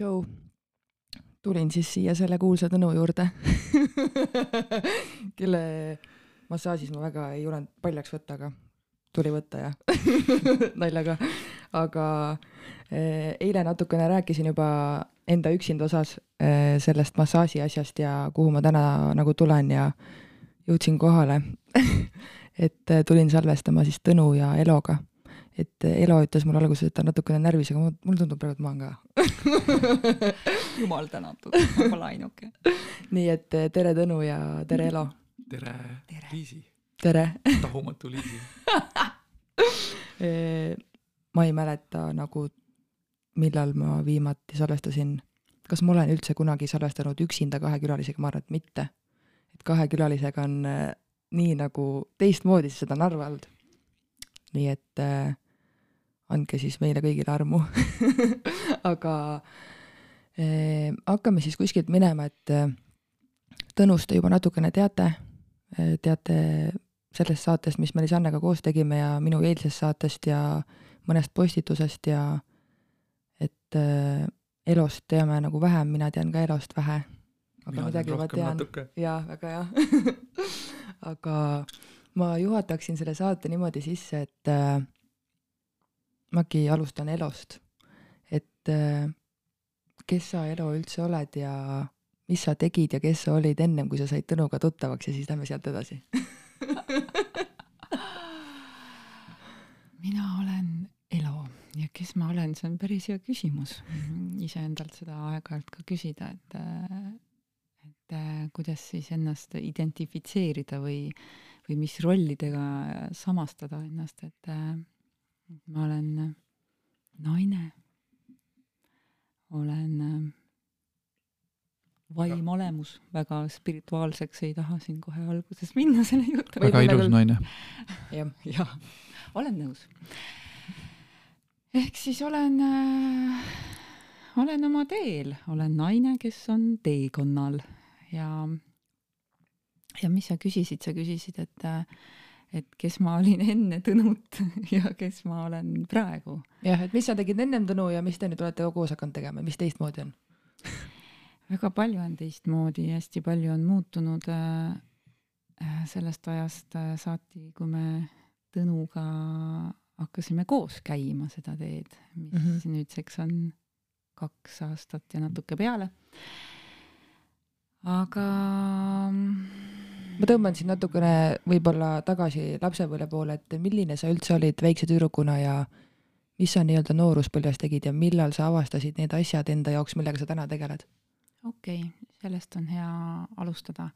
tšau-tšau. tulin siis siia selle kuulsa Tõnu juurde kelle massaažis ma väga ei julenud paljaks võtta, aga tuli võtta ja naljaga. aga eh, eile natukene rääkisin juba enda üksinda osas eh, sellest massaaži asjast ja kuhu ma täna nagu tulen ja jõudsin kohale et eh, tulin salvestama siis Tõnu ja Eloga et Elo ütles mulle alguses, et ta on natukene närvis, aga mulle tundub praegu, et ma olen ka jumal tänatud, ma pole ainuke. nii et eh, tere, Tõnu ja tere, Elo. tere, tere., Liisi. tere tahumatu Liisi eh, ma ei mäleta nagu, millal ma viimati salvestasin, kas ma olen üldse kunagi salvestanud üksinda kahe külalisega, ma arvan, et mitte. et kahe külalisega on eh, nii nagu teistmoodi, sest seda on harva olnud. nii et äh, andke siis meile kõigile armu aga eh, hakkame siis kuskilt minema, et eh, Tõnust te juba natukene teate eh,, teate sellest saatest, mis me Lisannega koos tegime ja minu eilsest saatest ja mõnest postitusest ja et eh, Elost teame nagu vähem, mina tean ka Elost vähe. aga mina midagi juba tean. jaa, väga hea aga ma juhataksin selle saate niimoodi sisse, et äh, Magi, alustan Elost. et äh, kes sa, Elo, üldse oled ja mis sa tegid ja kes sa olid ennem, kui sa said Tõnuga tuttavaks ja siis lähme sealt edasi mina olen Elo ja kes ma olen, see on päris hea küsimus. iseendalt seda aeg-ajalt ka küsida, et, et kuidas siis ennast identifitseerida või, või mis rollidega samastada ennast, et ma olen äh, naine, olen äh, vaimolemus, väga spirituaalseks ei taha siin kohe alguses minna selle jutu. väga ilus küll... naine. jah, jah, olen nõus. ehk siis olen äh,, olen oma teel, olen naine, kes on teekonnal. Ja, ja mis sa küsisid, sa küsisid, et äh, et kes ma olin enne Tõnut ja kes ma olen praegu. jah, et mis sa tegid ennem Tõnu ja mis te nüüd olete koos hakanud tegema, mis teistmoodi on väga palju on teistmoodi, hästi palju on muutunud äh, sellest ajast äh, saati, kui me Tõnuga hakkasime koos käima seda teed, mis mm -hmm. nüüdseks on kaks aastat ja natuke peale. aga ma tõmban sind natukene võib-olla tagasi lapsepõlve poole, et milline sa üldse olid väikse tüdrukuna ja mis sa nii-öelda nooruspõlves tegid ja millal sa avastasid need asjad enda jaoks, millega sa täna tegeled? okei okay,, sellest on hea alustada.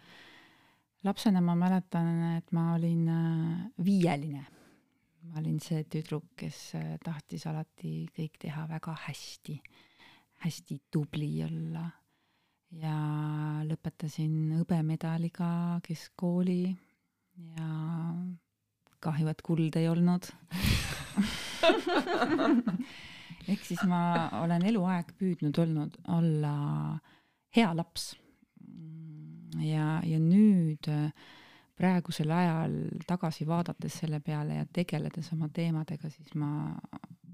lapsena ma mäletan, et ma olin äh, viieline. ma olin see tüdruk, kes äh, tahtis alati kõik teha väga hästi, hästi tubli olla ja lõpetasin hõbemedaliga keskkooli ja kahju, et kuld ei olnud ehk siis ma olen eluaeg püüdnud olnud olla hea laps. ja, ja nüüd praegusel ajal tagasi vaadates selle peale ja tegeledes oma teemadega, siis ma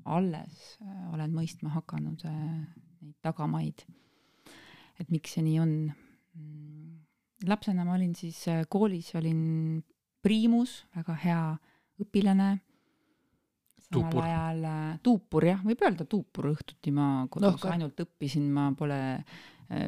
alles olen mõistma hakanud äh, neid tagamaid et miks see nii on. lapsena ma olin siis äh, koolis, olin priimus, väga hea õpilane. samal tuupur. ajal äh, tuupur jah, võib öelda tuupur, õhtuti ma kodus no, ainult õppisin, ma pole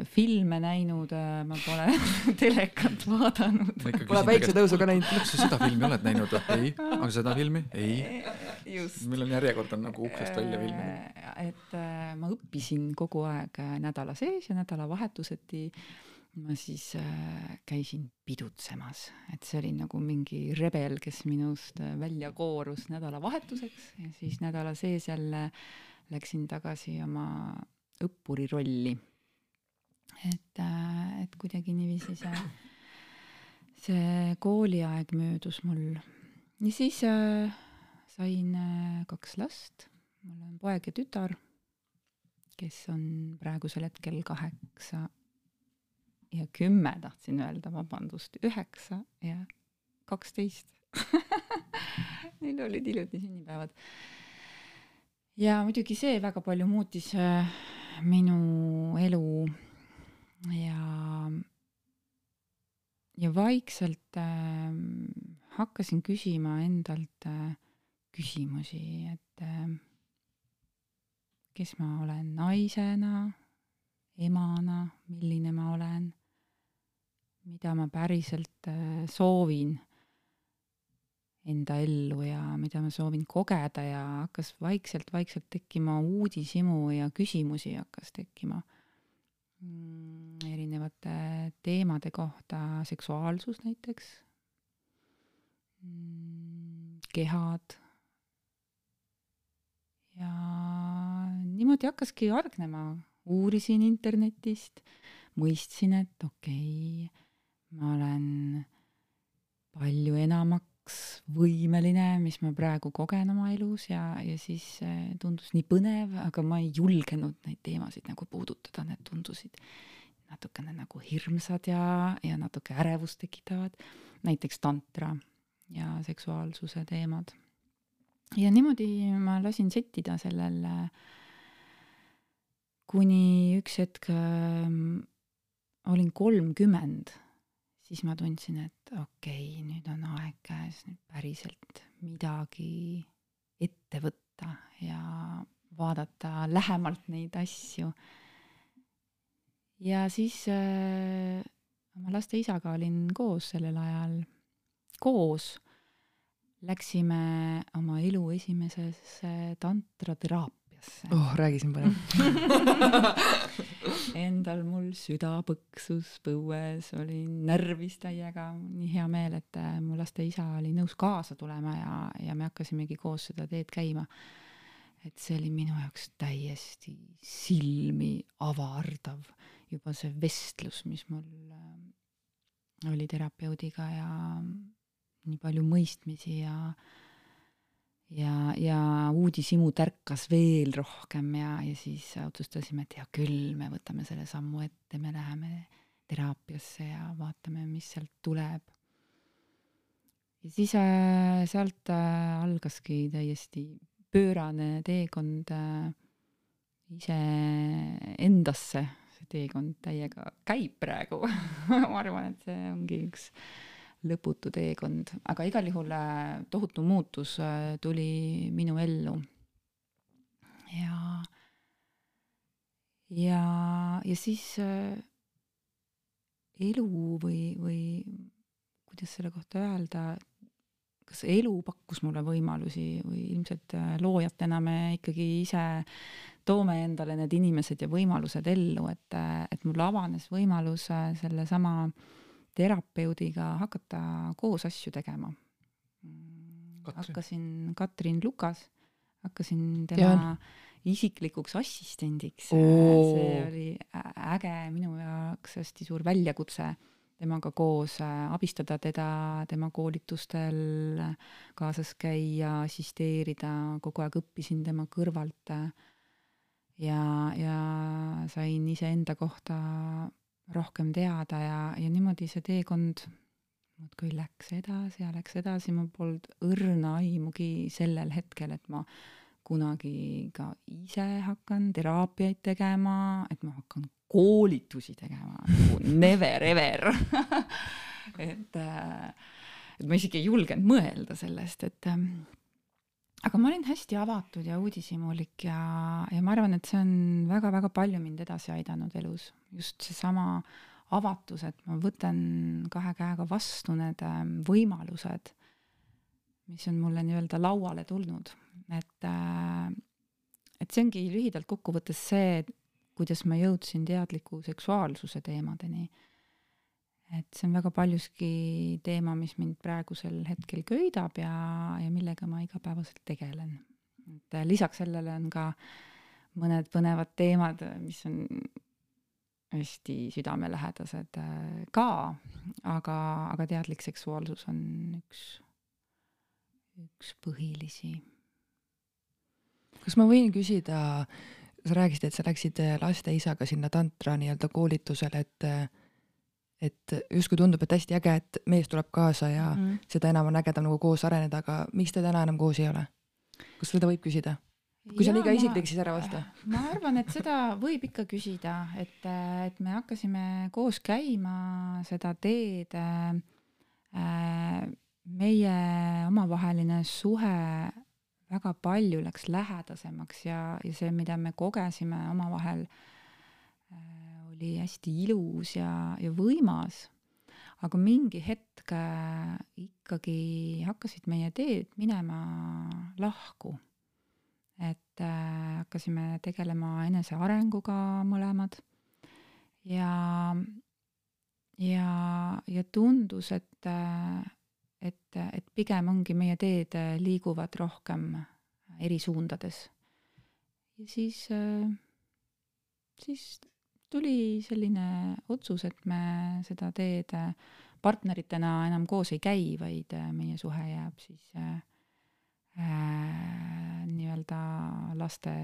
filme näinud, äh, ma pole telekat vaadanud. Pole päiksetõusu ka näinud. kas sa seda filmi oled näinud? ei, aga seda filmi? ei. meil on järjekord on nagu uksest välja filminud. Äh, et ma õppisin kogu aeg nädala sees ja nädalavahetuseti ma siis käisin pidutsemas, et see oli nagu mingi rebel, kes minust välja koorus nädalavahetuseks ja siis nädala sees jälle läksin tagasi oma õppuri rolli et, äh, et kuidagi niiviisi see, see kooliaeg möödus mul. ja siis äh, sain äh, kaks last, mul on poeg ja tütar, kes on praegusel hetkel kaheksa ja kümme, tahtsin öelda, vabandust, üheksa ja kaksteist Neil olid hiljuti sünnipäevad. ja muidugi see väga palju muutis äh, minu elu ja, ja vaikselt äh, hakkasin küsima endalt äh, küsimusi, et äh, kes ma olen naisena, emana, milline ma olen, mida ma päriselt äh, soovin enda ellu ja mida ma soovin kogeda ja hakkas vaikselt-vaikselt tekkima uudishimu ja küsimusi hakkas tekkima erinevate teemade kohta, seksuaalsus näiteks mm,, kehad. ja niimoodi hakkaski hargnema, uurisin internetist, mõistsin, et okei okay,, ma olen palju enamaks võimeline, mis ma praegu kogen oma elus ja, ja siis äh, tundus nii põnev, aga ma ei julgenud neid teemasid nagu puudutada, need tundusid natukene nagu hirmsad ja, ja natuke ärevust tekitavad, näiteks tantra ja seksuaalsuse teemad. ja niimoodi ma lasin settida sellel kuni üks hetk äh, olin kolmkümmend siis ma tundsin, et okei okay,, nüüd on aeg käes nüüd päriselt midagi ette võtta ja vaadata lähemalt neid asju. ja siis äh, oma laste isaga olin koos sellel ajal, koos läksime oma elu esimesesse tantrateraapia Vegasse. oh, räägi siin põnev Endal mul süda põksus põues, olin närvis täiega, nii hea meel, et äh, mu laste isa oli nõus kaasa tulema ja, ja me hakkasimegi koos seda teed käima. et see oli minu jaoks täiesti silmi avardav, juba see vestlus, mis mul äh, oli terapeudiga ja nii palju mõistmisi ja ja, ja uudishimu tärkas veel rohkem ja, ja siis otsustasime, et hea küll, me võtame selle sammu ette, me läheme teraapiasse ja vaatame, mis sealt tuleb. ja siis äh, sealt äh, algaski täiesti pöörane teekond äh, iseendasse, see teekond täiega käib praegu ma arvan, et see ongi üks äh, lõputu teekond, aga igal juhul äh, tohutu muutus äh, tuli minu ellu. ja, ja, ja siis äh, elu või, või kuidas selle kohta öelda, kas elu pakkus mulle võimalusi või ilmselt loojatena me ikkagi ise toome endale need inimesed ja võimalused ellu, et, et mul avanes võimalus sellesama äh, terapeudiga hakata koos asju tegema. hakkasin Katrin Lukas, hakkasin tema Tean. isiklikuks assistendiks. see oli äge, minu jaoks hästi suur väljakutse temaga koos äh, abistada teda tema koolitustel, kaasas käia, assisteerida, kogu aeg õppisin tema kõrvalt. ja, ja sain iseenda kohta rohkem teada ja, ja niimoodi see teekond muudkui läks edasi ja läks edasi, mul polnud õrna aimugi sellel hetkel, et ma kunagi ka ise hakkan teraapiaid tegema, et ma hakkan koolitusi tegema. Nagu never ever. Et, äh, et ma isegi ei julgenud mõelda sellest, et ähm, aga ma olin hästi avatud ja uudishimulik ja, ja ma arvan, et see on väga-väga palju mind edasi aidanud elus, just seesama avatus, et ma võtan kahe käega vastu need ähm, võimalused, mis on mulle nii-öelda lauale tulnud, et äh, et see ongi lühidalt kokkuvõttes see, kuidas ma jõudsin teadliku seksuaalsuse teemadeni et see on väga paljuski teema, mis mind praegusel hetkel köidab ja, ja millega ma igapäevaselt tegelen. et äh, lisaks sellele on ka mõned põnevad teemad, mis on hästi südamelähedased äh, ka, aga, aga teadlik seksuaalsus on üks, üks põhilisi. kas ma võin küsida, sa rääkisid, et sa läksid laste isaga sinna tantra nii-öelda koolitusele, et et justkui tundub, et hästi äge, et mees tuleb kaasa ja mm -hmm. seda enam on ägedam nagu koos areneda, aga miks te täna enam koos ei ole? kas seda võib küsida? kui see on liiga isiklik, siis ära vasta. ma arvan, et seda võib ikka küsida, et, et me hakkasime koos käima seda teed äh,. meie omavaheline suhe väga palju läks lähedasemaks ja, ja see, mida me kogesime omavahel äh,, oli hästi ilus ja, ja võimas. aga mingi hetk äh, ikkagi hakkasid meie teed minema lahku et äh, hakkasime tegelema enesearenguga mõlemad ja, ja, ja tundus, et, et, et pigem ongi meie teed liiguvad rohkem eri suundades. ja siis, siis tuli selline otsus, et me seda teed partneritena enam koos ei käi, vaid meie suhe jääb siis äh, äh, nii-öelda laste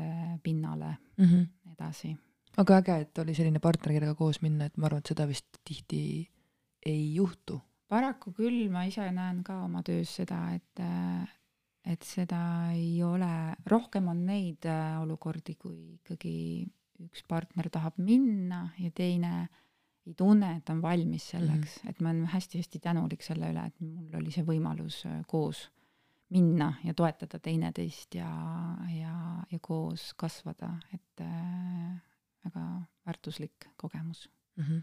pinnale mm -hmm. edasi. aga äge, et oli selline partner, kellega koos minna, et ma arvan, et seda vist tihti ei juhtu. paraku küll, ma ise näen ka oma töös seda, et et seda ei ole, rohkem on neid äh, olukordi, kui ikkagi üks partner tahab minna ja teine ei tunne, et on valmis selleks mm, -hmm. et ma olen hästi-hästi tänulik selle üle, et mul oli see võimalus äh, koos minna ja toetada teineteist ja, ja, ja koos kasvada, et äh, väga väärtuslik kogemus mm. -hmm.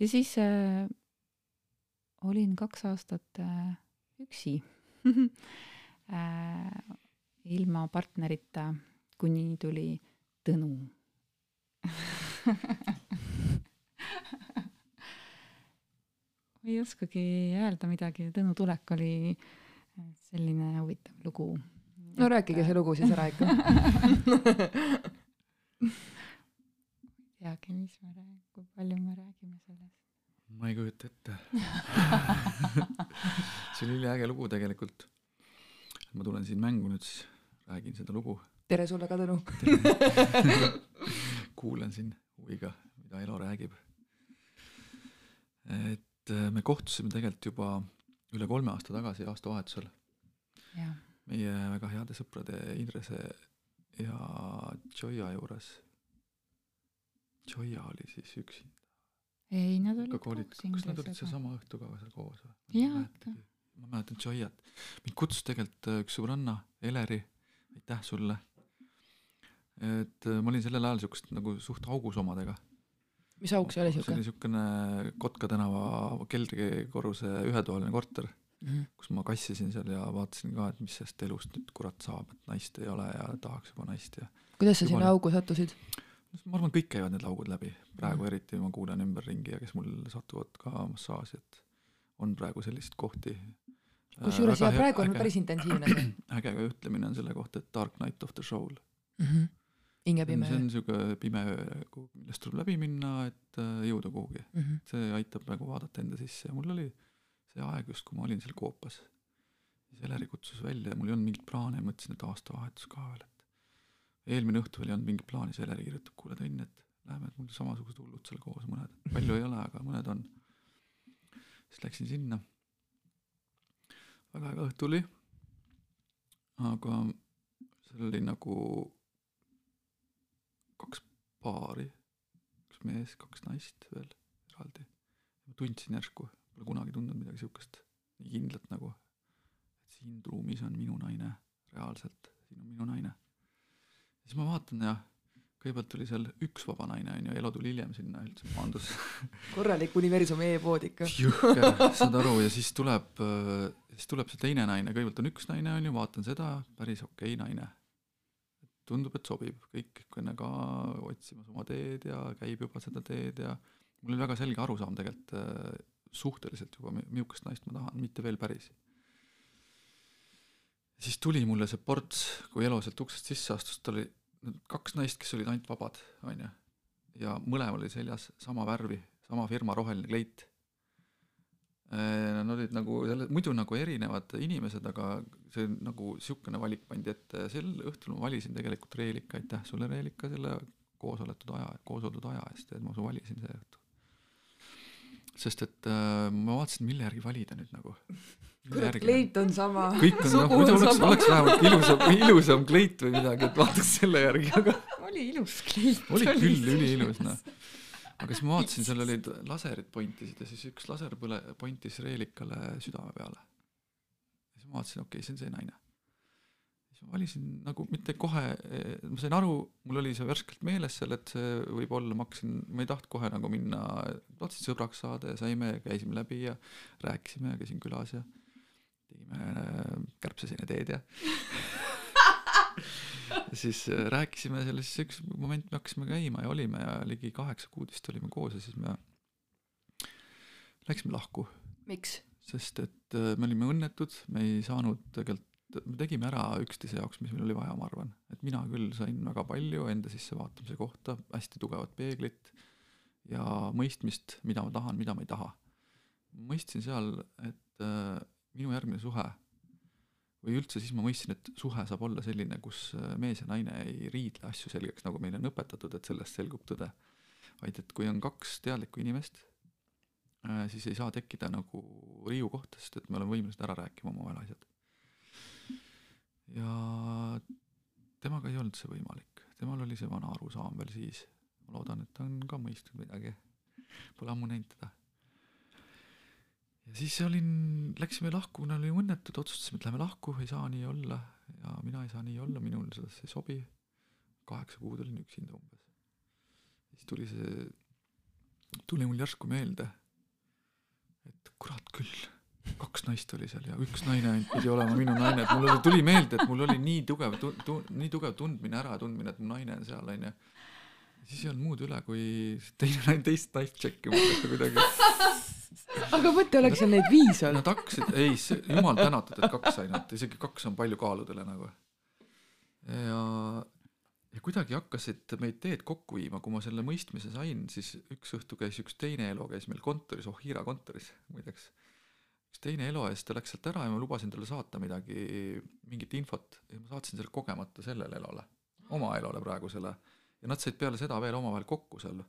ja siis äh, olin kaks aastat äh, üksi äh, ilma partnerita, kuni tuli Tõnu ei oskagi öelda midagi, Tõnu tulek oli selline huvitav lugu. no rääkige see lugu siis ära ikka teagi, mis me räägime, kui palju me räägime sellest. ma ei kujuta ette see oli üliäge lugu tegelikult. ma tulen siin mängu nüüd, siis räägin seda lugu. tere sulle ka, Tõnu kuulan siin huviga, mida Elo räägib. et äh, me kohtusime tegelikult juba üle kolme aasta tagasi aastavahetusel. meie väga heade sõprade Indrese ja Joya juures. Joya oli siis üksinda. ei, nad olid koos Indresega. kas nad olid seesama õhtu ka seal koos või? jaa. ma mäletan Joyat. mind kutsus tegelikult äh, üks sõbranna, Eleri, aitäh sulle. Et äh, ma olin sellel ajal siukest nagu suht augus omadega mis auk see oli siuke? see oli siukene Kotka tänava keldrikorruse ühetoaline korter mm, -hmm. kus ma kassisin seal ja vaatasin ka, et mis sellest elust nüüd kurat saab, et naist ei ole ja tahaks juba naist ja kuidas sa sinna augu sattusid? ma arvan, kõik käivad need laugud läbi, praegu mm -hmm. eriti ma kuulen ümberringi ja kes mul satuvad ka massaaži, et on praegu selliseid kohti. kusjuures jah, praegu on äge, päris intensiivne see. äge ütlemine on selle kohta, et dark night of the soul mm. -hmm hingepime. see on niisugune pime öö, millest tuleb läbi minna, et äh, jõuda kuhugi mm. -hmm. see aitab nagu vaadata enda sisse ja mul oli see aeg just, kui ma olin seal koopas. siis Eleri kutsus välja ja mul ei olnud mingit plaani mõtlesin, et aastavahetus ka veel, et eelmine õhtu veel ei olnud mingit plaani, siis Eleri kirjutab, kuule Tõnn, et lähme, et mul samasugused hullud seal koos, mõned, palju ei ole, aga mõned on. siis läksin sinna. väga äge õhtu oli. aga seal oli nagu kaks paari, üks mees, kaks naist veel eraldi. ma tundsin järsku, pole kunagi tundnud midagi siukest nii kindlat nagu, et siin ruumis on minu naine, reaalselt, siin on minu naine. siis ma vaatan ja kõigepealt oli seal üks vaba naine onju, Elo tuli hiljem sinna üldse maandus korralik universumi e-pood ikka. jõhker, saad aru, ja siis tuleb, siis tuleb see teine naine, kõigepealt on üks naine onju, vaatan seda, päris okei okay naine tundub, et sobib, kõik enne ka otsimas oma teed ja käib juba seda teed ja mul oli väga selge arusaam tegelikult äh, suhteliselt juba, millisest naist ma tahan, mitte veel päris. siis tuli mulle see ports, kui Elo sealt uksest sisse astus, tal oli kaks naist, kes olid ainult vabad, onju. ja mõlemal oli seljas sama värvi, sama firma roheline kleit nad olid nagu selle, muidu nagu erinevad inimesed, aga see nagu niisugune valik pandi ette, sel õhtul ma valisin tegelikult Reelika, aitäh sulle, Reelika, selle koos oletud aja, koos oldud aja eest, et ma su valisin see õhtu. sest et äh, ma vaatasin, mille järgi valida nüüd nagu. kleit on sama. kõik on, noh, muidu oleks, oleks vähemalt ilusam, ilusam kleit või midagi, et vaataks selle järgi, aga. oli ilus kleit. oli küll, üliilus, noh. Aga siis ma vaatasin, seal olid laserid pointisid ja siis üks laser põle-, pointis Reelikale südame peale. ja siis ma vaatasin, okei okay,, see on see naine siis ma valisin nagu mitte kohe, ma sain aru, mul oli see värskelt meeles seal, et see võib olla, ma hakkasin, ma ei tahtnud kohe nagu minna, tahtsin sõbraks saada ja saime ja käisime läbi ja rääkisime ja käisin külas ja tegime äh, kärbseseene teed ja siis äh, rääkisime ja siis üks moment me hakkasime käima ja olime ja ligi kaheksa kuud vist olime koos ja siis me läksime lahku. miks? sest et äh, me olime õnnetud, me ei saanud tegelikult me tegime ära üksteise jaoks, mis meil oli vaja, ma arvan. et mina küll sain väga palju enda sissevaatamise kohta, hästi tugevat peeglit ja mõistmist, mida ma tahan, mida ma ei taha. mõistsin seal, et äh, minu järgmine suhe või üldse siis ma mõistsin, et suhe saab olla selline, kus äh, mees ja naine ei riidle asju selgeks, nagu meile on õpetatud, et sellest selgub tõde. vaid et kui on kaks teadlikku inimest, äh, siis ei saa tekkida nagu riiukohta, sest et me oleme võimelised ära rääkima omavahel asjad ja temaga ei olnud see võimalik, temal oli see vana arusaam veel siis. ma loodan, et ta on ka mõistnud midagi. Pole ammu näinud teda. Ja siis olin, läksime lahku, kuna olime õnnetud, otsustasime, et lähme lahku, ei saa nii olla ja mina ei saa nii olla, minul sellesse ei sobi. kaheksa kuud olin üksinda umbes. siis tuli see, tuli mul järsku meelde, et kurat küll kaks naist oli seal ja üks naine ainult pidi olema minu naine, et mulle tuli meelde, et mul oli nii tugev tu-, tu-, nii tugev tundmine, äratundmine, et mu naine on seal, onju. Siis ei olnud muud üle, kui teine teist naist tšekkima hakata kuidagi. aga mõtle, oleks seal neid viis olnud. Nad hakkasid, ei, jumal tänatud, et kaks ainult, isegi kaks on palju kaaludele nagu. ja, ja kuidagi hakkasid meid teed kokku viima, kui ma selle mõistmise sain, siis üks õhtu käis üks teine elu käis meil kontoris, Ohira kontoris muideks üks teine elu ja siis ta läks sealt ära ja ma lubasin talle saata midagi, mingit infot ja ma saatsin selle kogemata sellele elole, oma elole praegusele. Ja nad said peale seda veel omavahel kokku seal.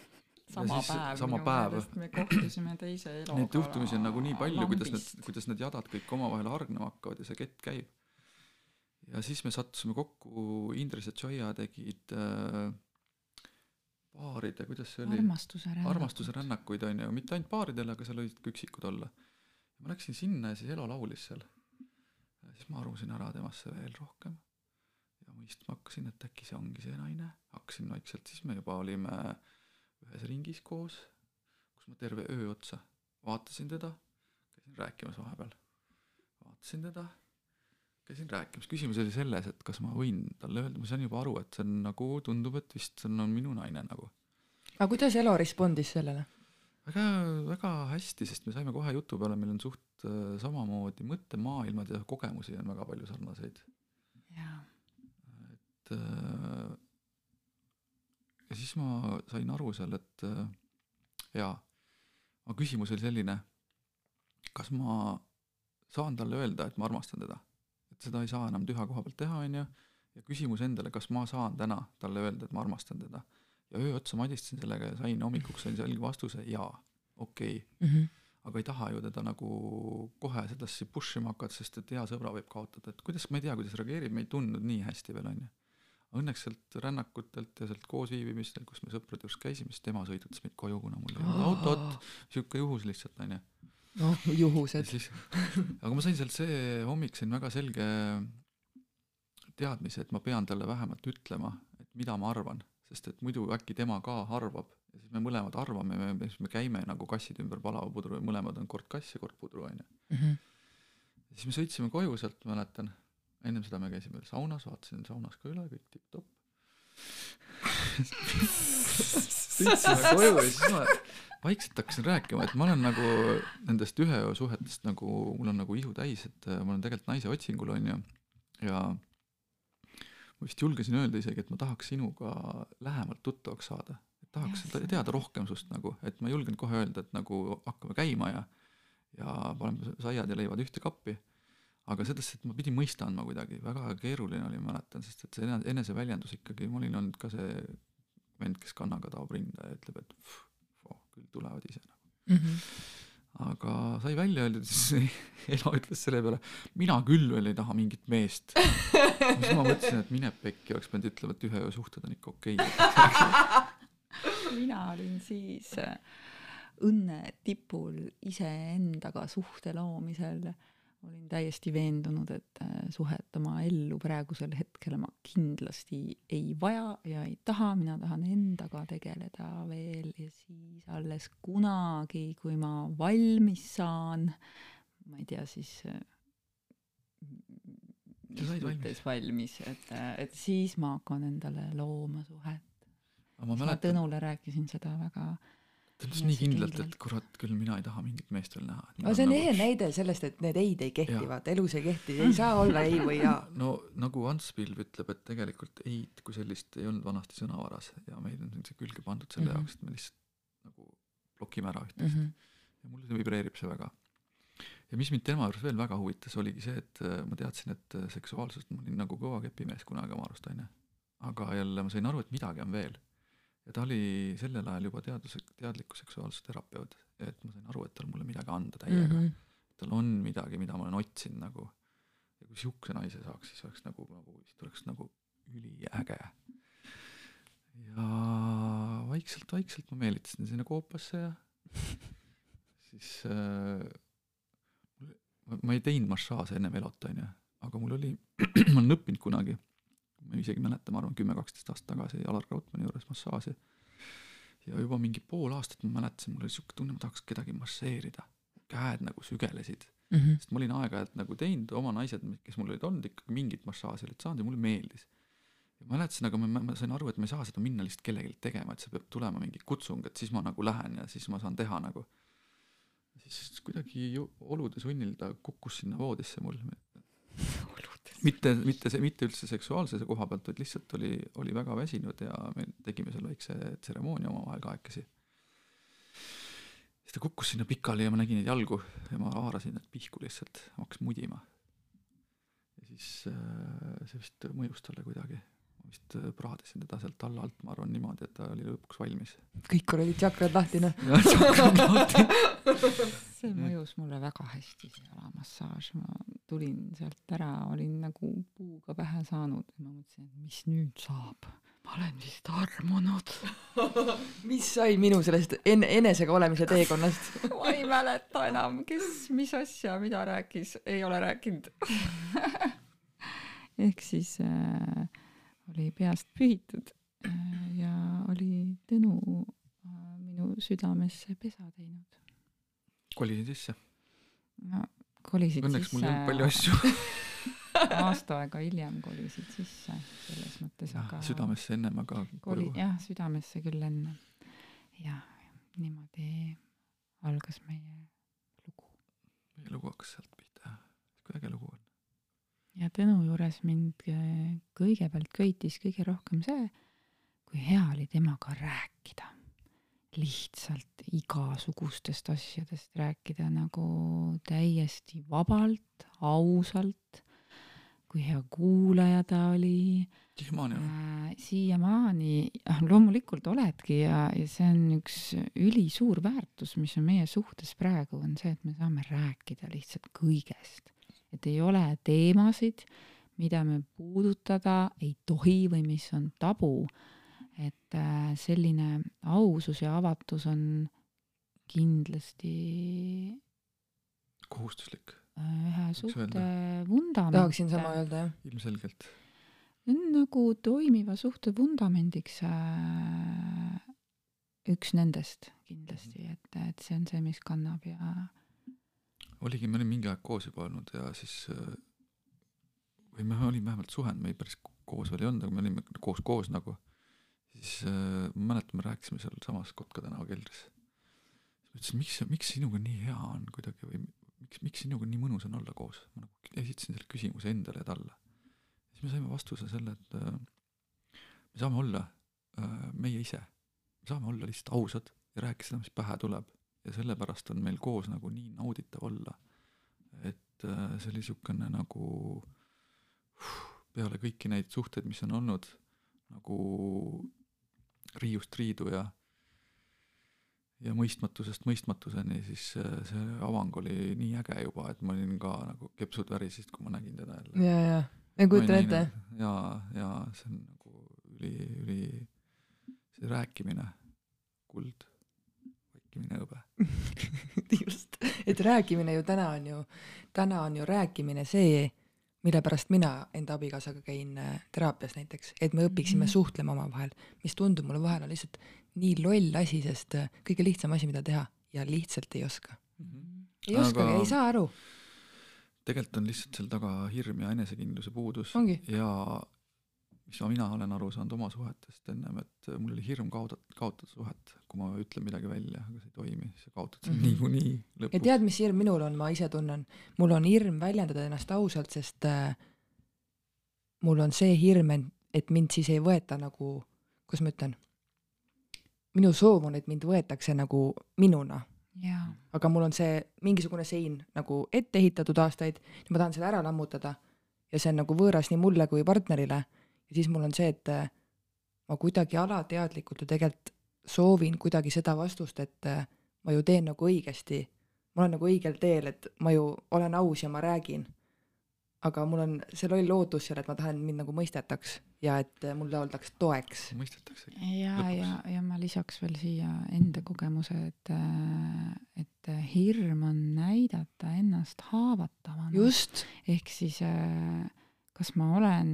sama siis, päev. sama päev. me kohtusime teise eluga. Neid juhtumisi on nagu nii palju, kuidas need, kuidas need jadad kõik omavahel hargnema hakkavad ja see kett käib. ja siis me sattusime kokku, Indrek ja Joia tegid äh, paaride, kuidas see oli? armastuse rännakuid. armastuse rännakuid on ju, mitte ainult paaridele, aga seal olid ka üksikud olla ma läksin sinna ja siis Elo laulis seal. siis ma arusin ära temasse veel rohkem mõistma hakkasin, et äkki see ongi see naine, hakkasin vaikselt, siis me juba olime ühes ringis koos, kus ma terve öö otsa vaatasin teda, käisin rääkimas vahepeal, vaatasin teda, käisin rääkimas, küsimus oli selles, et kas ma võin talle öelda, ma sain juba aru, et see on nagu, tundub, et vist see on minu naine nagu. aga kuidas Elo respondis sellele? väga, väga hästi, sest me saime kohe jutu peale, meil on suht äh, samamoodi mõttemaailmad ja kogemusi on väga palju sarnaseid. Et äh, ja siis ma sain aru seal, et äh, jaa, aga küsimus oli selline, kas ma saan talle öelda, et ma armastan teda. et seda ei saa enam tühja koha pealt teha, on ju, ja küsimus endale, kas ma saan täna talle öelda, et ma armastan teda ja öö otsa madistasin sellega ja sain hommikuks sain selge vastuse jaa, okei okay. mm. -hmm. aga ei taha ju teda nagu kohe sedasi push ima hakata, sest et hea sõbra võib kaotada, et kuidas, ma ei tea, kuidas reageerib, me ei tundnud nii hästi veel, onju. Õnneks sealt rännakutelt ja sealt koosviibimistelt, kus me sõprade juures käisime, siis tema sõidutas meid koju, kuna mul ei olnud autot, sihuke juhus lihtsalt, onju. noh, juhused. aga ma sain sealt see hommik, sain väga selge teadmise, et ma pean talle vähemalt ütlema, et mida ma arvan sest et muidu äkki tema ka arvab ja siis me mõlemad arvame, me, siis me käime nagu kassid ümber palava pudru ja mõlemad on kord kass ja kord pudru, onju. Mhm. siis me sõitsime koju sealt, mäletan, ennem seda me käisime veel saunas, vaatasin saunas ka üle, kõik tipp-topp sõitsime koju ja siis ma vaikselt hakkasin rääkima, et ma olen nagu nendest ühe öö suhetest nagu, mul on nagu ihu täis, et ma olen tegelikult naise otsingul, onju, ja ma vist julgesin öelda isegi, et ma tahaks sinuga lähemalt tuttavaks saada. et tahaks yes. teada rohkem sust nagu, et ma ei julgenud kohe öelda, et nagu hakkame käima ja ja paneme saiad ja leivad ühte kappi. Aga sedasi, et ma pidin mõista andma kuidagi, väga keeruline oli, mäletan, sest et see eneseväljendus ikkagi, ma olin olnud ka see vend, kes kannaga taob rinda ja ütleb, et pff, oh, küll tulevad ise nagu. mm. -hmm. aga sai välja öeldud, siis Elo ütles selle peale, mina küll veel ei taha mingit meest. siis ma mõtlesin, et mine pekki, oleks pidanud ütlema, et ühe öö suhted on ikka okei okay. mina olin siis äh, õnne tipul iseendaga suhte loomisel olin täiesti veendunud, et äh, suhet oma ellu praegusel hetkel ma kindlasti ei vaja ja ei taha, mina tahan endaga tegeleda veel ja siis alles kunagi, kui ma valmis saan, ma ei tea siis äh, sa said valmis? et, äh, et siis ma hakkan endale looma suhet. ma mäletan. ma Tõnule rääkisin seda väga ta ütles nii kindlalt, et kurat küll, mina ei taha mingit meest veel näha. aga see on nagu... ehe näide sellest, et need ei-d ei kehti, vaata elus ei kehti, ei saa olla ei või jaa. no nagu Ants Pilv ütleb, et tegelikult ei-d kui sellist ei olnud vanasti sõnavaras ja meil on see külge pandud selle mm -hmm. jaoks, et me lihtsalt nagu blokime ära üht-teist mm. -hmm. ja mulle see vibreerib see väga. ja mis mind tema juures veel väga huvitas, oligi see, et äh, ma teadsin, et äh, seksuaalsust ma olin nagu kõva kepimees kunagi oma arust, onju. aga jälle ma sain aru, et midagi on veel ja ta oli sellel ajal juba teaduse, teadliku seksuaalsuse terapeut, et ma sain aru, et tal mulle midagi anda täiega mm. -hmm. tal on midagi, mida ma olen otsinud nagu. ja kui siukse naise saaks, siis oleks nagu, nagu, siis ta oleks nagu üliäge. ja vaikselt-vaikselt ma meelitasin sinna koopasse ja siis äh, ma, ma ei teinud massaaže ennem elot, onju, aga mul oli ma olen õppinud kunagi ma isegi mäletan, ma arvan, kümme-kaksteist aastat tagasi Alar Krautmani juures massaaži. ja juba mingi pool aastat ma mäletasin, mul oli siuke tunne, ma tahaks kedagi masseerida. käed nagu sügelesid mm. -hmm. sest ma olin aeg-ajalt nagu teinud oma naised, kes mul olid olnud ikkagi mingit massaaži olid saanud ja mulle meeldis. ja mäletasin, aga ma, ma sain aru, et ma ei saa seda minna lihtsalt kellelegi tegema, et see peab tulema mingi kutsung, et siis ma nagu lähen ja siis ma saan teha nagu. siis kuidagi ju olude sunnil ta kukkus sinna voodisse mul mitte, mitte see, mitte üldse seksuaalsuse koha pealt, vaid lihtsalt oli, oli väga väsinud ja me tegime seal väikse tseremoonia omavahel kahekesi. siis ta kukkus sinna pikali ja ma nägin neid jalgu ja ma haarasin need pihku lihtsalt, hakkas mudima. ja siis äh, see vist mõjus talle kuidagi. ma vist äh, praadisin teda sealt alla alt, ma arvan niimoodi, et ta oli lõpuks valmis. kõik kuradi tšakrad lahti, noh. tšakrad lahti see mõjus mulle väga hästi, see jalamassaaž, ma tulin sealt ära, olin nagu puuga pähe saanud ja ma mõtlesin, et mis nüüd saab. ma olen vist armunud mis sai minu sellest en-, enesega olemise teekonnast ma ei mäleta enam, kes mis asja, mida rääkis, ei ole rääkinud ehk siis äh, oli peast pühitud äh, ja oli Tõnu äh, minu südamesse pesa teinud kolisin sisse. no kolisid Õnneks sisse. õnneks mul ei olnud palju asju aasta aega hiljem kolisid sisse, selles mõttes, aga. südamesse ennem, aga. koli, jah, südamesse küll enne. jah, niimoodi algas meie lugu. meie lugu hakkas sealt pihta, kui äge lugu on. ja Tõnu juures mind kõigepealt köitis kõige rohkem see, kui hea oli temaga rääkida lihtsalt igasugustest asjadest rääkida nagu täiesti vabalt, ausalt, kui hea kuulaja ta oli. siiamaani olen äh,. siiamaani, ah, loomulikult oledki ja, ja see on üks ülisuur väärtus, mis on meie suhtes praegu, on see, et me saame rääkida lihtsalt kõigest. et ei ole teemasid, mida me puudutada ei tohi või mis on tabu et äh, selline ausus ja avatus on kindlasti kohustuslik. Äh, ühe suhte vundament. tahaksin sama öelda, jah. ilmselgelt. on nagu toimiva suhte vundamendiks äh, üks nendest kindlasti, et, et see on see, mis kannab ja oligi, me olime mingi aeg koos juba olnud ja siis või me olime vähemalt suhelnud, me ei päris koos veel ei olnud, aga me olime koos koos nagu siis äh, ma mäletan, me rääkisime sealsamas Kotka tänava keldris. siis ma ütlesin, miks, miks sinuga nii hea on kuidagi või miks, miks sinuga nii mõnus on olla koos? ma nagu esitasin selle küsimuse endale ja talle. siis me saime vastuse selle, et äh, me saame olla äh, meie ise. me saame olla lihtsalt ausad ja rääkida seda, mis pähe tuleb. ja sellepärast on meil koos nagu nii nauditav olla. et äh, see oli niisugune nagu uh, peale kõiki neid suhteid, mis on olnud, nagu riiust riidu ja ja mõistmatusest mõistmatuseni, siis see, see avang oli nii äge juba, et ma olin ka nagu kepsud värisid, kui ma nägin teda jälle. ja, ja, ma kujutan ette. ja, ja see on nagu üli, üli, see rääkimine, kuld, vaikimine hõbe just, et rääkimine ju täna on ju, täna on ju rääkimine see, mille pärast mina enda abikaasaga käin äh, teraapias näiteks, et me õpiksime mm -hmm. suhtlema omavahel, mis tundub mulle vahel on lihtsalt nii loll asi, sest äh, kõige lihtsam asi, mida teha ja lihtsalt ei oska mm. -hmm. ei Aga... oskagi, ei saa aru. tegelikult on lihtsalt seal taga hirm ja enesekindluse puudus Ongi. ja mis ma, mina olen aru saanud oma suhetest ennem, et mul oli hirm kaotada, kaotada suhet, kui ma ütlen midagi välja, aga see ei toimi, sa kaotad selle mm -hmm. niikuinii lõpuks. ja tead, mis hirm minul on, ma ise tunnen, mul on hirm väljendada ennast ausalt, sest äh, mul on see hirm, et, et mind siis ei võeta nagu, kuidas ma ütlen minu soov on, et mind võetakse nagu minuna. aga mul on see mingisugune sein nagu ette ehitatud aastaid ja ma tahan selle ära lammutada ja see on nagu võõras nii mulle kui partnerile ja siis mul on see, et äh, ma kuidagi alateadlikult ju tegelikult soovin kuidagi seda vastust, et äh, ma ju teen nagu õigesti, ma olen nagu õigel teel, et ma ju olen aus ja ma räägin aga mul on see loll ootus seal, et ma tahan, et mind nagu mõistetaks ja et mulle oldaks toeks. mõistetakse. ja, ja, ja ma lisaks veel siia enda kogemuse, et, et hirm on näidata ennast haavatavana. just. ehk siis kas ma olen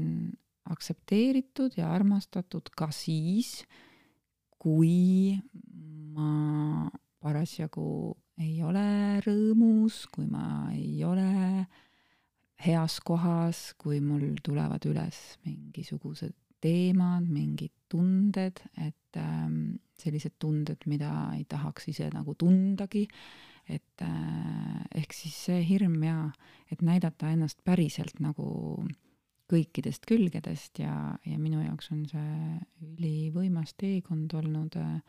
aktsepteeritud ja armastatud ka siis, kui ma parasjagu ei ole rõõmus, kui ma ei ole äh, heas kohas, kui mul tulevad üles mingisugused teemad, mingid tunded, et ähm, sellised tunded, mida ei tahaks ise nagu tundagi, et äh, ehk siis see hirm ja et näidata ennast päriselt nagu kõikidest külgedest ja, ja minu jaoks on see ülivõimas teekond olnud äh,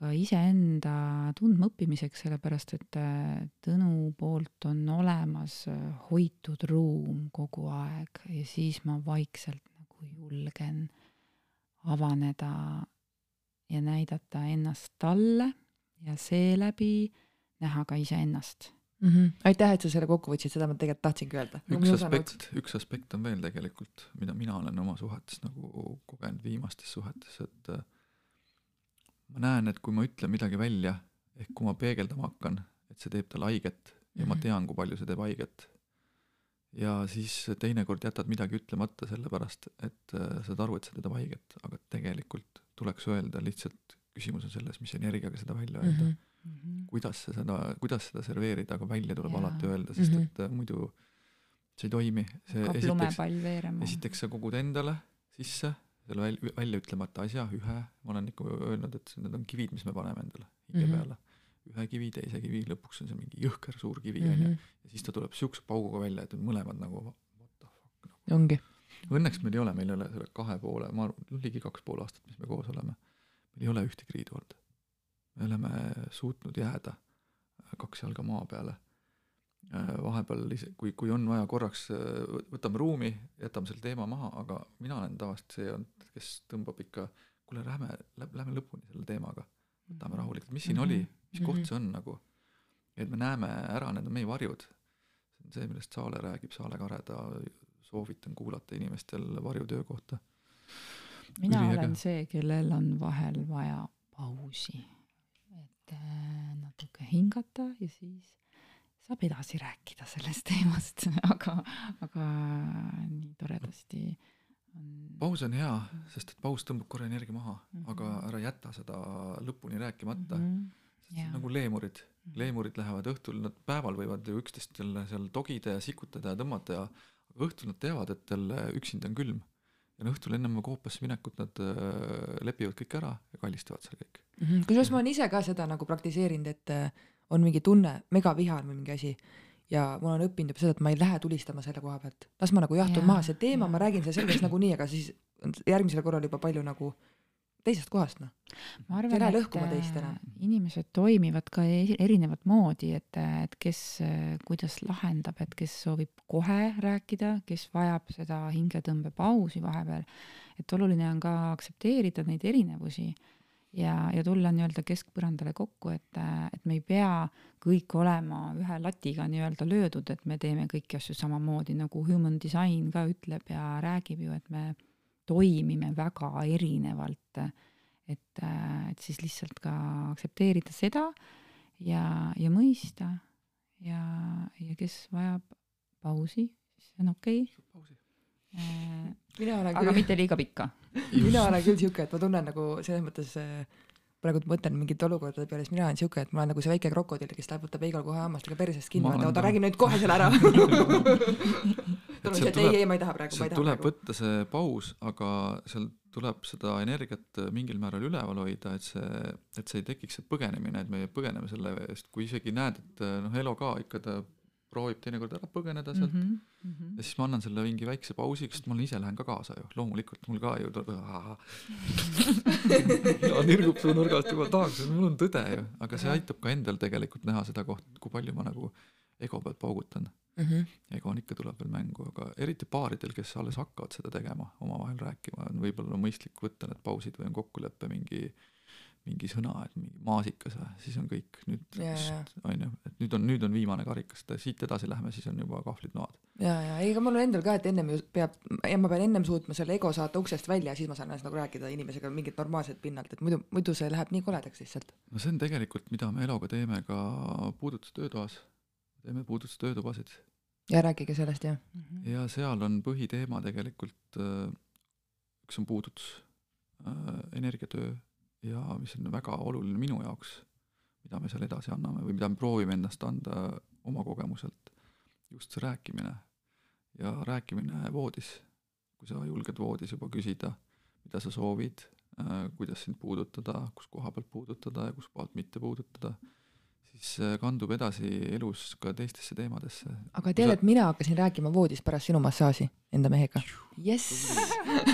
ka iseenda tundmaõppimiseks, sellepärast et äh, Tõnu poolt on olemas äh, hoitud ruum kogu aeg ja siis ma vaikselt nagu julgen avaneda ja näidata ennast talle ja seeläbi näha ka iseennast mm. -hmm. aitäh, et sa selle kokku võtsid, seda ma tegelikult tahtsingi öelda. üks aspekt, üks aspekt on veel tegelikult, mida mina olen oma suhetes nagu kogenud viimastes suhetes, et äh, ma näen, et kui ma ütlen midagi välja, ehk kui ma peegeldama hakkan, et see teeb talle haiget ja ma mhm. tean, kui palju see teeb haiget. ja siis teinekord jätad midagi ütlemata sellepärast, et äh, saad aru, et see teeb haiget, aga tegelikult tuleks öelda lihtsalt, küsimus on selles, mis energiaga seda välja öelda mm. -hmm. kuidas sa seda, kuidas seda serveerida, aga välja tuleb ja. alati öelda, sest mm -hmm. et äh, muidu see ei toimi. see esiteks, esiteks sa kogud endale sisse selle välja, välja ütlemata asja, ühe, ma olen ikka öelnud, et need on kivid, mis me paneme endale hinge mm -hmm. peale. ühe kivi, teise kivi, lõpuks on see mingi jõhker suur kivi, onju. Mhm. ja siis ta tuleb siukse pauguga välja, et mõlemad nagu what the fuck nagu.. ongi. Õnneks meil ei ole, meil ei ole selle kahe poole, ma arvan, ligi kaks pool aastat, mis me koos oleme, meil ei ole ühtegi riidu olnud. me oleme suutnud jääda kaks jalga maa peale Äh, vahepeal kui, kui on vaja korraks, äh, võtame ruumi, jätame selle teema maha, aga mina olen tavaliselt see olnud, kes tõmbab ikka, kuule, lähme, lähme lõpuni selle teemaga. võtame mhm. rahulikult, mis siin mm -hmm. oli, mis koht mhm. see on nagu. et me näeme ära, need on meie varjud. see on see, millest Saale räägib, Saale Kareda, soovitan kuulata inimestel varjutöö kohta. Mina Üliäge. olen see, kellel on vahel vaja pausi, et äh, natuke hingata ja siis saab edasi rääkida sellest teemast, aga, aga nii toredasti on. paus on hea, sest et paus tõmbab korra energia maha mm, -hmm. aga ära jäta seda lõpuni rääkimata mm. -hmm. sest on nagu leemurid mm, -hmm. leemurid lähevad õhtul, nad päeval võivad ju üksteist jälle seal togida ja sikutada ja tõmmata ja õhtul nad teavad, et jälle üksinda on külm. Ja no õhtul ennem koopasse minekut nad äh, lepivad kõik ära ja kallistavad seal kõik. Mm -hmm.. kusjuures ma olen ise ka seda nagu praktiseerinud, et äh, on mingi tunne, megaviha on mingi asi. Ja ma olen õppinud juba seda, et ma ei lähe tulistama selle koha pealt, las ma nagu jahtun maha, see teema, ma räägin selle selgeks nagunii, aga siis järgmisel korral juba palju nagu teisest kohast noh. ma arvan, et äh, inimesed toimivad ka erinevat moodi, et, et kes kuidas lahendab, et kes soovib kohe rääkida, kes vajab seda hingetõmbepausi vahepeal. et oluline on ka aktsepteerida neid erinevusi ja, ja tulla nii-öelda keskpõrandale kokku, et, et me ei pea kõik olema ühe latiga nii-öelda löödud, et me teeme kõiki asju samamoodi, nagu human design ka ütleb ja räägib ju, et me toimime väga erinevalt. et, et siis lihtsalt ka aktsepteerida seda ja, ja mõista ja, ja kes vajab pausi, siis on okei okay. mina olen aga küll, mitte liiga pikka. mina olen küll siuke, et ma tunnen nagu selles mõttes äh, praegu mõtlen mingite olukordade peale, siis mina olen siuke, et ma olen nagu see väike krokodill, kes taputab igal kohe hammastega persest kinni, et oota, räägi nüüd kohe selle ära. tuleb see, et ei, ei, ma ei taha praegu, ma ei taha tuleb praegu. võtta see paus, aga seal tuleb seda energiat mingil määral üleval hoida, et see, et see ei tekiks see põgenemine, et me põgeneme selle eest, kui isegi näed, et noh, Elo ka ikka ta proovib teinekord ära põgeneda sealt mm. -hmm. Mm -hmm. ja siis ma annan selle mingi väikse pausi, sest ma ise lähen ka kaasa ju, loomulikult mul ka ju ja nirgub su nurgast juba tahaks, mul on tõde ju, aga see aitab ka endal tegelikult näha seda kohta, kui palju ma nagu ego pealt paugutan mm. -hmm. ego on ikka, tuleb veel mängu, aga eriti paaridel, kes alles hakkavad seda tegema, omavahel rääkima, on võib-olla mõistlik võtta need pausid või on kokkulepe mingi mingi sõna, et mingi maasikas või, siis on kõik nüüd, on ju, et nüüd on, nüüd on viimane karikas, et siit edasi lähme, siis on juba kahvlid noad. ja, ja ei, ega mul on endal ka, et ennem ju peab, ma pean ennem suutma selle ego saata uksest välja ja siis ma saan ennast nagu rääkida inimesega mingit normaalset pinnalt, et muidu, muidu see läheb nii koledaks lihtsalt. no see on tegelikult, mida me Eloga teeme ka puudutustöötoas, teeme puudutustöötubasid. ja rääkige sellest, jah mm. -hmm. ja seal on põhiteema tegelikult, äh, üks on puudutus, äh, energiatöö ja mis on väga oluline minu jaoks, mida me seal edasi anname või mida me proovime endast anda oma kogemuselt, just see rääkimine. ja rääkimine voodis, kui sa julged voodis juba küsida, mida sa soovid, äh, kuidas sind puudutada, kus koha pealt puudutada ja kus kohalt mitte puudutada, siis kandub edasi elus ka teistesse teemadesse. aga tead, et mina hakkasin rääkima voodis pärast sinu massaaži enda mehega. jess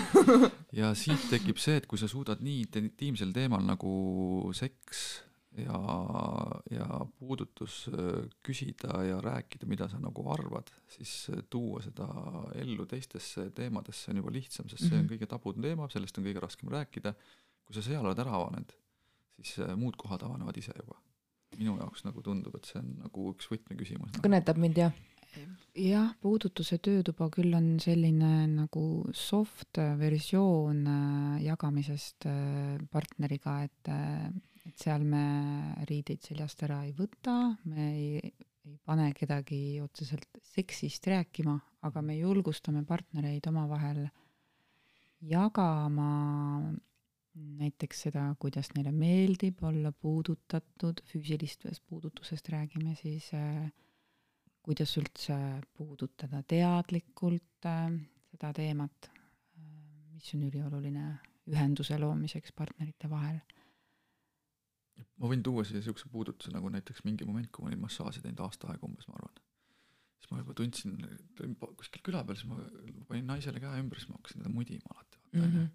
ja siit tekib see, et kui sa suudad nii intiimsel teemal nagu seks ja, ja puudutus äh, küsida ja rääkida, mida sa nagu arvad, siis äh, tuua seda ellu teistesse teemadesse on juba lihtsam, sest see on Mhm. kõige tabudem teema, sellest on kõige raskem rääkida. kui sa seal oled ära avanenud, siis äh, muud kohad avanevad ise juba. Minu jaoks nagu tundub, et see on nagu üks võtmeküsimus nagu.. kõnetab mind jah. jah, puudutuse töötuba küll on selline nagu soft versioon äh, jagamisest äh, partneriga, et, äh, et seal me riideid seljast ära ei võta, me ei, ei pane kedagi otseselt seksist rääkima, aga me julgustame partnereid omavahel jagama näiteks seda, kuidas neile meeldib olla puudutatud, füüsilistest puudutusest räägime siis äh, kuidas üldse puudutada teadlikult äh, seda teemat, mis on ülioluline ühenduse loomiseks partnerite vahel. ma võin tuua siia niisuguse puudutuse nagu näiteks mingi moment, kui ma olin massaaži teinud aasta aega umbes, ma arvan. siis ma juba tundsin, kuskil küla peal, siis ma panin naisele käe ümber, siis ma hakkasin teda mudima alati, vaata onju.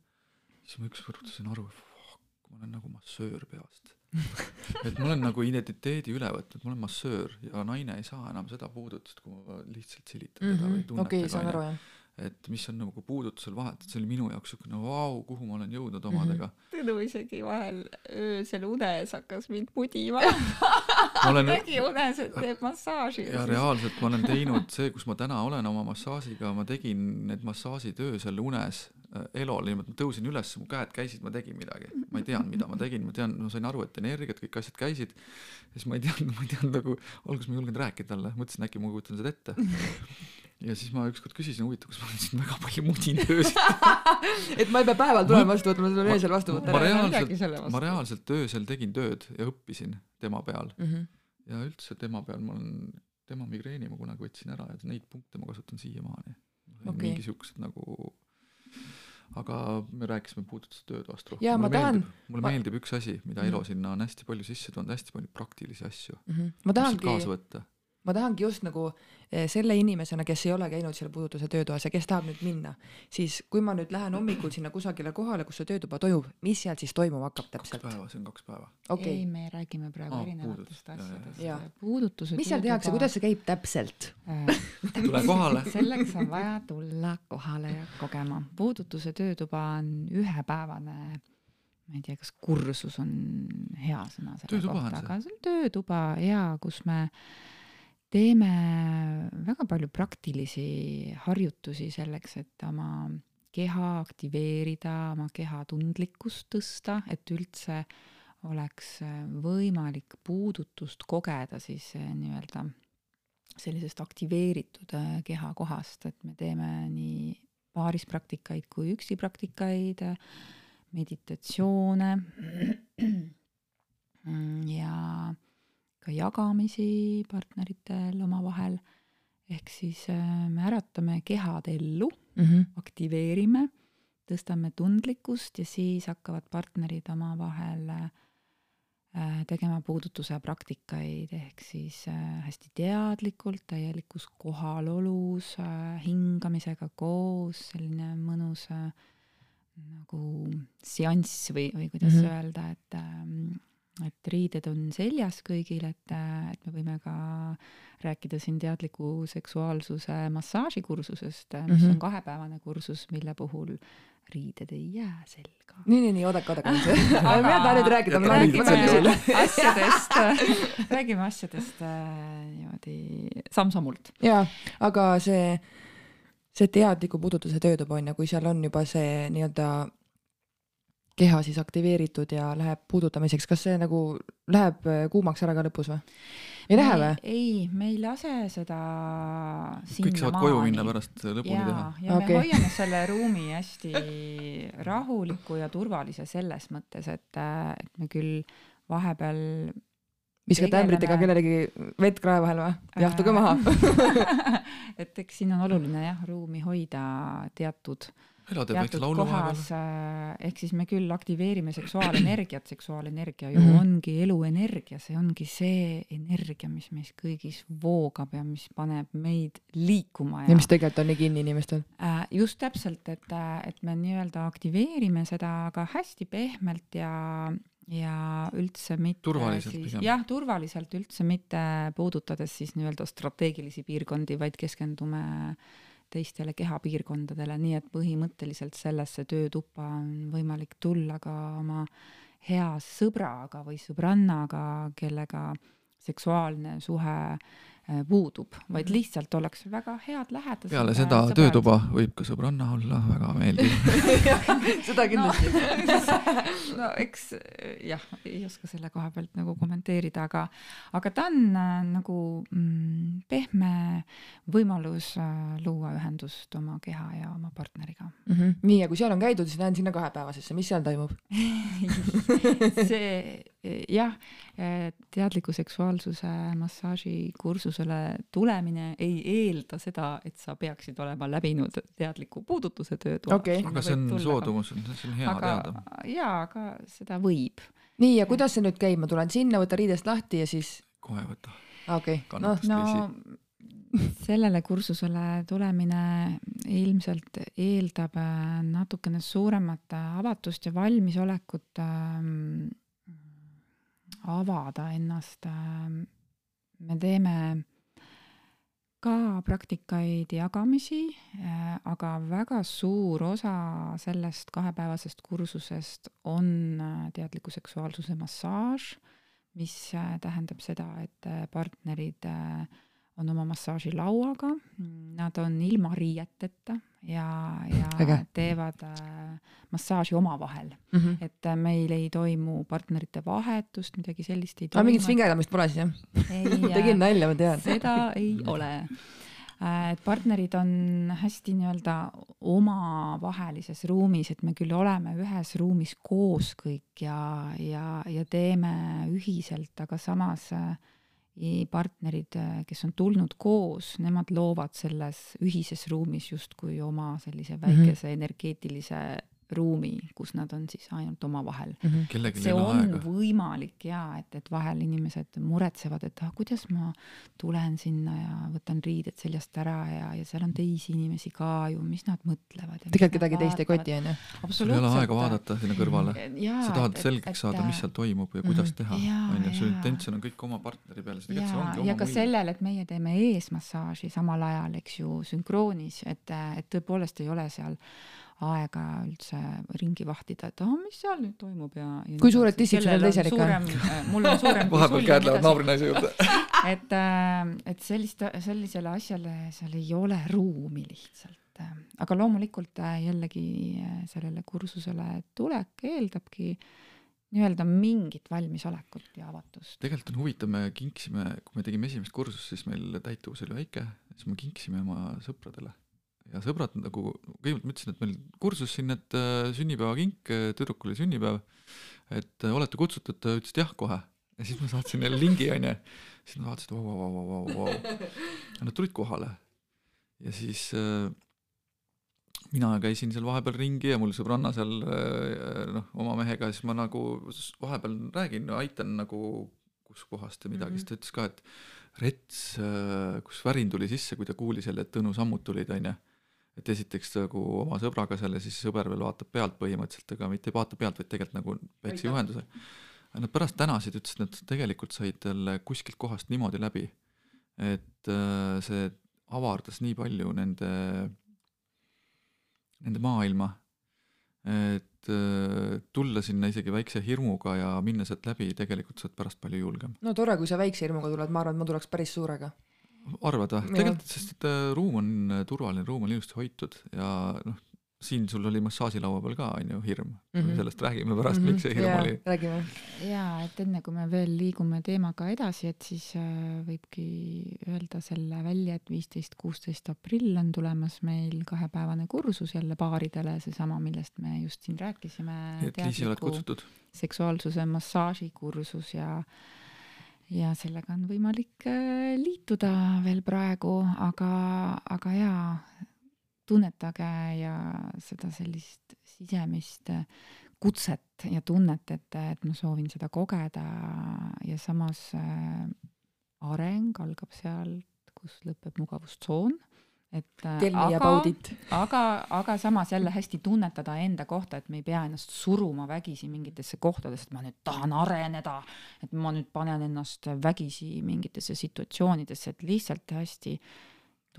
Siis ma ükskord sain aru, fuck, ma olen nagu massöör peast. et ma olen nagu identiteedi üle võtnud, ma olen massöör ja naine ei saa enam seda puudutust, kui ma lihtsalt silitan teda või tunnetan okei, saan aru jah. et mis on nagu puudutusel vahet, et see oli minu jaoks siukene vau, kuhu ma olen jõudnud omadega mm. Tõnu isegi vahel öösel unes hakkas mind mudima -hmm. ma olen nägi unes, et teeb massaaži. ja reaalselt ma olen teinud see, kus ma täna olen oma massaažiga, ma tegin need massaažid öösel unes äh, elol, niimoodi ma tõusin üles, mu käed käisid, ma tegin midagi, ma ei teadnud, mida ma tegin, ma tean, ma sain aru, et energiat, kõik asjad käisid. siis ma ei teadnud, ma ei teadnud nagu, alguses ma ei julgenud rääkida talle, mõtlesin äkki ma kujutan seda ette. Ja siis ma ükskord küsisin, huvitav, kas ma olen siin väga palju mudinud öösel. et ma ei pea päeval tulema vastu võtma, ma tulen öösel vastu võtta. ma reaalselt vastu. ma reaalselt öösel tegin tööd ja õppisin tema peal Mhm. ja üldse tema peal ma olen, tema migreeni ma kunagi võtsin ära ja neid punkte ma kasutan siiamaani. Okei. mingi siuksed nagu, aga me rääkisime puudutusest töötoast rohkem. Jaa, ma tahan- mulle ma- meeldib üks asi, mida Mhm. Elo sinna on hästi palju sisse toonud, hästi palju praktilisi asju. ma kaasa tahangi, võtta. Ma tahangi just nagu eh, selle inimesena, kes ei ole käinud seal puudutuse töötoas ja kes tahab nüüd minna, siis kui ma nüüd lähen hommikul sinna kusagile kohale, kus see töötuba toimub, mis seal siis toimuma hakkab kaks täpselt? päeva, see on kaks päeva. okei ei, me räägime praegu Aa, erinevatest jaa, asjadest puudutuse mis seal tehakse, kuidas see käib täpselt? tule kohale. selleks on vaja tulla kohale ja kogema. puudutuse töötuba on ühepäevane ma ei tea, kas kursus on hea sõna selle Töötuba kohta, aga see on töötuba jaa, kus me teeme väga palju praktilisi harjutusi selleks, et oma keha aktiveerida, oma keha tundlikkust tõsta, et üldse oleks võimalik puudutust kogeda siis eh, nii-öelda sellisest aktiveeritud eh, kehakohast, et me teeme nii paarispraktikaid kui üksi praktikaid, meditatsioone ja ka jagamisi partneritel omavahel. ehk siis äh, me äratame kehad ellu, mm. -hmm. aktiveerime, tõstame tundlikkust ja siis hakkavad partnerid omavahel äh, tegema puudutuse praktikaid, ehk siis äh, hästi teadlikult, täielikus kohalolus, hingamisega koos, selline mõnus nagu seanss või, või kuidas mm. -hmm. öelda, et ähm, et riided on seljas kõigil, et, et me võime ka rääkida siin teadliku seksuaalsuse massaažikursusest, mis mm. -hmm. on kahepäevane kursus, mille puhul riided ei jää selga. nii, nii, nii, oodake, oodake. Aga- mina tahan nüüd rääkida, räägime asjadest. asjadest, räägime asjadest äh, niimoodi samm-sammult. jaa, aga see, see teadliku puudutuse töötuba on ju, kui seal on juba see nii-öelda keha siis aktiveeritud ja läheb puudutamiseks, kas see nagu läheb äh, kuumaks ära ka lõpus või? ei lähe või? ei, me ei lase seda kõik saavad koju minna pärast lõpuni teha ja, ja Okei. me hoiame selle ruumi hästi rahuliku ja turvalise selles mõttes, et, et me küll vahepeal viskate ämbritega kellelegi vett krae vahel või? jahtuge maha et eks siin on oluline jah, ruumi hoida teatud, väikse teatud kohas vahepeal., ehk siis me küll aktiveerime seksuaalenergiat, seksuaalenergia ju Mhm. ongi eluenergia, see ongi see energia, mis meis kõigis voogab ja mis paneb meid liikuma ja mis tegelikult on nii kinni inimestel. Äh, just täpselt, et, et me nii-öelda aktiveerime seda aga hästi pehmelt ja, ja üldse mitte Turvaliselt siis, jah, turvaliselt üldse mitte puudutades siis nii-öelda strateegilisi piirkondi, vaid keskendume teistele kehapiirkondadele, nii et põhimõtteliselt sellesse töötuppa on võimalik tulla ka oma hea sõbraga või sõbrannaga, kellega seksuaalne suhe puudub, vaid Mhm. lihtsalt ollakse väga head lähedased. peale seda sõbrad. töötuba võib ka sõbranna olla väga meeldiv seda kindlasti no, no eks jah, ei oska selle koha pealt nagu kommenteerida, aga, aga ta on äh, nagu mm, pehme võimalus äh, luua ühendust oma keha ja oma partneriga mm. -hmm. nii, ja kui seal on käidud, siis lähen sinna kahepäevasesse, mis seal toimub? see jah, teadliku seksuaalsuse massaaži kursusele tulemine ei eelda seda, et sa peaksid olema läbinud teadliku puudutuse töötoa. Okei. aga see on soodumus, see on hea aga teada. jaa, aga seda võib. nii, ja kuidas see nüüd käib, ma tulen sinna, võtan riidest lahti ja siis, kohe võta. okei okay., noh, no sellele kursusele tulemine ilmselt eeldab äh, natukene suuremat äh, avatust ja valmisolekut ähm, avada ennast ähm,. me teeme ka praktikaid jagamisi äh,, aga väga suur osa sellest kahepäevasest kursusest on äh, teadliku seksuaalsuse massaaž, mis äh, tähendab seda, et partnerid on oma massaažilauaga, nad on ilma riieteta ja, ja Äge. teevad äh, massaaži omavahel mm -hmm. et äh, meil ei toimu partnerite vahetust, midagi sellist ei aga mingit svingerdamist pole siis jah? tegin nalja, ma tean. seda ei ole. et partnerid on hästi nii-öelda omavahelises ruumis, et me küll oleme ühes ruumis koos kõik ja, ja, ja teeme ühiselt, aga samas äh, partnerid, kes on tulnud koos, nemad loovad selles ühises ruumis justkui oma sellise väikese mm -hmm. energeetilise ruumi, kus nad on siis ainult omavahel kellelgi see ei ole on aega. võimalik ja et, et vahel inimesed muretsevad, et ah, kuidas ma tulen sinna ja võtan riided seljast ära ja, ja seal on teisi inimesi ka ju, mis nad mõtlevad. tegelikult kedagi teist ei koti, onju. sul ei ole aega vaadata sinna kõrvale. jaa, sa tahad selgeks saada, mis seal toimub ja kuidas teha, Jaa, onju, su intention on kõik oma partneri peale, see ja tegelikult see, ongi ja oma ka võim. sellel, et meie teeme eesmassaaži samal ajal, eks ju, sünkroonis, et, et tõepoolest ei ole seal aega üldse ringi vahtida, et ah, mis seal nüüd toimub ja, ja. kui suured tissid sellel teisel ikka on? mul on suurem vahepeal käed lähevad naabrinaise juurde et, äh, et sellist, sellisele asjale seal ei ole ruumi lihtsalt. aga loomulikult äh, jällegi äh, sellele kursusele tulek eeldabki nii-öelda mingit valmisolekut ja avatust. tegelikult on huvitav, me kinkisime, kui me tegime esimest kursust, siis meil täituvus oli väike, siis me kinkisime oma sõpradele ja sõbrad nagu, kõigepealt ma ütlesin, et meil kursus siin, et äh, sünnipäevakink, äh, tüdrukul oli sünnipäev, et äh, olete kutsutud, ta ütles, et jah, kohe. ja siis ma saatsin neile lingi, onju. siis nad vaatasid, vau, vau, vau, vau, vau. ja nad tulid kohale. ja siis äh, mina käisin seal vahepeal ringi ja mul sõbranna seal noh, oma mehega, siis ma nagu vahepeal räägin, aitan nagu kuskohast ja midagi mm, -hmm. siis ta ütles ka, et rets, kus värin tuli sisse, kui ta kuulis jälle, et Tõnu sammud tulid, onju et esiteks nagu oma sõbraga seal ja siis sõber veel vaatab pealt põhimõtteliselt, aga mitte ei vaata pealt, vaid tegelikult nagu väikse juhenduse. Nad pärast tänasid, ütlesid, et nad tegelikult said jälle kuskilt kohast niimoodi läbi, et äh, see avardas nii palju nende, nende maailma, et äh, tulla sinna isegi väikse hirmuga ja minna sealt läbi, tegelikult sa oled pärast palju julgem. no tore, kui sa väikse hirmuga tuled, ma arvan, et ma tuleks päris suurega arvad või? tegelikult, sest et äh, ruum on äh, turvaline, ruum on ilusti hoitud ja noh, siin sul oli massaažilaua peal ka on ju hirm mm, -hmm. sellest räägime pärast mm, -hmm. miks see hirm yeah, oli. räägime. ja et enne kui me veel liigume teemaga edasi, et siis äh, võibki öelda selle välja, et viisteist, kuusteist aprill on tulemas meil kahepäevane kursus jälle paaridele, seesama, millest me just siin rääkisime. et Liisi oled kutsutud? seksuaalsuse massaažikursus ja äh, ja sellega on võimalik äh, liituda veel praegu, aga, aga jaa, tunnetage ja seda sellist sisemist äh, kutset ja tunnet, et, et ma soovin seda kogeda. Ja samas äh, areng algab sealt, kus lõpeb mugavustsoon et Tell me about it. aga, aga samas jälle hästi tunnetada enda kohta, et me ei pea ennast suruma vägisi mingitesse kohtadesse, et ma nüüd tahan areneda, et ma nüüd panen ennast vägisi mingitesse situatsioonidesse, et lihtsalt hästi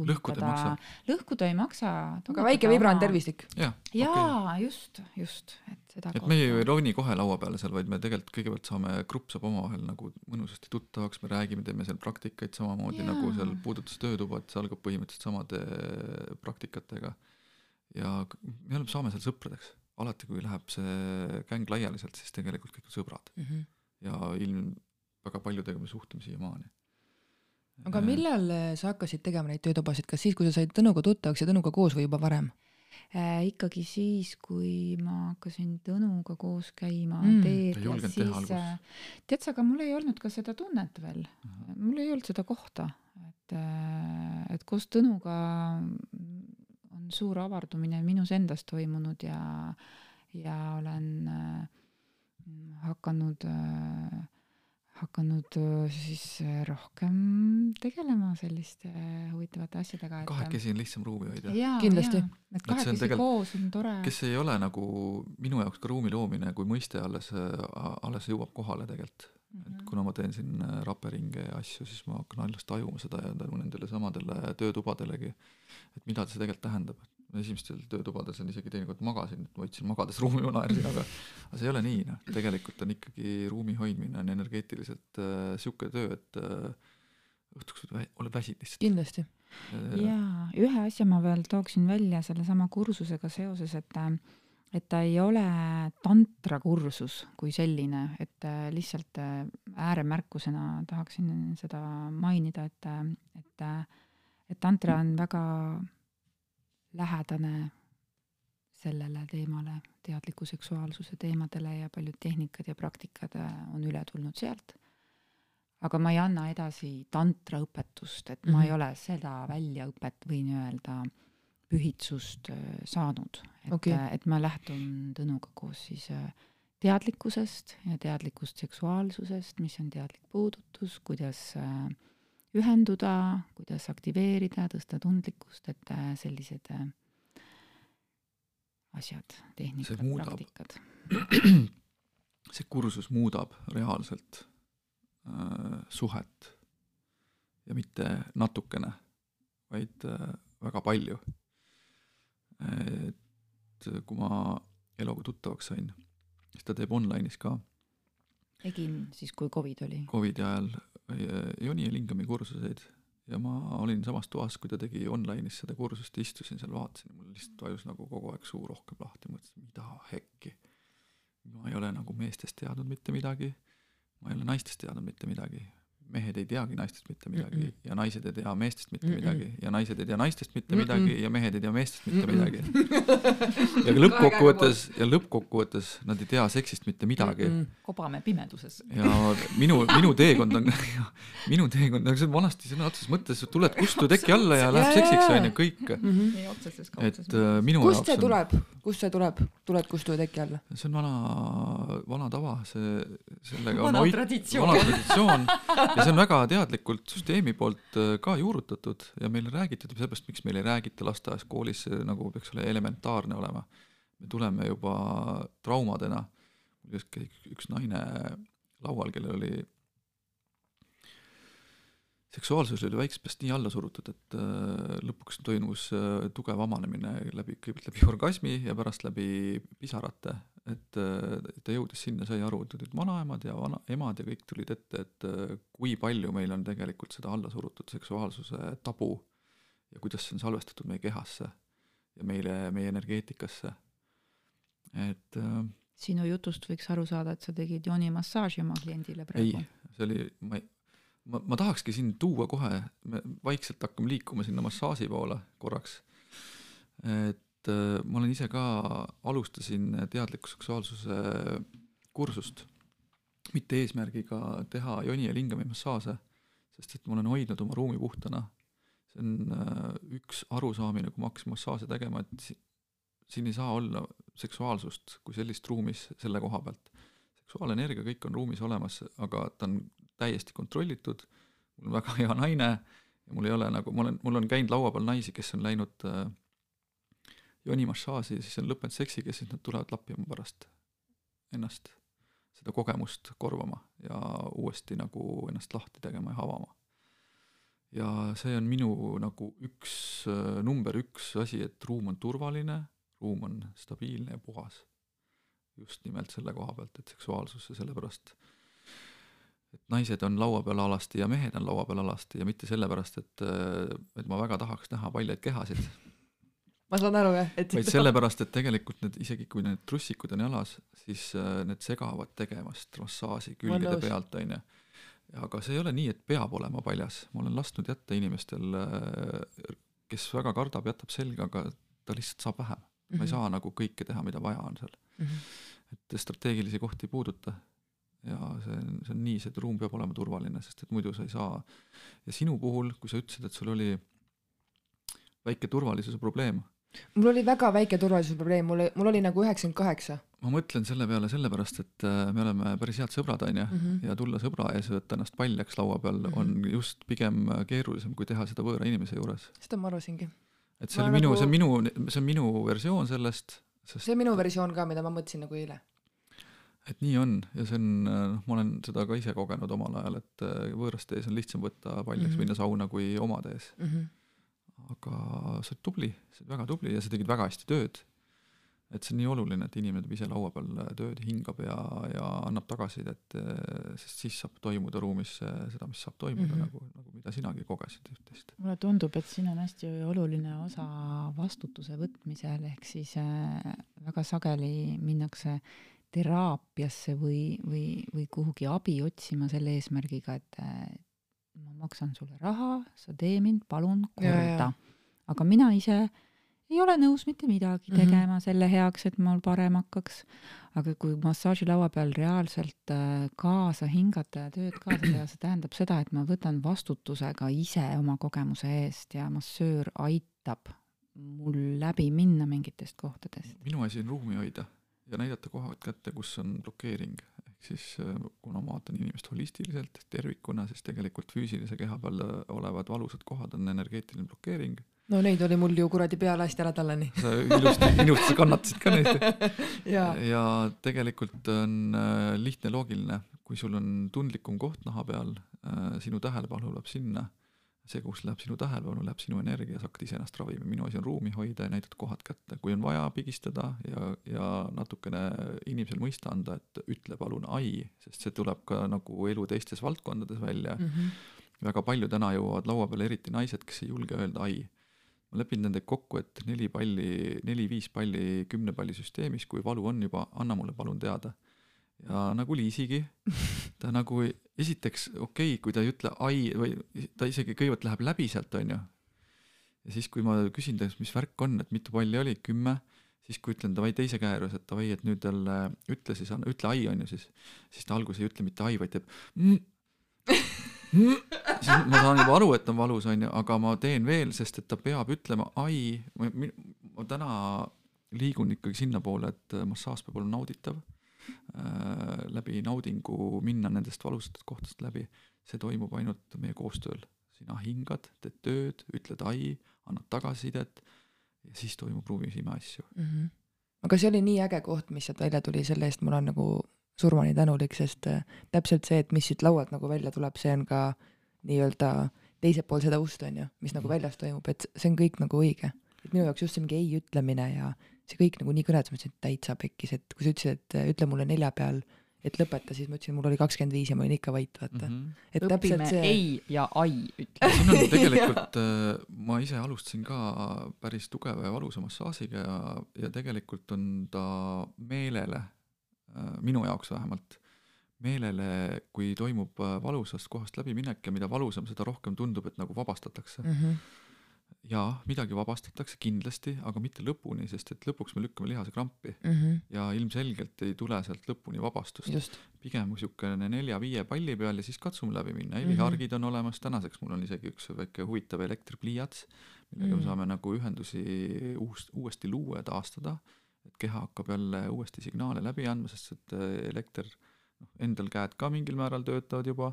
lõhkuda ei maksa. lõhkuda ei maksa. aga väike vibra on tervislik. jaa ja, okay., just, just, et seda et meie ju ei roni kohe laua peale seal, vaid me tegelikult kõigepealt saame, grupp saab omavahel nagu mõnusasti tuttavaks, me räägime, teeme seal praktikaid samamoodi ja. nagu seal puudutas töötuba, et see algab põhimõtteliselt samade praktikatega. ja me oleme, saame seal sõpradeks, alati kui läheb see gäng laiali sealt, siis tegelikult kõik on sõbrad mm. -hmm. ja ilm, väga paljudega me suhtleme siiamaani aga millal äh, sa hakkasid tegema neid töötubasid, kas siis, kui sa said Tõnuga tuttavaks ja Tõnuga koos või juba varem äh,? ikkagi siis, kui ma hakkasin Tõnuga koos käima mm. teed ja siis äh, tead sa, aga mul ei olnud ka seda tunnet veel uh, -huh. mul ei olnud seda kohta, et et koos Tõnuga on suur avardumine minus endas toimunud ja, ja olen hakanud äh, hakanud siis rohkem tegelema selliste huvitavate asjadega et.... kahekesi on lihtsam ruumi hoida. kindlasti. et kahekesi koos on tore. kes ei ole nagu minu jaoks ka ruumi loomine kui mõiste alles, alles jõuab kohale tegelikult mm. -hmm. et mhm. kuna ma teen siin raperinge ja asju, siis ma hakkan alles tajuma seda ja tänu nendele samadele töötubadelegi, et mida see tegelikult tähendab, et esimestel töötubades on isegi teinekord magasin, võtsin magades ruumi, ma naersin, aga aga see ei ole nii, noh, tegelikult on ikkagi ruumi hoidmine on energeetiliselt äh, sihuke töö, et äh, õhtuks oled väsinud lihtsalt. kindlasti. Äh, jaa, ühe asja ma veel tooksin välja sellesama kursusega seoses, et äh, et ta ei ole tantrakursus kui selline, et äh, lihtsalt ääremärkusena tahaksin seda mainida, et, et, et tantra on väga lähedane sellele teemale, teadliku seksuaalsuse teemadele ja paljud tehnikad ja praktikad äh, on üle tulnud sealt. aga ma ei anna edasi tantraõpetust, et mm -hmm. ma ei mhm. ole seda väljaõpet, võin öelda, pühitsust äh, saanud, et okay., äh, et ma lähtun Tõnuga koos siis teadlikkusest ja teadlikust seksuaalsusest, mis on teadlik puudutus, kuidas äh, ühenduda, kuidas aktiveerida, tõsta tundlikkust, et äh, sellised äh, asjad, tehnikad, praktikad. see kursus muudab reaalselt äh, suhet ja mitte natukene, vaid äh, väga palju. et kui ma Eloga tuttavaks sain, siis ta teeb online'is ka tegin siis, kui Covid oli. Covidi ajal Joni ja Lingami kursuseid. Ja ma olin samas toas, kui ta tegi online'is seda kursust, istusin seal, vaatasin, mul lihtsalt vajus nagu kogu aeg suu rohkem lahti, mõtlesin, mida hekki. ma ei ole nagu meestest teadnud mitte midagi, ma ei ole naistest teadnud mitte midagi, mehed ei teagi naistest mitte midagi mm -mm. ja naised ei tea meestest mitte mm -mm. midagi ja naised ei tea naistest mitte mm -mm. midagi ja mehed ei tea meestest mitte mm -mm. midagi. ja lõppkokkuvõttes ja lõppkokkuvõttes nad ei tea seksist mitte midagi mm. -mm. kobame pimeduses. ja minu, minu teekond on minu teekond, aga see on vanasti sõna otseses mõttes, tuled kustu teki alla ja läheb seksiks onju kõik mm. -hmm. et äh, minu kust see tuleb, kust see tuleb, tuled kustu teki alla? see on vana, vana tava, see, sellega vana on traditsioon. vana traditsioon ja see on väga teadlikult süsteemi poolt äh, ka juurutatud ja meile räägitud, seepärast miks meil ei räägita lasteaias, koolis, see nagu peaks olema elementaarne olema. me tuleme juba traumadena, mul just käis üks naine laual, kellel oli seksuaalsus oli väiksest peast nii alla surutud, et äh, lõpuks toimus äh, tugev avanemine läbi, kõigepealt läbi orgasmi ja pärast läbi pisarate, et äh, ta jõudis sinna, sai aru, et olid vanaemad ja vana, emad ja kõik tulid ette, et kui palju meil on tegelikult seda alla surutud seksuaalsuse tabu ja kuidas see on salvestatud meie kehasse ja meile, meie energeetikasse, et sinu jutust võiks aru saada, et sa tegid joonimassaaži oma kliendile praegu. ei, see oli, ma ei ma, ma tahakski sind tuua kohe, me vaikselt hakkame liikuma sinna massaaži poole korraks. et äh, ma olen ise ka, alustasin teadliku seksuaalsuse kursust, mitte eesmärgiga teha joni ja lingami massaaže, sest et ma olen hoidnud oma ruumi puhtana. see on äh, üks arusaamine, kui ma hakkasin massaaže tegema, et siin ei saa olla seksuaalsust kui sellist ruumis selle koha pealt. seksuaalenergia, kõik on ruumis olemas, aga ta on täiesti kontrollitud, mul on väga hea naine ja mul ei ole nagu, ma olen, mul on käinud laua peal naisi, kes on läinud äh, jonimassaaži, siis on lõppenud seksiga, siis nad tulevad lappima pärast ennast, seda kogemust korvama ja uuesti nagu ennast lahti tegema ja avama. ja see on minu nagu üks, number üks asi, et ruum on turvaline, ruum on stabiilne ja puhas. just nimelt selle koha pealt, et seksuaalsus ja sellepärast et naised on laua peal alasti ja mehed on laua peal alasti ja mitte sellepärast, et, et ma väga tahaks näha paljaid kehasid. Ma saan aru jah, et vaid sellepärast, et tegelikult need, isegi kui need trussikud on jalas, siis äh, need segavad tegemast massaaži külgede pealt, onju. aga see ei ole nii, et peab olema paljas, ma olen lasknud jätta inimestel, äh, kes väga kardab, jätab selga, aga ta lihtsalt saab vähem mm. -hmm. ma ei mhm. saa nagu kõike teha, mida vaja on seal mm. -hmm. et strateegilisi kohti ei puuduta ja see on, see on nii, see ruum peab olema turvaline, sest et muidu sa ei saa. ja sinu puhul, kui sa ütlesid, et sul oli väike turvalisuse probleem. Mul oli väga väike turvalisuse probleem, mul, mul oli nagu üheksakümmend kaheksa. ma mõtlen selle peale sellepärast, et äh, me oleme päris head sõbrad, on ju, mhm. ja tulla sõbra ees ja võtta ennast paljaks laua peal mm -hmm. on just pigem keerulisem, kui teha seda võõra inimese juures. seda ma arvasingi. et see ma nagu... minu, see on minu, see on minu versioon sellest, sest see on minu versioon ka, mida ma mõtlesin nagu eile et nii on ja see on, noh, ma olen seda ka ise kogenud omal ajal, et äh, võõraste ees on lihtsam võtta paljaks mm -hmm. minna sauna kui omade ees mm. -hmm. Aga sa oled tubli, sa oled väga tubli ja sa tegid väga hästi tööd. et see on nii oluline, et inimene teeb ise laua peal tööd, hingab ja, ja annab tagasisidet, äh, sest siis saab toimuda ruumis seda, mis saab toimuda mm, -hmm. nagu, nagu mida sinagi kogesid üht-teist. mulle tundub, et siin on hästi oluline osa vastutuse võtmisel, ehk siis äh, väga sageli minnakse teraapiasse või, või, või kuhugi abi otsima selle eesmärgiga, et ma maksan sulle raha, sa tee mind palun korda. aga mina ise ei ole nõus mitte midagi mhm. tegema mm -hmm. selle heaks, et mul parem hakkaks. aga kui massaažilaua peal reaalselt äh, kaasa hingata ja tööd kaasa teha, see tähendab seda, et ma võtan vastutuse ka ise oma kogemuse eest ja massöör aitab mul läbi minna mingitest kohtadest. minu asi on ruumi hoida ja näidata kohad kätte, kus on blokeering. Siis äh, kuna ma vaatan inimest holistiliselt, tervikuna, siis tegelikult füüsilise keha peal olevad valusad kohad on energeetiline blokeering. no neid oli mul ju kuradi peale hästi ära tallani. sa ilusti, ilusti kannatasid ka neid ja. ja tegelikult on äh, lihtne, loogiline, kui sul on tundlikum koht naha peal, äh, sinu tähelepanu läheb sinna, see, kus läheb sinu tähelepanu, läheb sinu energia, sa hakkad iseennast ravima, minu asi on ruumi hoida ja näidata kohad kätte, kui on vaja pigistada ja, ja natukene inimesel mõista anda, et ütle palun ai, sest see tuleb ka nagu elu teistes valdkondades välja mm. -hmm. väga palju täna jõuavad laua peale, eriti naised, kes ei julge öelda ai. ma lepin nendega kokku, et neli palli, neli-viis palli kümne palli süsteemis, kui valu on juba, anna mulle palun teada ja nagu Liisigi, ta nagu esiteks okei okay,, kui ta ei ütle ai või ta isegi kõigepealt läheb läbi sealt, onju. ja siis, kui ma küsin ta mis värk on, et mitu palli oli, kümme, siis kui ütlen davai teise käe juures, et davai, et nüüd jälle ütle siis, ütle ai onju siis, siis ta alguses ei ütle mitte ai, vaid teeb mm, mm, siis ma saan juba aru, et on valus onju, aga ma teen veel, sest et ta peab ütlema ai, ma, täna liigun ikkagi sinnapoole, et massaaž peab olema nauditav läbi naudingu minna nendest valusatest kohtadest läbi, see toimub ainult meie koostööl. sina hingad, teed tööd, ütled ai, annad tagasisidet ja siis toimub ruumis imeasju mm. -hmm. aga see oli nii äge koht, mis sealt välja tuli, selle eest ma olen nagu surmani tänulik, sest äh, täpselt see, et mis siit laualt nagu välja tuleb, see on ka nii-öelda teisel pool seda ust, on ju, mis nagu mhm. väljas toimub, et see on kõik nagu õige. et minu jaoks just see mingi ei ütlemine ja see kõik nagu nii kõnetas, ma ütlesin, et täitsa pekkis, et kui sa ütlesid, et ütle mulle nelja peal, et lõpeta, siis ma ütlesin, mul oli kakskümmend viis ja ma olin ikka vait, vaata mm. -hmm. et õpime see... ei ja ai, ütle. siin on tegelikult äh, ma ise alustasin ka päris tugeva ja valusa massaažiga ja, ja tegelikult on ta meelele, äh, minu jaoks vähemalt, meelele, kui toimub äh, valusast kohast läbiminek ja mida valusam, seda rohkem tundub, et nagu vabastatakse mm. -hmm jaa, midagi vabastatakse kindlasti, aga mitte lõpuni, sest et lõpuks me lükkame lihase krampi mm -hmm. ja ilmselgelt ei tule sealt lõpuni vabastust. pigem niisugune nelja-viie palli peal ja siis katsume läbi minna, helihargid mm -hmm. on olemas, tänaseks mul on isegi üks väike huvitav elektripliiats, millega mm -hmm. me saame nagu ühendusi uus, uuesti luua ja taastada, et keha hakkab jälle uuesti signaale läbi andma, sest et äh, elekter, noh, endal käed ka mingil määral töötavad juba,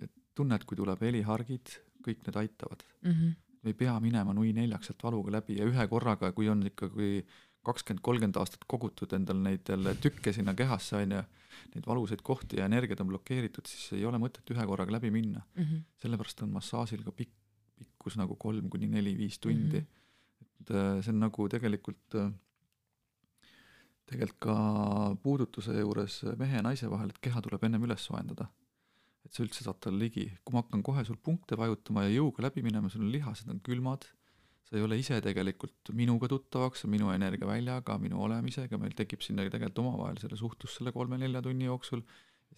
et tunned, kui tuleb helihargid, kõik need aitavad mm. -hmm ei pea minema nui neljaks sealt valuga läbi ja ühe korraga, kui on ikkagi kakskümmend, kolmkümmend aastat kogutud endal neid jälle tükke sinna kehasse, on ju, neid valusaid kohti ja energiat on blokeeritud, siis ei ole mõtet ühe korraga läbi minna mm. -hmm. sellepärast on massaažil ka pikk, pikkus nagu kolm kuni neli-viis tundi mm. -hmm. et äh, see on nagu tegelikult, äh, tegelikult ka puudutuse juures mehe ja naise vahel, et keha tuleb ennem üles soojendada et sa üldse saad talle ligi. kui ma hakkan kohe sul punkte vajutama ja jõuga läbi minema, sul on lihased on külmad, sa ei ole ise tegelikult minuga tuttavaks, minu energiaväljaga, minu olemisega, meil tekib sinna tegelikult omavahel selle suhtlus selle kolme-nelja tunni jooksul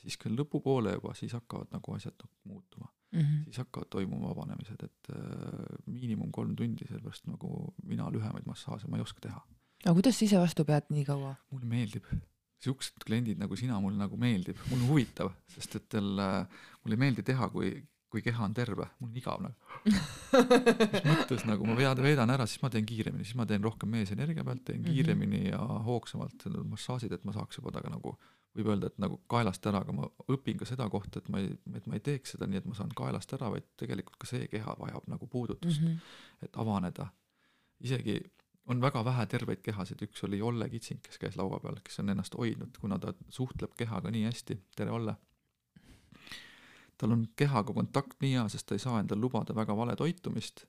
siis küll lõpupoole juba, siis hakkavad nagu asjad nagu muutuma mm. -hmm. siis hakkavad toimuma vabanemised, et äh, miinimum kolm tundi, sellepärast nagu mina lühemaid massaaže ma ei oska teha. aga kuidas sa ise vastu pead nii kaua? mulle meeldib siuksed kliendid nagu sina mulle nagu meeldib, mul on huvitav, sest et jälle mulle ei meeldi teha, kui, kui keha on terve, mul on igav nagu. mis mõttes nagu ma vead, veedan ära, siis ma teen kiiremini, siis ma teen rohkem meesenergia pealt, teen mhm. kiiremini mm -hmm. ja hoogsamalt massaažid, et ma saaks juba temaga nagu võib öelda, et nagu kaelast ära, aga ma õpin ka seda kohta, et ma ei, et ma ei teeks seda nii, et ma saan kaelast ära, vaid tegelikult ka see keha vajab nagu puudutust mm, -hmm. et avaneda. isegi on väga vähe terveid kehasid, üks oli Olle Kitsing, kes käis laua peal, kes on ennast hoidnud, kuna ta suhtleb kehaga nii hästi, tere Olle! tal on kehaga kontakt nii hea, sest ta ei saa endal lubada väga vale toitumist.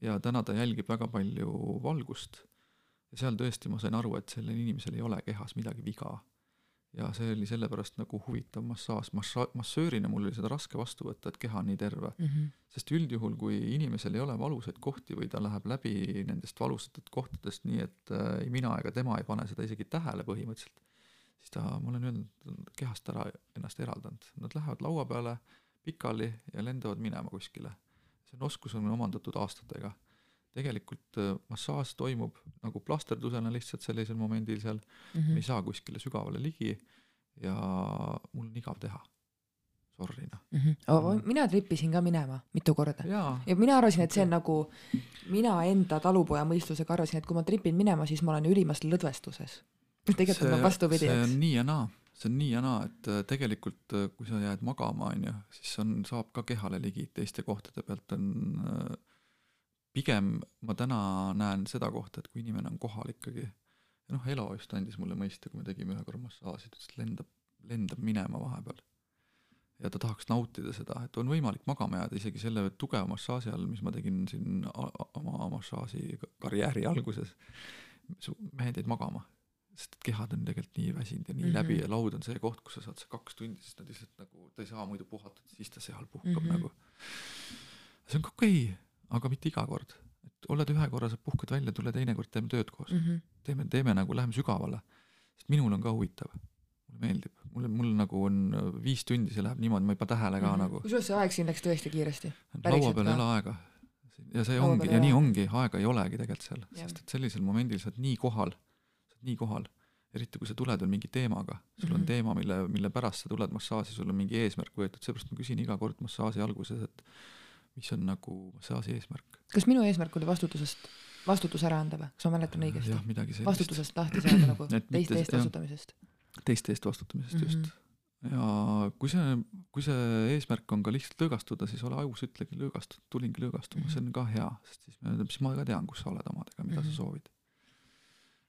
Ja täna ta jälgib väga palju valgust. Ja seal tõesti ma sain aru, et sellel inimesel ei ole kehas midagi viga ja see oli sellepärast nagu huvitav massaaž, massa-, massöörina mul oli seda raske vastu võtta, et keha on nii terve mm. -hmm. sest üldjuhul, kui inimesel ei ole valusaid kohti või ta läheb läbi nendest valusatest kohtadest nii, et äh, ei mina ega tema ei pane seda isegi tähele põhimõtteliselt, siis ta, ma olen öelnud, kehast ära ennast eraldanud, nad lähevad laua peale pikali ja lendavad minema kuskile. see on oskus on omandatud aastatega tegelikult äh, massaaž toimub nagu plasterdusena lihtsalt sellisel momendil seal mm, -hmm. me ei saa kuskile sügavale ligi ja mul on igav teha. Sorry noh mm. -hmm. Oh, mina tripisin ka minema mitu korda ja, ja mina arvasin, et see on nagu, mina enda talupoja mõistusega arvasin, et kui ma tripin minema, siis ma olen ülimas lõdvestuses. tegelikult on vastupidi. see on nii ja naa, see on nii ja naa, et äh, tegelikult äh, kui sa jääd magama, on ju, siis on, saab ka kehale ligi, teiste kohtade pealt on äh, pigem ma täna näen seda kohta, et kui inimene on kohal ikkagi, noh, Elo just andis mulle mõista, kui me tegime ühe korra massaaži, ta ütles, et lendab, lendab minema vahepeal. ja ta tahaks nautida seda, et on võimalik magama jääda isegi selle tugeva massaaži all, mis ma tegin siin oma massaaži karjääri alguses. mehed jäid magama, sest et kehad on tegelikult nii väsinud ja nii mm -hmm. läbi ja laud on see koht, kus sa saad see kaks tundi, sest nad lihtsalt nagu, ta ei saa muidu puhata, siis ta seal puhkab mm -hmm. nagu. see on okei okay,, aga mitte iga kord, et oled ühe korra, sa puhkad välja, tule teinekord, teeme tööd koos mm. -hmm. teeme, teeme nagu, lähme sügavale. sest minul on ka huvitav mulle meeldib, mul, mul nagu on viis tundi, see läheb niimoodi, ma ei pane tähele ka mm -hmm. nagu. kusjuures see aeg siin läks tõesti kiiresti. laua peal ei ole aega. ja see laua ongi, ja nii ongi, aega ei olegi tegelikult seal, sest et sellisel momendil sa oled nii kohal, sa oled nii kohal, eriti kui sa tuled veel mingi teemaga, sul mm -hmm. on teema, mille, mille pärast sa tuled massaaži, sul on mingi eesmärk võetud, seepärast ma küsin iga kord massaaži alguses, et mis on nagu massaaži eesmärk. kas minu eesmärk oli vastutusest, vastutus ära anda või, kas ma mäletan õigesti? jah, midagi sellist. vastutusest lahti saada nagu teiste eest vastutamisest teiste eest vastutamisest mm -hmm. just. ja kui see, kui see eesmärk on ka lihtsalt lõõgastuda, siis ole aus, ütlegi lõõgastud, tulingi lõõgastuma mm, -hmm. see on ka hea, sest siis me, siis ma ka tean, kus sa oled omadega, mida mm -hmm. sa mhm. soovid.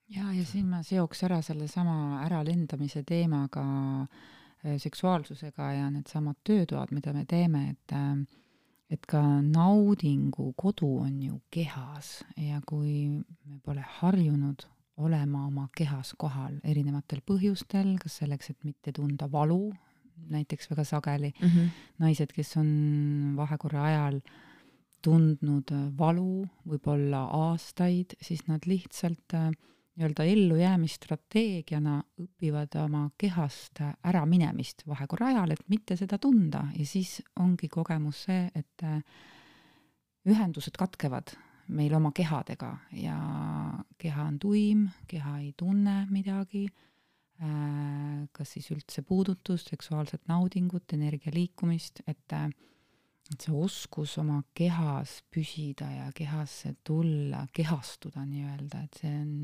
ja, ja siin ma seoks ära sellesama äralendamise teemaga äh, seksuaalsusega ja needsamad töötoad, mida me teeme, et äh, et ka naudingu kodu on ju kehas ja kui me pole harjunud olema oma kehas kohal erinevatel põhjustel, kas selleks, et mitte tunda valu, näiteks väga sageli mm -hmm. naised, kes on vahekorra ajal tundnud valu võib-olla aastaid, siis nad lihtsalt äh, nii-öelda ellujäämisstrateegiana õpivad oma kehast äraminemist vahekorra ajal, et mitte seda tunda. Ja siis ongi kogemus see, et äh, ühendused katkevad meil oma kehadega ja keha on tuim, keha ei tunne midagi, äh, kas siis üldse puudutust, seksuaalset naudingut, energia liikumist, et et see oskus oma kehas püsida ja kehasse tulla, kehastuda nii-öelda, et see on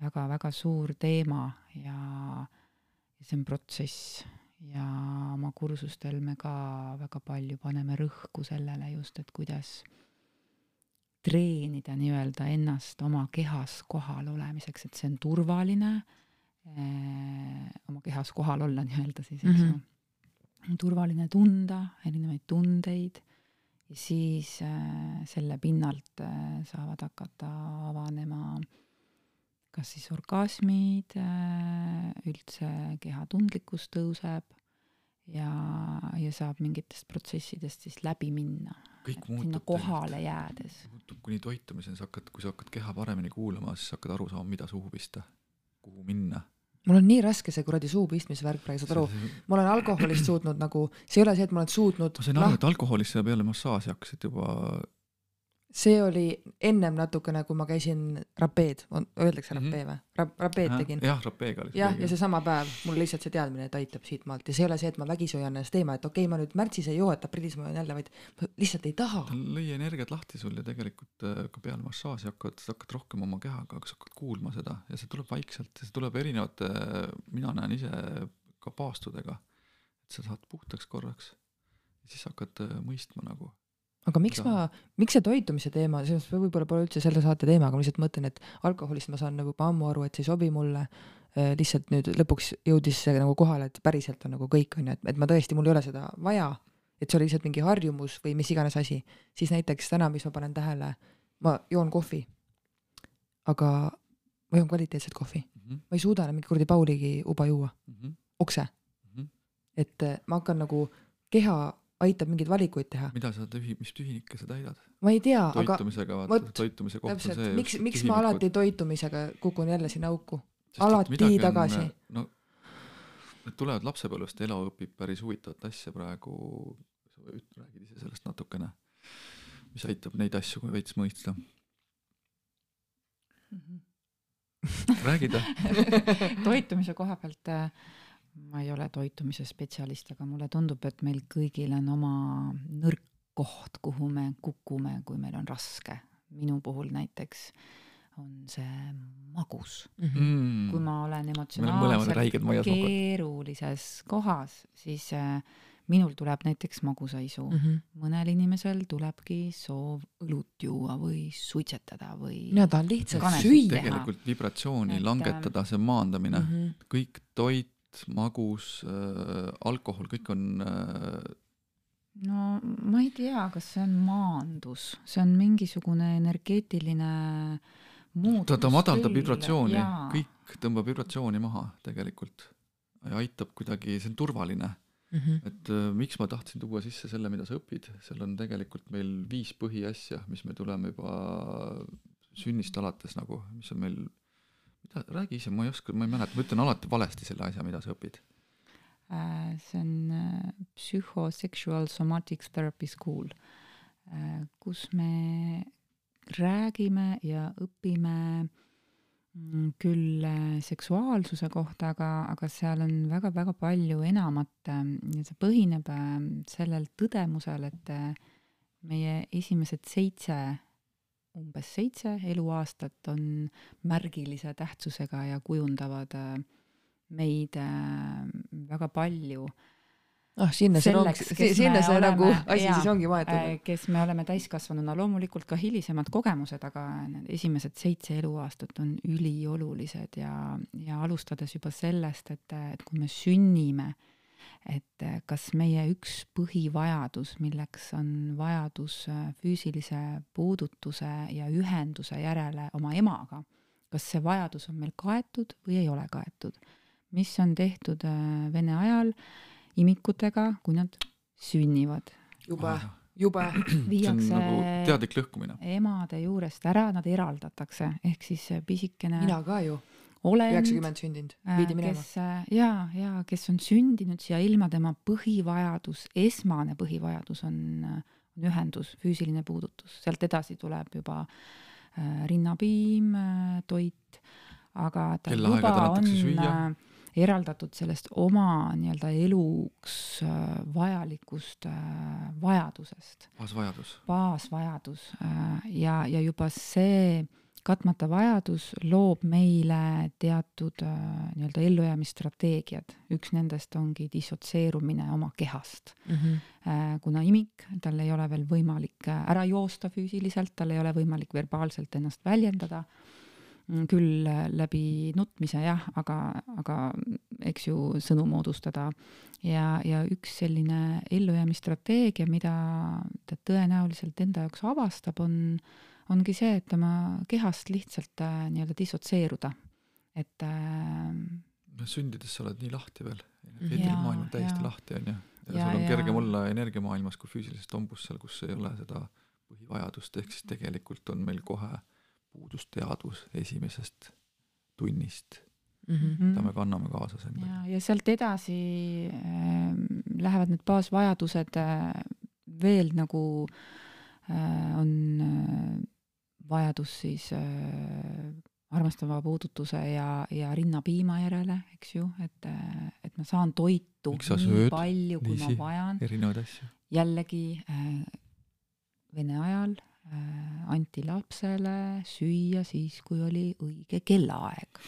väga-väga suur teema ja, ja see on protsess. Ja oma kursustel me ka väga palju paneme rõhku sellele just, et kuidas treenida nii-öelda ennast oma kehas kohal olemiseks, et see on turvaline eh, oma kehas kohal olla nii-öelda siis, eks ju. Mm -hmm.. turvaline tunda erinevaid tundeid ja siis eh, selle pinnalt eh, saavad hakata avanema kas siis orgasmid eh,, üldse keha tundlikkus tõuseb ja, ja saab mingitest protsessidest siis läbi minna. sinna kohale tegelikult. jäädes. muutub kuni toitumiseni, sa hakkad, kui sa hakkad keha paremini kuulama, siis hakkad aru saama, mida suhu pista, kuhu minna mul on nii raske see kuradi suu pistmise värk praegu, saad aru, ma olen alkoholist suutnud nagu, see ei ole see, et ma olen suutnud ma sain aru, et alkoholist sa peale massaaži hakkasid juba see oli ennem natukene, kui ma käisin rapeed, öeldakse rapee mhm. või? Rap-, rapeed tegin. jah, rapeega oli jah, ja seesama päev, mul lihtsalt see teadmine, et aitab siitmaalt ja see ei ole see, et ma vägisi hoian ennast eemal, et okei okay,, ma nüüd märtsis ei joo, et aprillis ma joon jälle, vaid ma lihtsalt ei taha. ta lõi energiat lahti sul ja tegelikult äh, ka peale massaaži hakkad, sa hakkad rohkem oma kehaga, sa hakkad kuulma seda ja see tuleb vaikselt ja see tuleb erinevate, mina näen ise ka paastudega, et sa saad puhtaks korraks, siis hakkad äh, mõistma nagu aga miks ma, miks see toitumise teema, mõttes võib-olla pole üldse selle saate teema, aga ma lihtsalt mõtlen, et alkoholist ma saan nagu juba ammu aru, et see ei sobi mulle. Äh, lihtsalt nüüd lõpuks jõudis see nagu kohale, et päriselt on nagu kõik on ju, et, et ma tõesti, mul ei ole seda vaja. et see oli lihtsalt mingi harjumus või mis iganes asi, siis näiteks täna, mis ma panen tähele, ma joon kohvi. aga ma joon kvaliteetset kohvi mm, -hmm. ma ei suuda enam mingi kuradi Pauligi uba juua mm, -hmm. okse mm. -hmm. et äh, ma hakkan nagu keha aitab mingeid valikuid teha. mida sa tühi-, mis tühinikke sa täidad? ma ei tea, aga toitumisega vaata, toitumise koht on see miks, miks ma alati toitumisega kukun jälle sinna auku? alati tagasi. no need tulevad lapsepõlvest, elu õpib päris huvitavat asja praegu, sa räägid ise sellest natukene, mis aitab neid asju veits mõista mm. -hmm. räägi ta toitumise koha pealt äh, ma ei ole toitumise spetsialist, aga mulle tundub, et meil kõigil on oma nõrk koht, kuhu me kukume, kui meil on raske. minu puhul näiteks on see magus mm. -hmm. kui ma olen emotsionaalselt keerulises kohas, siis äh, minul tuleb näiteks magusaisu mm, -hmm. mõnel inimesel tulebki soov õlut juua või suitsetada või mina tahan lihtsalt süüa. tegelikult vibratsiooni et, langetada, see maandamine mm, -hmm. kõik toit, magus äh,, alkohol, kõik on äh, no ma ei tea, kas see on maandus, see on mingisugune energeetiline muutus. ta, ta madaldab vibratsiooni, kõik tõmbab vibratsiooni maha tegelikult ja aitab kuidagi, see on turvaline mm. -hmm. et äh, miks ma tahtsin tuua sisse selle, mida sa õpid, seal on tegelikult meil viis põhiasja, mis me tuleme juba sünnist alates nagu, mis on meil mida, räägi ise, ma ei oska, ma ei mäleta, ma ütlen alati valesti selle asja, mida sa õpid. Äh, see on äh, Psychosexual Somatics Therapy School, äh, kus me räägime ja õpime mm, küll seksuaalsuse kohta, aga, aga seal on väga-väga palju enamat ja see põhineb sellel tõdemusel, et meie esimesed seitse umbes seitse eluaastat on märgilise tähtsusega ja kujundavad äh, meid äh, väga palju. ah, sinna see ongi, sinna see nagu asi ja, siis ongi maetud. Äh, kes me oleme täiskasvanuna, loomulikult ka hilisemad kogemused, aga need esimesed seitse eluaastat on üliolulised ja, ja alustades juba sellest, et, et kui me sünnime et äh, kas meie üks põhivajadus, milleks on vajadus äh, füüsilise puudutuse ja ühenduse järele oma emaga, kas see vajadus on meil kaetud või ei ole kaetud. mis on tehtud äh, Vene ajal imikutega, kui nad sünnivad. jube, jube. viiakse nagu teadlik lõhkumine. emade juurest ära, nad eraldatakse, ehk siis pisikene. mina ka ju olend. üheksakümmend sündinud, viidi minema. kes äh, ja, ja kes on sündinud siia ilma tema põhivajadus, esmane põhivajadus on, on ühendus, füüsiline puudutus, sealt edasi tuleb juba äh, rinnapiim äh,, toit, aga ta juba on äh, eraldatud sellest oma nii-öelda eluks äh, vajalikust äh, vajadusest. baasvajadus. baasvajadus äh, ja, ja juba see katmata vajadus loob meile teatud äh, nii-öelda ellujäämisstrateegiad, üks nendest ongi dissotseerumine oma kehast mm. -hmm. kuna imik, tal ei ole veel võimalik äh, ära joosta füüsiliselt, tal ei ole võimalik verbaalselt ennast väljendada, mm, küll läbi nutmise jah, aga, aga eks ju, sõnu moodustada. ja, ja üks selline ellujäämisstrateegia, mida ta tõenäoliselt enda jaoks avastab, on ongi see, et oma kehast lihtsalt äh, nii-öelda dissotseeruda, et äh, noh, sündides sa oled nii lahti veel, energiamaailm on täiesti ja. lahti, on ju. ja sul on ja. kergem olla energiamaailmas kui füüsilises tombus seal, kus ei ole seda põhivajadust, ehk siis tegelikult on meil kohe puudusteadvus esimesest tunnist mm, -hmm. mida me kanname kaasas endaga. ja, ja sealt edasi äh, lähevad need baasvajadused äh, veel nagu äh, on äh, vajadus siis äh, armastava puudutuse ja, ja rinnapiima järele, eks ju, et, äh, et ma saan toitu nii palju, kui Liisi, ma vajan. erinevaid asju. jällegi äh, Vene ajal äh, anti lapsele süüa siis, kui oli õige kellaaeg.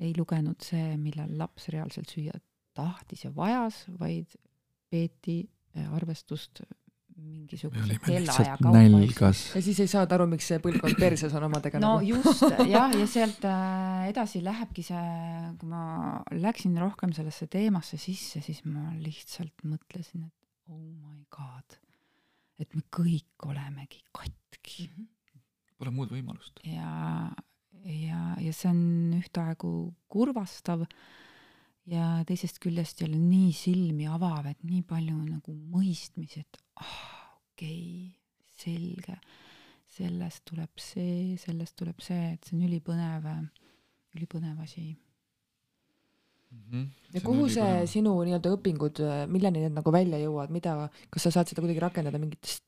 ei lugenud see, millal laps reaalselt süüa tahtis ja vajas, vaid peeti äh, arvestust mingisuguse kellaaja kaupa. ja siis ei saada aru, miks see põlvkond perses on omadega no nagu. just jah, ja sealt äh, edasi lähebki see, kui ma läksin rohkem sellesse teemasse sisse, siis ma lihtsalt mõtlesin, et oh my god, et me kõik olemegi katki mm. -hmm. Pole muud võimalust. ja, ja, ja see on ühtaegu kurvastav ja teisest küljest jälle nii silmi avav, et nii palju nagu mõistmisi, et ah, okei okay,, selge, sellest tuleb see, sellest tuleb see, et see on ülipõnev, ülipõnev asi mm. -hmm. ja kuhu see põnev. sinu nii-öelda õpingud, milleni need nagu välja jõuavad, mida, kas sa saad seda kuidagi rakendada mingites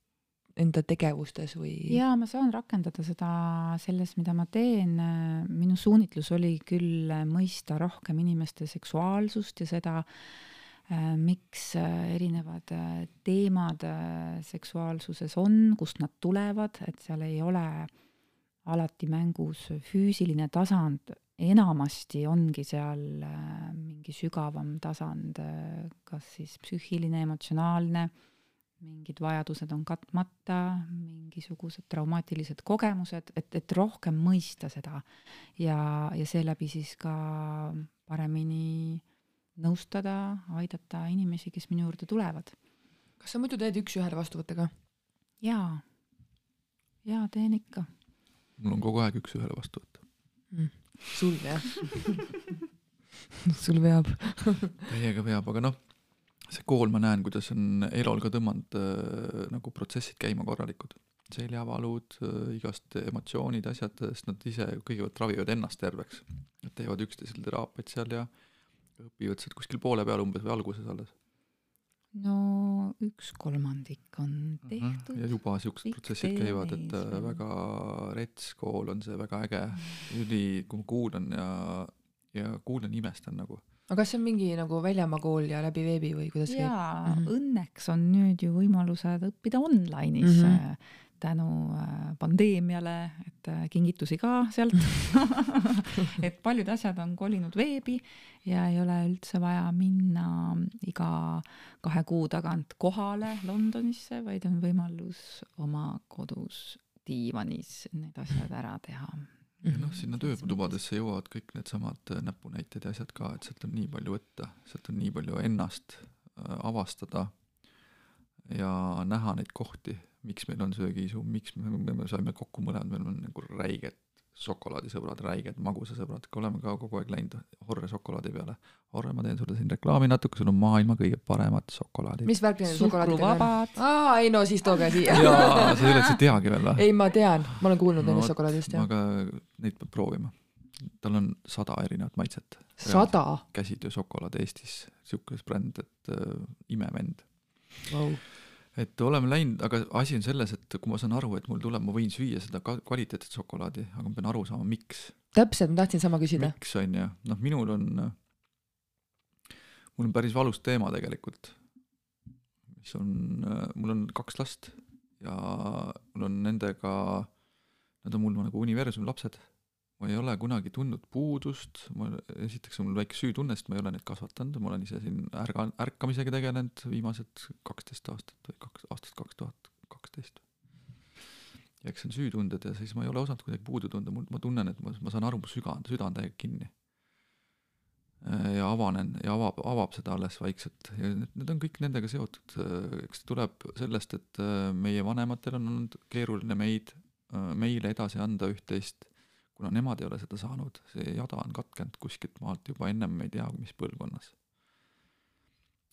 enda tegevustes või? jaa, ma saan rakendada seda selles, mida ma teen. minu suunitlus oli küll mõista rohkem inimeste seksuaalsust ja seda, miks erinevad teemad seksuaalsuses on, kust nad tulevad, et seal ei ole alati mängus füüsiline tasand, enamasti ongi seal mingi sügavam tasand, kas siis psüühiline, emotsionaalne mingid vajadused on katmata, mingisugused traumaatilised kogemused, et, et rohkem mõista seda ja, ja seeläbi siis ka paremini nõustada, aidata inimesi, kes minu juurde tulevad. kas sa muidu teed üks-ühele vastuvõtte ka? jaa, jaa, teen ikka. mul on kogu aeg üks-ühele vastuvõtt mm.. sul jah sul veab täiega veab, aga noh, see kool, ma näen, kuidas on Elol ka tõmmanud äh, nagu protsessid käima korralikud. seljavalud äh,, igast emotsioonid, asjad, sest nad ise kõigepealt ravivad ennast terveks. Nad teevad üksteisel teraapiat seal ja õpivad sealt kuskil poole peal umbes või alguses alles. no üks kolmandik on tehtud. ja juba siuksed protsessid käivad, et äh, väga rets kool on see, väga äge, üli, kui ma kuulan ja, ja kuulan, imestan nagu aga kas see on mingi nagu väljamaa kool ja läbi veebi või kuidas käib? jaa mm, -hmm. õnneks on nüüd ju võimalused õppida online'is mm -hmm. tänu äh, pandeemiale, et äh, kingitusi ka sealt et paljud asjad on kolinud veebi ja ei ole üldse vaja minna iga kahe kuu tagant kohale Londonisse, vaid on võimalus oma kodus diivanis need asjad ära teha ja noh, sinna töötubadesse jõuavad kõik needsamad äh, näpunäited ja asjad ka, et sealt on nii palju võtta, sealt on nii palju ennast äh, avastada ja näha neid kohti, miks meil on söögiisu, miks me, me, me saime kokku mõlemad, meil on nagu räiged šokolaadisõbrad, räiged magusasõbrad, oleme ka kogu aeg läinud Horre šokolaadi peale. Horre, ma teen sulle siin reklaami natuke, sul on maailma kõige paremad šokolaadid. mis värk need šokolaadidega on? aa, ei no siis tooge siia. jaa, sa üldse ei teagi veel või? ei, ma tean, ma olen kuulnud no, nendest šokolaadidest, jah. aga neid peab proovima. tal on sada erinevat maitset. sada? käsitöö šokolaad Eestis, siuke bränd, et äh, imevend wow et oleme läinud, aga asi on selles, et kui ma saan aru, et mul tuleb, ma võin süüa seda kvaliteetset šokolaadi, aga ma pean aru saama, miks. täpselt, ma tahtsin sama küsida. miks on ju, noh, minul on, mul on päris valus teema tegelikult, mis on, mul on kaks last ja mul on nendega, nad on mul nagu universumi lapsed ma ei ole kunagi tundnud puudust, ma, esiteks on mul väike süütunne, sest ma ei ole neid kasvatanud, ma olen ise siin ärga, ärkamisega tegelenud viimased kaksteist aastat või kaks, aastast kaks tuhat kaksteist. ja eks see on süütunded ja siis ma ei ole osanud kuidagi puudu tunda, mul, ma tunnen, et ma, ma saan aru, mu süda on, süda on täiega kinni. ja avanen ja avab, avab seda alles vaikselt ja need, need on kõik nendega seotud, eks tuleb sellest, et meie vanematel on olnud keeruline meid, meile edasi anda üht-teist kuna nemad ei ole seda saanud, see jada on katkenud kuskilt maalt juba ennem ei tea mis põlvkonnas.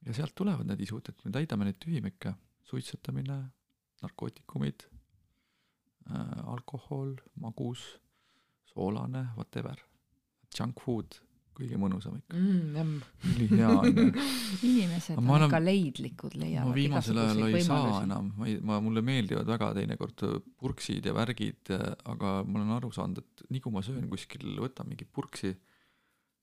ja sealt tulevad need isud, et me täidame neid tühimikke, suitsetamine, narkootikumid äh,, alkohol, magus, soolane, whatever, junk food kõige mõnusam ikka mm,. ülihea on ju. inimesed on enam, ikka leidlikud, leiavad ma viimasel ajal ei saa enam, ma ei, ma, mulle meeldivad väga teinekord purksid ja värgid, aga ma olen aru saanud, et nii kui ma söön kuskil, võtan mingi purksi,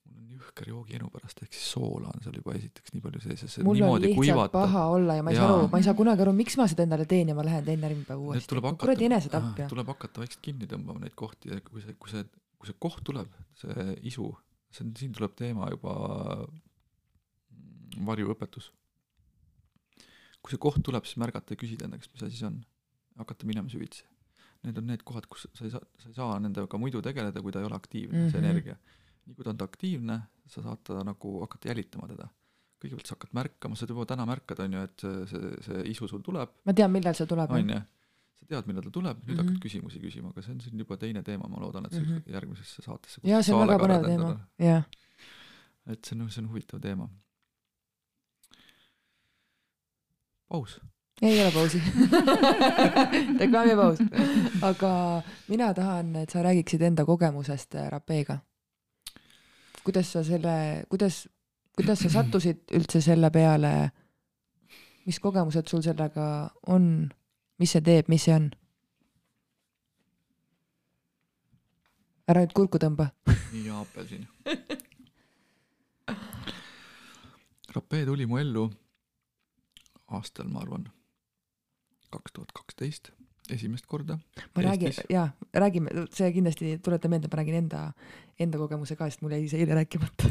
mul on jõhker joogienu pärast, ehk siis soola on seal juba esiteks nii palju sees ja see mul niimoodi kuivata. paha olla ja ma ei saa aru, ma ei saa kunagi aru, miks ma seda endale teen ja ma lähen teen järgmine päev uuesti. kuradi enesetapp ja. tuleb hakata vaikselt kinni tõmbama neid kohti ja kui see, kui see, kui see koht tuleb, see isu see on, siin tuleb teema juba mm, varjuõpetus. kui see koht tuleb, siis märgata ja küsida enda käest, mis asi see on. hakata minema süvitsi. Need on need kohad, kus sa ei saa, sa ei saa nendega muidu tegeleda, kui ta ei ole aktiivne mm, -hmm. see mhm. energia. nii kui ta on ta aktiivne, sa saad ta nagu hakata jälitama teda. kõigepealt sa hakkad märkama, sa juba täna märkad, on ju, et see, see, see isu sul tuleb. ma tean, millal see tuleb. on ju sa tead, millal ta tuleb, nüüd mm -hmm. hakkad küsimusi küsima, aga see on siin juba teine teema, ma loodan, et see mm -hmm. järgmisesse saatesse. jaa, see on väga põnev teema, jah. et see on, see on huvitav teema. paus. ei ole pausi reklaamipaus. aga mina tahan, et sa räägiksid enda kogemusest äh, rapeega. kuidas sa selle, kuidas, kuidas sa sattusid üldse selle peale, mis kogemused sul sellega on? Mis see teeb, mis see on? ära nüüd kurku tõmba. ja apelsin. rapee tuli mu ellu aastal, ma arvan, kaks tuhat kaksteist, esimest korda. ma räägin, jaa, räägime, see kindlasti, tuleta meelde, ma räägin enda, enda kogemuse ka, sest mul jäi see eile rääkimata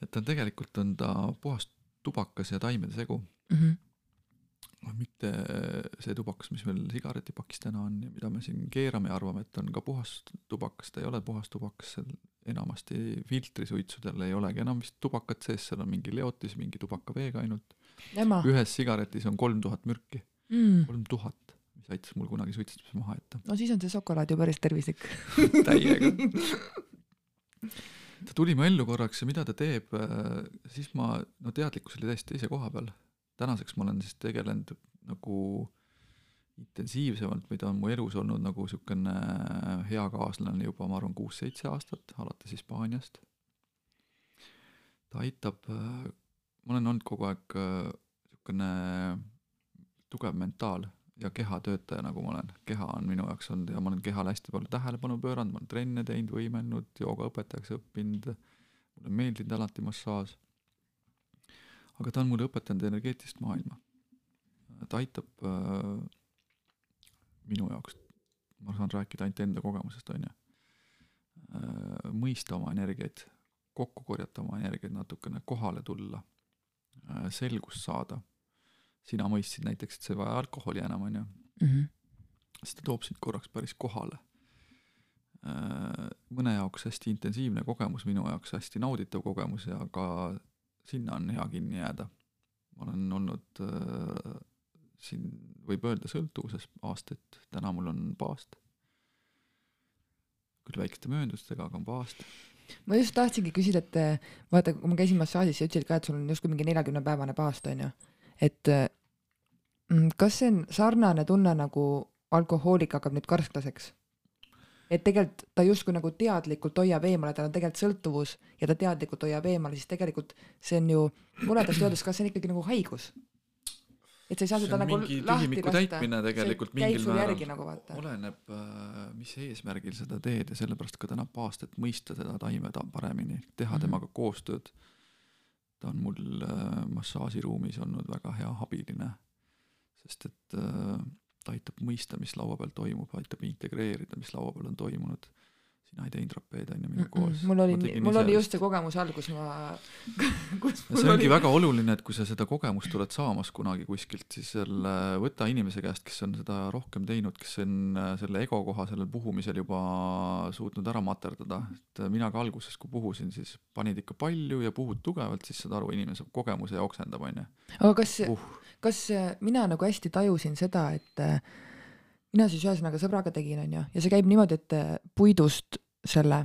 et ta tegelikult on ta puhas tubakas ja taimede segu mm. -hmm mitte see tubakas, mis meil sigaretipakis täna on ja mida me siin keerame ja arvame, et on ka puhas tubakas, ta ei ole puhas tubakas, seal enamasti filtrisuitsudel ei olegi enam vist tubakat sees, seal on mingi leotis, mingi tubakaveega ainult. ühes sigaretis on kolm tuhat mürki mm., kolm tuhat, mis aitas mul kunagi suitsetamise maha jätta. no siis on see šokolaad ju päris tervislik täiega ta tuli mu ellu korraks ja mida ta teeb, äh, siis ma, no teadlikkus oli täiesti teise koha peal. Tänaseks ma olen siis tegelenud nagu intensiivsemalt, mida on mu elus olnud nagu niisugune hea kaaslane juba, ma arvan, kuus-seitse aastat, alates Hispaaniast. ta aitab, äh, ma olen olnud kogu aeg niisugune tugev mentaal ja kehatöötaja, nagu ma olen. keha on minu jaoks olnud ja ma olen kehale hästi palju tähelepanu pööranud, ma olen trenne teinud, võimelnud, joogaõpetajaks õppinud, mulle meeldinud alati massaaž. Aga ta on mulle õpetanud energeetilist maailma. ta aitab äh, minu jaoks, ma saan rääkida ainult enda kogemusest, on ju äh,, mõista oma energiaid, kokku korjata oma energiaid natukene, kohale tulla äh,, selgust saada sina mõistsid näiteks, et sa ei vaja alkoholi enam, onju. Mhm. siis ta toob sind korraks päris kohale. Äh, mõne jaoks hästi intensiivne kogemus, minu jaoks hästi nauditav kogemus ja ka sinna on hea kinni jääda. ma olen olnud äh, siin, võib öelda, sõltuvuses aastaid, täna mul on paast. küll väikeste mööndustega, aga on paast ma just tahtsingi küsida, et vaata, kui ma käisin massaažis, sa ütlesid ka, et sul on justkui mingi neljakümnepäevane paast, onju et mm, kas see on sarnane tunne nagu alkohoolik hakkab nüüd karsklaseks? Et tegelikult ta justkui nagu teadlikult hoiab eemale, tal on tegelikult sõltuvus ja ta teadlikult hoiab eemale, siis tegelikult see on ju muredasti öeldes, kas see on ikkagi nagu haigus? et sa ei saa seda nagu lahti lasta. tegelikult mingil määral nagu oleneb, äh, mis eesmärgil seda teed ja sellepärast ka täna paast, et mõista seda taime paremini, teha mm -hmm. temaga koostööd ta on mul äh, massaažiruumis olnud väga hea abiline, sest et äh, ta aitab mõista, mis laua peal toimub, aitab integreerida, mis laua peal on toimunud sina ei teinud rapeed on ju minuga koos. mul oli, mul oli just see kogemus all, kus ma kus see ongi oli... väga oluline, et kui sa seda kogemust oled saamas kunagi kuskilt, siis selle võta inimese käest, kes on seda rohkem teinud, kes on äh, selle ego koha sellel puhumisel juba suutnud ära materdada, et mina ka alguses, kui puhusin, siis panid ikka palju ja puhud tugevalt, siis saad aru, inimene saab kogemuse ja oksendab, on ju. aga kas uh., kas mina nagu hästi tajusin seda, et mina siis ühesõnaga sõbraga tegin, onju, ja see käib niimoodi, et äh, puidust selle,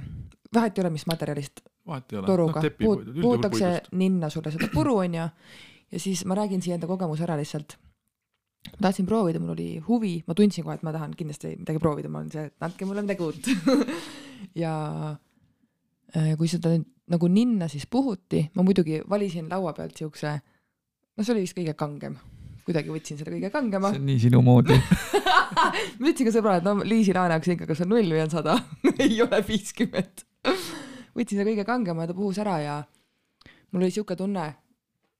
vahet ei ole, mis materjalist, toruga no, puut, puutakse ninna sulle seda puru, onju, ja siis ma räägin siia enda kogemuse ära lihtsalt. ma tahtsin proovida, mul oli huvi, ma tundsin kohe, et ma tahan kindlasti midagi proovida, ma olen see, et andke mulle midagi uut. Ja äh, kui seda nüüd nagu ninna siis puhuti, ma muidugi valisin laua pealt siukse, no see oli vist kõige kangem kuidagi võtsin selle kõige kangema. see on nii sinu moodi ma ütlesin ka sõbrale, et no Liisi Laane hakkas ikka, kas on null või on sada ei ole viiskümmend. võtsin selle kõige kangema ja ta puhus ära ja mul oli siuke tunne,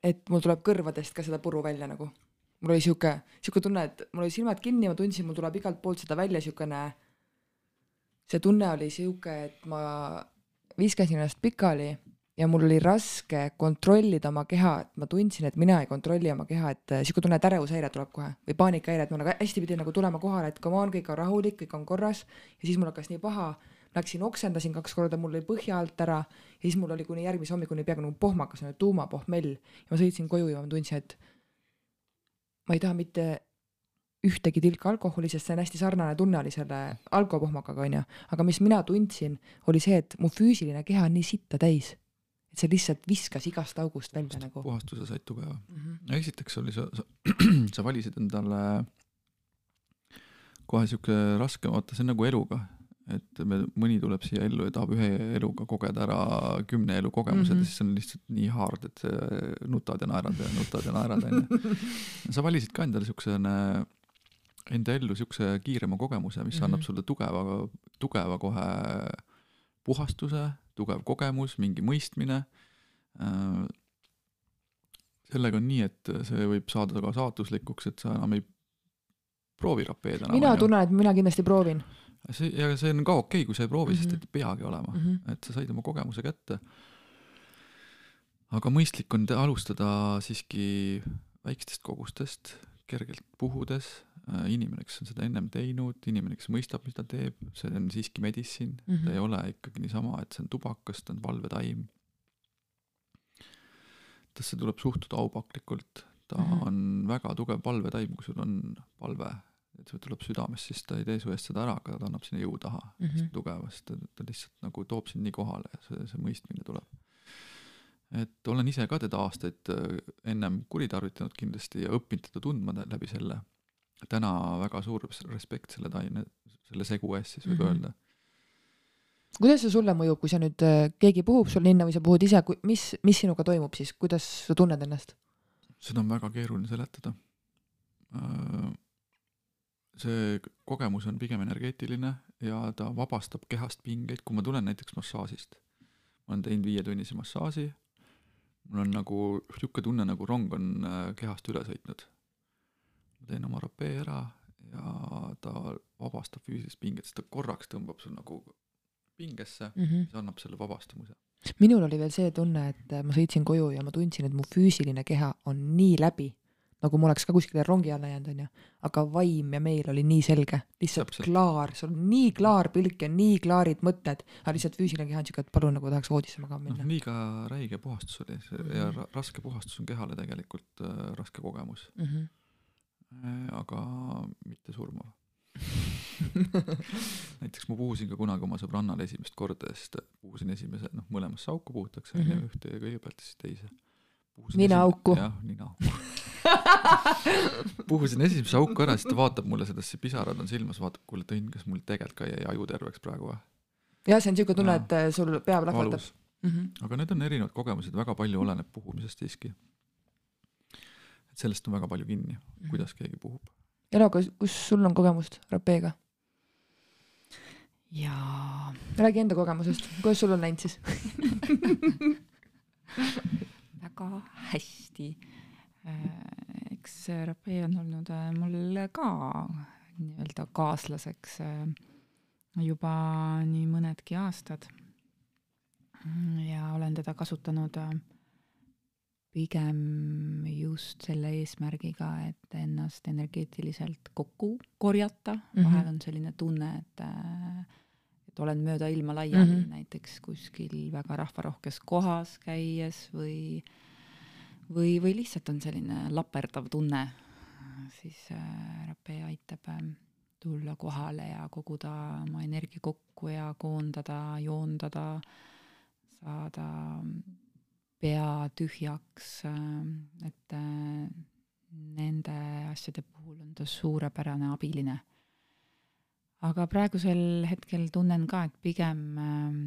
et mul tuleb kõrvadest ka seda puru välja nagu. mul oli siuke, siuke tunne, et mul olid silmad kinni ja ma tundsin, mul tuleb igalt poolt seda välja siukene, see tunne oli siuke, et ma viskasin ennast pikali ja mul oli raske kontrollida oma keha, et ma tundsin, et mina ei kontrolli oma keha, et äh, sihuke tunne, et ärevushäire tuleb kohe või paanikahäire, et mul nagu hästi pidi nagu tulema kohale, et come on, kõik on rahulik, kõik on korras. Ja siis mul hakkas nii paha. Läksin oksendasin kaks korda, mul lõi põhja alt ära. Ja siis mul oli kuni järgmise hommikuni peaaegu nagu pohmakas, tuumapohmell ja ma sõitsin koju ja ma tundsin, et ma ei taha mitte ühtegi tilka alkoholi, sest see on hästi sarnane tunne oli selle alkopohmakaga onju, aga mis mina tundsin, oli see, et mu füüsiline keha on nii sitta täis et see lihtsalt viskas igast august välja nagu. puhastuse said tugeva mm. -hmm. esiteks oli sa, sa, sa valisid endale kohe siuke raske, vaata see on nagu eluga, et me, mõni tuleb siia ellu ja tahab ühe eluga kogeda ära kümne elu kogemused mm -hmm. ja siis on lihtsalt nii hard, et nutad ja naerad ja nutad ja naerad onju. sa valisid ka endale siukse enda ellu siukse kiirema kogemuse, mis mm -hmm. annab sulle tugeva, tugeva kohe puhastuse tugev kogemus, mingi mõistmine. Äh, sellega on nii, et see võib saada ka saatuslikuks, et sa enam ei proovi rapeed enam. mina tunnen, et mina kindlasti proovin. see, ja see on ka okei okay,, kui sa ei proovi mm, -hmm. sest et ei peagi olema mm, -hmm. et sa said oma kogemuse kätte. aga mõistlik on alustada siiski väikestest kogustest, kergelt puhudes inimene, kes on seda ennem teinud, inimene, kes mõistab, mis ta teeb, see on siiski medicine mm, Mhm. -hmm. ta ei ole ikkagi niisama, et see on tubakas, ta on valvetaim. temasse tuleb suhtuda aupaklikult, ta mm Mhm. -hmm. on väga tugev palvetaim, kui sul on palve, et see tuleb südamest, siis ta ei tee su eest seda ära, aga ta annab sinna jõu taha mm Mhm. -hmm. tugevasti, ta, lihtsalt nagu toob sind nii kohale ja see, see mõistmine tuleb et olen ise ka teda aastaid äh, ennem kuritarvitanud kindlasti ja õppinud teda tundma läbi selle. Täna väga suur respekt selle taime, selle segu eest siis võib mm. -hmm. öelda. kuidas see sulle mõjub, kui sa nüüd, äh, keegi puhub sul ninna või sa puhud ise, mis, mis sinuga toimub siis, kuidas sa tunned ennast? seda on väga keeruline seletada. see kogemus on pigem energeetiline ja ta vabastab kehast pingeid, kui ma tulen näiteks massaažist. ma olen teinud viietunnise massaaži, mul on nagu niisugune tunne, nagu rong on äh, kehast üle sõitnud. Ma teen oma rapee ära ja ta vabastab füüsilist pinget, sest ta korraks tõmbab sul nagu pingesse, mm. -hmm. see annab selle vabastamise. minul oli veel see tunne, et ma sõitsin koju ja ma tundsin, et mu füüsiline keha on nii läbi, nagu ma oleks ka kuskile rongi alla jäänud, onju. aga vaim ja meel oli nii selge, lihtsalt Täpselt. klaar, sul on nii klaar pilk ja nii klaarid mõtted, aga lihtsalt füüsiline keha on siuke, et palun nagu tahaks voodisse magama minna. liiga räige puhastus oli see Mhm. ja ra raske puhastus on kehale tegelikult äh, raske kogemus Mm -hmm. Äh, aga mitte surmav näiteks ma puhusin ka kunagi oma sõbrannale esimest korda ja siis ta- puhusin esimese noh mõlemasse auku puhutakse onju Mhm. ühte kõigepealt ja siis teise Puhusin Ninaauku. jah ninaauku puhusin esimese auku ära siis ta vaatab mulle sedasi pisarad on silmas vaatab kuule Tõnn kas mul tegelikult ka jäi aju terveks praegu või jah, see on siuke tunne, et äh, sul pea plahvatab mm. -hmm. aga need on erinevad kogemused väga palju oleneb puhumisest siiski et sellest on väga palju kinni kuidas keegi puhub Elo, kas, kus sul on kogemust rapeega? jaa, räägi enda kogemusest, kuidas sul on läinud siis? väga hästi. eks see rapee on olnud äh, mul ka nii-öelda kaaslaseks äh, juba nii mõnedki aastad. ja olen teda kasutanud äh, pigem just selle eesmärgiga, et ennast energeetiliselt kokku korjata mm. -hmm. vahel on selline tunne, et et olen mööda ilma laiali mm. -hmm. näiteks kuskil väga rahvarohkes kohas käies või või, või lihtsalt on selline laperdav tunne, siis äh, rapee aitab äh, tulla kohale ja koguda oma energia kokku ja koondada, joondada, saada pea tühjaks, et äh, nende asjade puhul on ta suurepärane abiline. aga praegusel hetkel tunnen ka, et pigem ähm,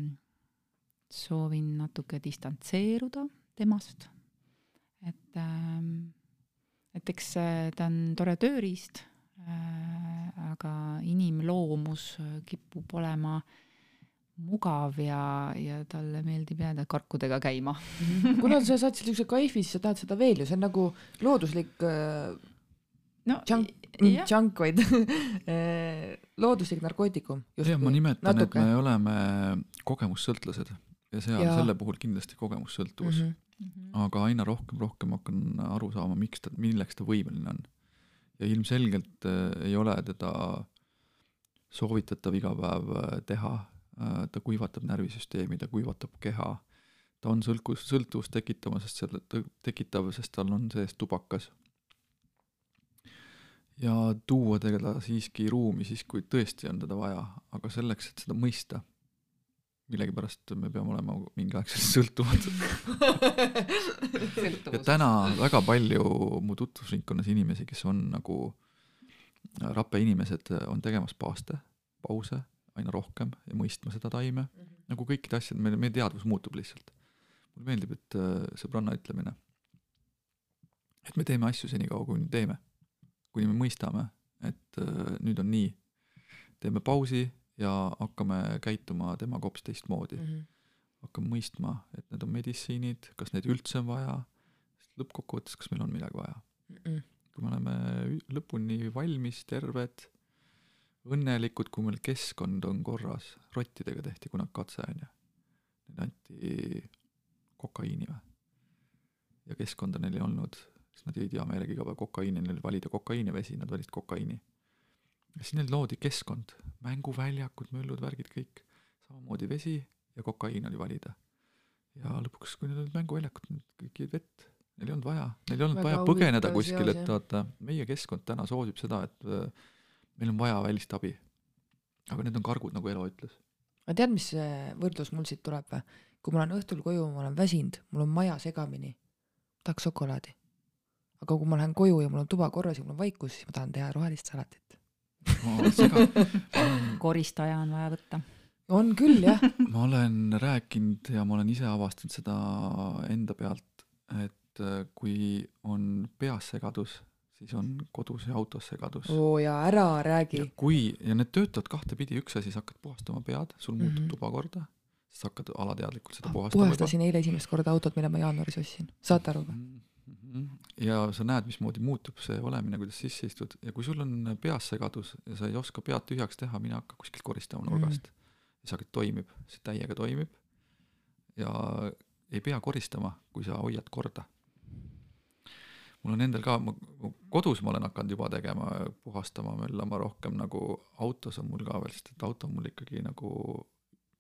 soovin natuke distantseeruda temast. et, et eks äh, ta on tore tööriist, äh, aga inimloomus kipub olema mugav ja, ja talle meeldib jääda karkudega käima kuna sa saad siukse kaifi, siis sa tahad seda veel ju, see on nagu looduslik äh, no junk, jah. junk vaid äh, looduslik narkootikum. jah, ma nimetan, et me oleme kogemussõltlased ja seal Jaa. selle puhul kindlasti kogemussõltuvus mm. -hmm. aga aina rohkem, rohkem hakkan aru saama, miks ta, milleks ta võimeline on. ja ilmselgelt äh, ei ole teda soovitatav iga päev äh, teha äh,, ta kuivatab närvisüsteemi, ta kuivatab keha, ta on sõlkus, sõltuvust tekitama, sest selle, tekitav, sest tal on sees tubakas. ja tuua teda siiski ruumi siis, kui tõesti on teda vaja, aga selleks, et seda mõista, millegipärast me peame olema mingi aeg sellest sõltumatud ja täna väga palju mu tutvusringkonnas inimesi, kes on nagu rappe inimesed, on tegemas paaste, pause aina rohkem ja mõistma seda taime mm, -hmm. nagu kõikide asjade, meie, meie teadvus muutub lihtsalt. mulle meeldib, et äh, sõbranna ütlemine, et me teeme asju senikaua, kuni teeme. kuni me mõistame, et äh, nüüd on nii, teeme pausi ja hakkame käituma temaga hoopis teistmoodi mm. -hmm hakkame mõistma, et need on meditsiinid, kas neid üldse on vaja, sest lõppkokkuvõttes, kas meil on midagi vaja mm. -mm. kui me oleme lõpuni valmis, terved, õnnelikud, kui meil keskkond on korras, rottidega tehti kunagi katse, on ju. Neile anti kokaiini või? ja keskkonda neil ei olnud, sest nad jõid hea meelega iga päev kokaiini, neil oli valida kokaiini ja vesi, nad valisid kokaiini. ja siis neil loodi keskkond, mänguväljakud, möllud, värgid, kõik, samamoodi vesi ja kokaiin oli valida. ja lõpuks, kui neil olid mänguväljakud, kõik jõid vett, neil ei olnud vaja, neil ei olnud Väga vaja põgeneda kuskile, et vaata, meie keskkond täna soosib seda, et meil on vaja välist abi. aga need on kargud, nagu Elo ütles. aga tead, mis võrdlus mul siit tuleb või? kui ma olen õhtul koju, ma olen väsinud, mul on maja segamini, tahaks šokolaadi. aga kui ma lähen koju ja mul on tuba korras ja mul on vaikus, siis ma tahan teha rohelist salatit. koristaja on vaja võtta. on küll jah ma olen rääkinud ja ma olen ise avastanud seda enda pealt, et äh, kui on peas segadus, siis on kodus ja autos segadus. oo ja ära räägi. kui, ja need töötavad kahtepidi, üks asi, sa hakkad puhastama pead, sul muutub mm Mhm. -hmm. tuba korda, siis hakkad alateadlikult seda puhastama puhastasin eile esimest korda autot, mille ma jaanuaris ostsin, saate aru või? Mhm. ja sa näed, mismoodi muutub see olemine, kuidas sisse istud ja kui sul on peas segadus ja sa ei oska pead tühjaks teha, mine hakka kuskilt koristama nurgast mm.. ja sa toimib, see täiega toimib ja ei pea koristama, kui sa hoiad korda. Mul on endal ka, ma kodus ma olen hakanud juba tegema, puhastama, möllama rohkem nagu autos on mul ka veel, sest et auto on mul ikkagi nagu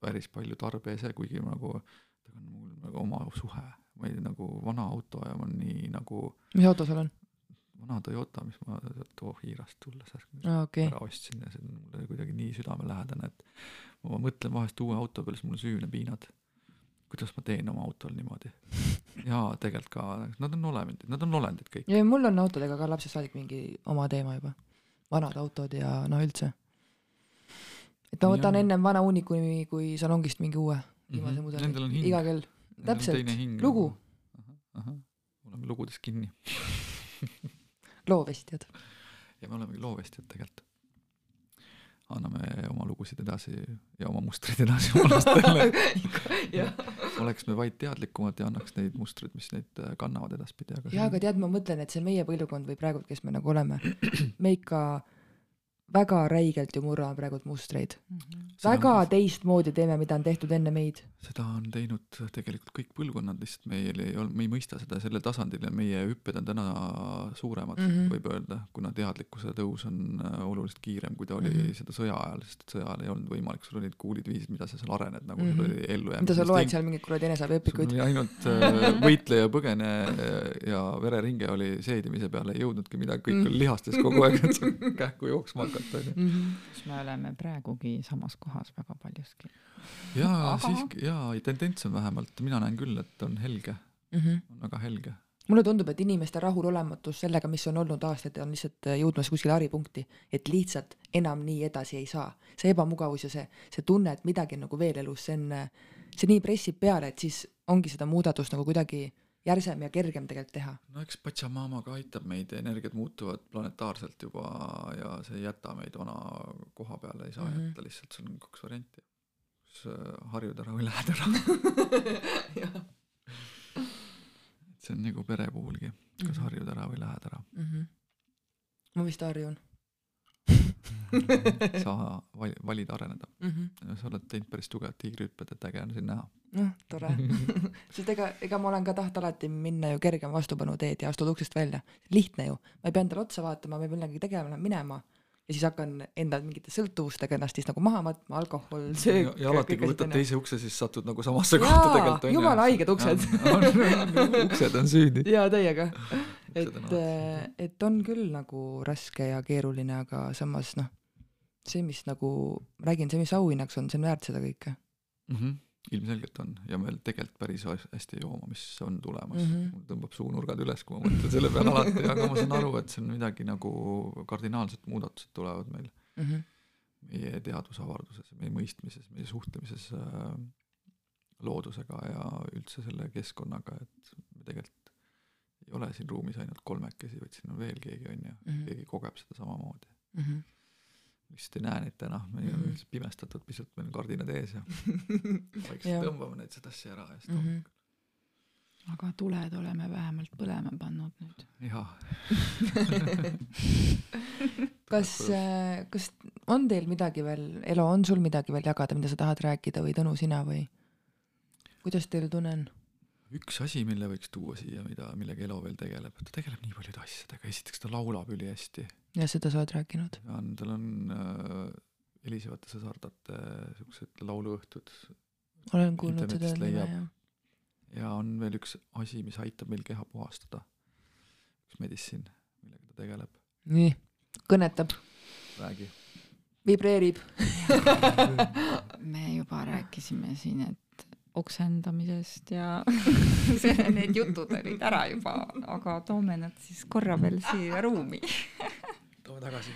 päris palju tarbeese, kuigi nagu, temaga on mul nagu oma suhe, ma ei nagu vana auto ja ma nii nagu mis auto sul on? vana Toyota, mis ma sealt Hiirast tulles aa okei ära ostsin ja see on mulle kuidagi nii südamelähedane, et ma mõtlen vahest uue auto peale, siis mul on süünepiinad. kuidas ma teen oma autol niimoodi? jaa, tegelikult ka, nad on olendid, nad on olendid kõik. ja mul on autodega ka lapsest saadik mingi oma teema juba. vanad autod ja no üldse. et ma võtan on. ennem vana hunnikuni kui salongist mingi uue viimase mudeli Nendel on hing. iga kell. täpselt. lugu.. oleme lugudes kinni loovestjad. ja me olemegi loovestjad tegelikult. Anname oma lugusid edasi ja oma mustreid edasi oma lastele. oleks me vaid teadlikumad ja annaks neid mustreid, mis neid äh, kannavad edaspidi, aga ja aga tead, ma mõtlen, et see meie põlvkond või praegu, kes me nagu oleme, me ikka väga räigelt ju murrame praegult mustreid. Seda väga on- teistmoodi teeme, mida on tehtud enne meid. seda on teinud tegelikult kõik põlvkonnad, lihtsalt meil ei olnud, me ei mõista seda sellel tasandil ja meie hüpped on täna suuremad mm, Mhm. -hmm. võib öelda, kuna teadlikkuse tõus on äh, oluliselt kiirem, kui ta oli mm Mhm. -hmm. seda sõja ajal, sest et sõja ajal ei olnud võimalik, sul olid kuulid viisid, mida sa seal arened, nagu Mhm. sul oli ellujäämise mida sa loed instinkt. seal mingeid kuradi eneseabiõpikuid ainult äh, võitle ja põgene äh, ja vereringe oli seedimise peale ei jõudnudki midagi, kõik Mm. oli lihastes kogu aeg, et kähku jooksma hakata, onju. siis me oleme praegugi samas kohas väga paljuski. jaa, Aga- siiski, jaa, tendents on vähemalt, mina näen küll, et on helge, Mhm. on väga helge mulle tundub, et inimeste rahulolematus sellega, mis on olnud aastaid, on lihtsalt äh, jõudmas kuskile haripunkti, et lihtsalt enam nii edasi ei saa. see ebamugavus ja see, see tunne, et midagi on nagu veel elus, see on, see nii pressib peale, et siis ongi seda muudatust nagu kuidagi järsem ja kergem tegelikult teha. no eks Pachamama ka aitab meid, energiat muutuvad planetaarselt juba ja see ei jäta meid vana koha peale, ei saa mm. -hmm. jätta lihtsalt, sul on kaks varianti. kas äh, harjud ära või lähed ära. et see on nagu pere puhulgi, kas Mhm. harjud ära või lähed ära. ma vist harjun sa val-, valid areneda. mm. -hmm. sa oled teinud päris tugevat tiigrihüpped, et äge on sind näha. noh, tore. sest ega, ega ma olen ka tahtnud alati minna ju kergem vastupanuteed ja astuda uksest välja. lihtne ju, ma ei pea endale otsa vaatama, ma ei pea millegagi tegema minema ja siis hakkan enda mingite sõltuvustega ennast siis nagu maha matma, alkohol, söök ja,. alati, kui võtad teise ukse, siis satud nagu samasse kohta Jaa, tegelikult onju. jumala haiged uksed. uksed on süüdi. jaa, täiega. et on, alati et on küll nagu raske ja keeruline, aga samas noh, see, mis nagu, räägin, see, mis auhinnaks on, see on väärt seda kõike mm. -hmm. Ilmselgelt on ja meil tegelikult päris hästi jooma, mis on tulemas mm. -hmm. mul tõmbab suunurgad üles, kui ma mõtlen selle peale alati, aga ma saan aru, et see on midagi nagu kardinaalsed muudatused tulevad meil mm. -hmm. meie teadusavarduses, meie mõistmises, meie suhtlemises äh, loodusega ja üldse selle keskkonnaga, et me tegelikult ei ole siin ruumis ainult kolmekesi, vaid siin on veel keegi, on ju, Mhm. keegi kogeb seda samamoodi. Mm -hmm. Lihtsalt ei näe neid täna, me oleme Mhm. lihtsalt pimestatud pisut, meil on kardinad ees ja vaikselt Jah. tõmbame neid sedasi ära ja siis mm -hmm. aga tuled oleme vähemalt põlema pannud nüüd. jaa, kas, kas on teil midagi veel, Elo, on sul midagi veel jagada, mida sa tahad rääkida või Tõnu, sina või? kuidas teil tunne on? Üks asi, mille võiks tuua siia, mida, millega Elo veel tegeleb, ta tegeleb nii paljude asjadega, esiteks ta laulab ülihästi. ja seda sa oled rääkinud? on, tal on äh, Elisevate sõsardate siuksed lauluõhtud. olen kuulnud seda nime, jah. ja on veel üks asi, mis aitab meil keha puhastada. üks medicine, millega ta tegeleb. nii, kõnetab. räägi. vibreerib me juba rääkisime siin, et oksendamisest ja need jutud olid ära juba, aga toome nad siis korra veel siia ruumi toome tagasi.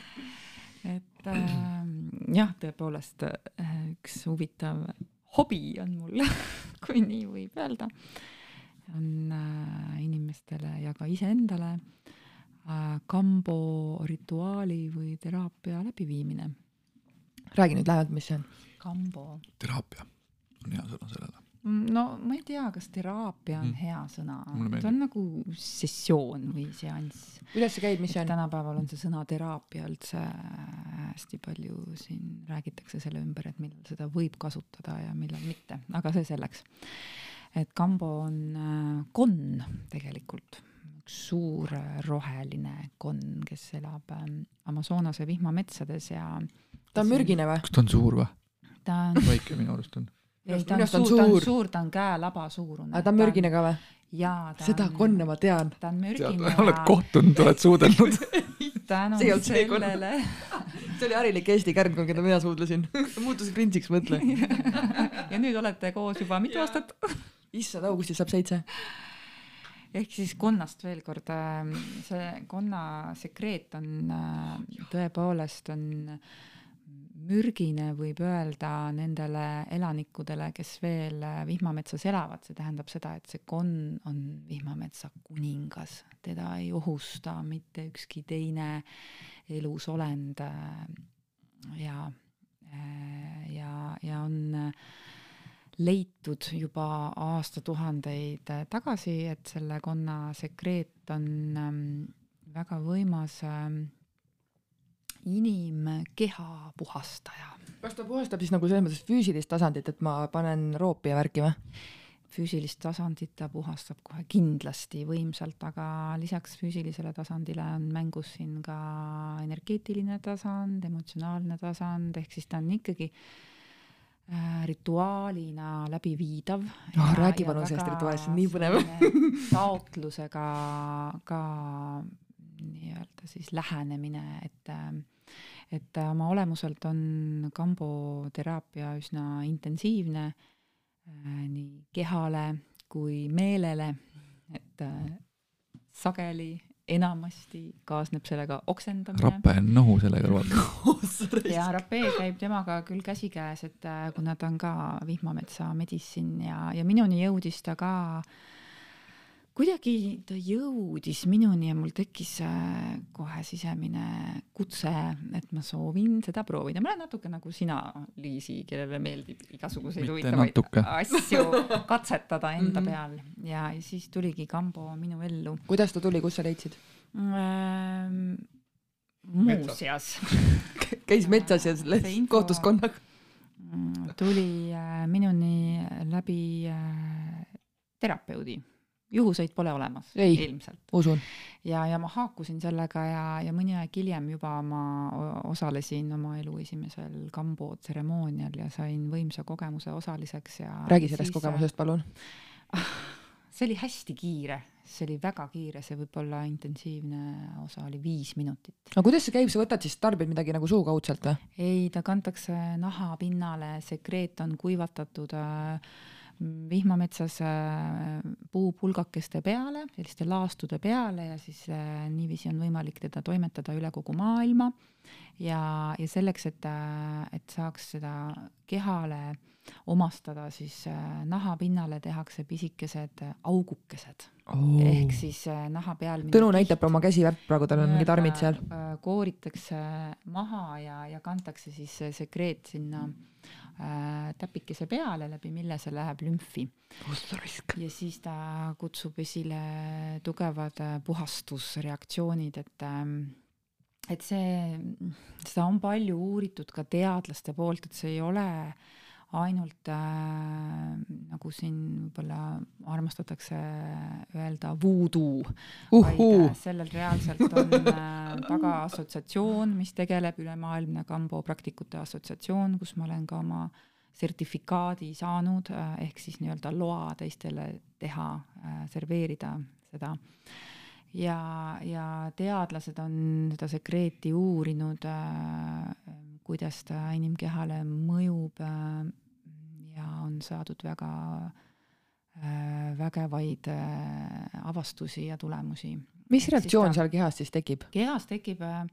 et äh, jah, tõepoolest äh, üks huvitav hobi on mul kui nii võib öelda, on äh, inimestele ja ka iseendale äh, kambo rituaali või teraapia läbiviimine. räägi nüüd lähemalt, mis see on? kambo. teraapia on hea sõna sellele no ma ei tea, kas teraapia on mm. hea sõna, ta on nagu sessioon või seanss. kuidas see käib, mis see on? tänapäeval on see sõna teraapia üldse hästi palju siin räägitakse selle ümber, et millal seda võib kasutada ja millal mitte, aga see selleks. et kambo on äh, konn tegelikult, üks suur äh, roheline konn, kes elab ähm, Amazonase vihmametsades ja ta on mürgine või? kas ta on suur või? ta on väike minu arust on ei, ta on suur, ta on suur, ta on käelaba suurune. aga ta on mürgine ka või? jaa. seda on, konne ma tean. ta on mürgine ja. oled kohtunud, oled suudelnud tänu see olnud see oli harilik Eesti kärnkond, keda mina suudlesin muutus printsiks, mõtle ja nüüd olete koos juba mitu aastat issand, augustis saab seitse. ehk siis konnast veel kord, ähm, see konna sekreet on äh, tõepoolest on äh, mürgine võib öelda nendele elanikudele, kes veel äh, vihmametsas elavad, see tähendab seda, et see konn on vihmametsa kuningas, teda ei ohusta mitte ükski teine elusolend äh, ja, äh, ja, ja on leitud juba aastatuhandeid tagasi, et selle konna sekreet on ähm, väga võimas ähm, inimkeha puhastaja. kas ta puhastab siis nagu selles mõttes füüsilist tasandit, et ma panen roopi ja värki või? füüsilist tasandit ta puhastab kohe kindlasti võimsalt, aga lisaks füüsilisele tasandile on mängus siin ka energeetiline tasand, emotsionaalne tasand, ehk siis ta on ikkagi äh, rituaalina läbiviidav oh,. räägi palun sellest rituaalist, see on nii põnev taotlusega ka nii-öelda siis lähenemine, et et oma olemuselt on kamboteraapia üsna intensiivne äh, nii kehale kui meelele, et äh, sageli enamasti kaasneb sellega oksendamine. rape on nohu selle kõrval. Ja rapee käib temaga küll käsikäes, et äh, kuna ta on ka vihmametsa medicine ja, ja minuni jõudis ta ka äh, kuidagi ta jõudis minuni ja mul tekkis äh, kohe sisemine kutse, et ma soovin seda proovida. ma olen natuke nagu sina, Liisi, kellele meeldib igasuguseid huvitavaid asju katsetada enda mm -hmm. peal ja, siis tuligi Kambo minu ellu. kuidas ta tuli, kus sa leidsid ähm,? muuseas käis metsas ja kohtus konnaga? Mm, tuli äh, minuni läbi äh, terapeudi juhuseid pole olemas ei, ilmselt. usun. ja, ja ma haakusin sellega ja, ja mõni aeg hiljem juba ma osalesin oma elu esimesel kambo tseremoonial ja sain võimsa kogemuse osaliseks ja räägi sellest siis, kogemusest, palun see oli hästi kiire, see oli väga kiire, see võib-olla intensiivne osa oli viis minutit. no kuidas see käib, sa võtad siis, tarbid midagi nagu suukaudselt või? ei, ta kantakse naha pinnale, sekreet on kuivatatud äh, vihmametsas äh, puupulgakeste peale, selliste laastude peale ja siis äh, niiviisi on võimalik teda toimetada üle kogu maailma. Ja, ja selleks, et, äh, et saaks seda kehale omastada, siis nahapinnale tehakse pisikesed augukesed. Oh.. ehk siis naha peal Tõnu näitab oma käsi väpp praegu, tal on mingid armid seal. kooritakse maha ja, ja kantakse siis sekreet sinna mm täpikese peale, läbi mille see läheb lümfi. ja siis ta kutsub esile tugevad äh, puhastusreaktsioonid, et äh, et see, seda on palju uuritud ka teadlaste poolt, et see ei ole ainult äh, nagu siin võib-olla armastatakse öelda voodoo uh, -huh. vaid äh, sellel reaalselt on äh, taga assotsiatsioon, mis tegeleb ülemaailmne kambo praktikute assotsiatsioon, kus ma olen ka oma sertifikaadi saanud äh, ehk siis nii-öelda loa teistele teha äh,, serveerida seda ja, ja teadlased on seda sekreeti uurinud äh,, kuidas ta inimkehale mõjub äh, ja on saadud väga äh, vägevaid äh, avastusi ja tulemusi. mis reaktsioon seal kehas siis tekib? kehas tekib äh,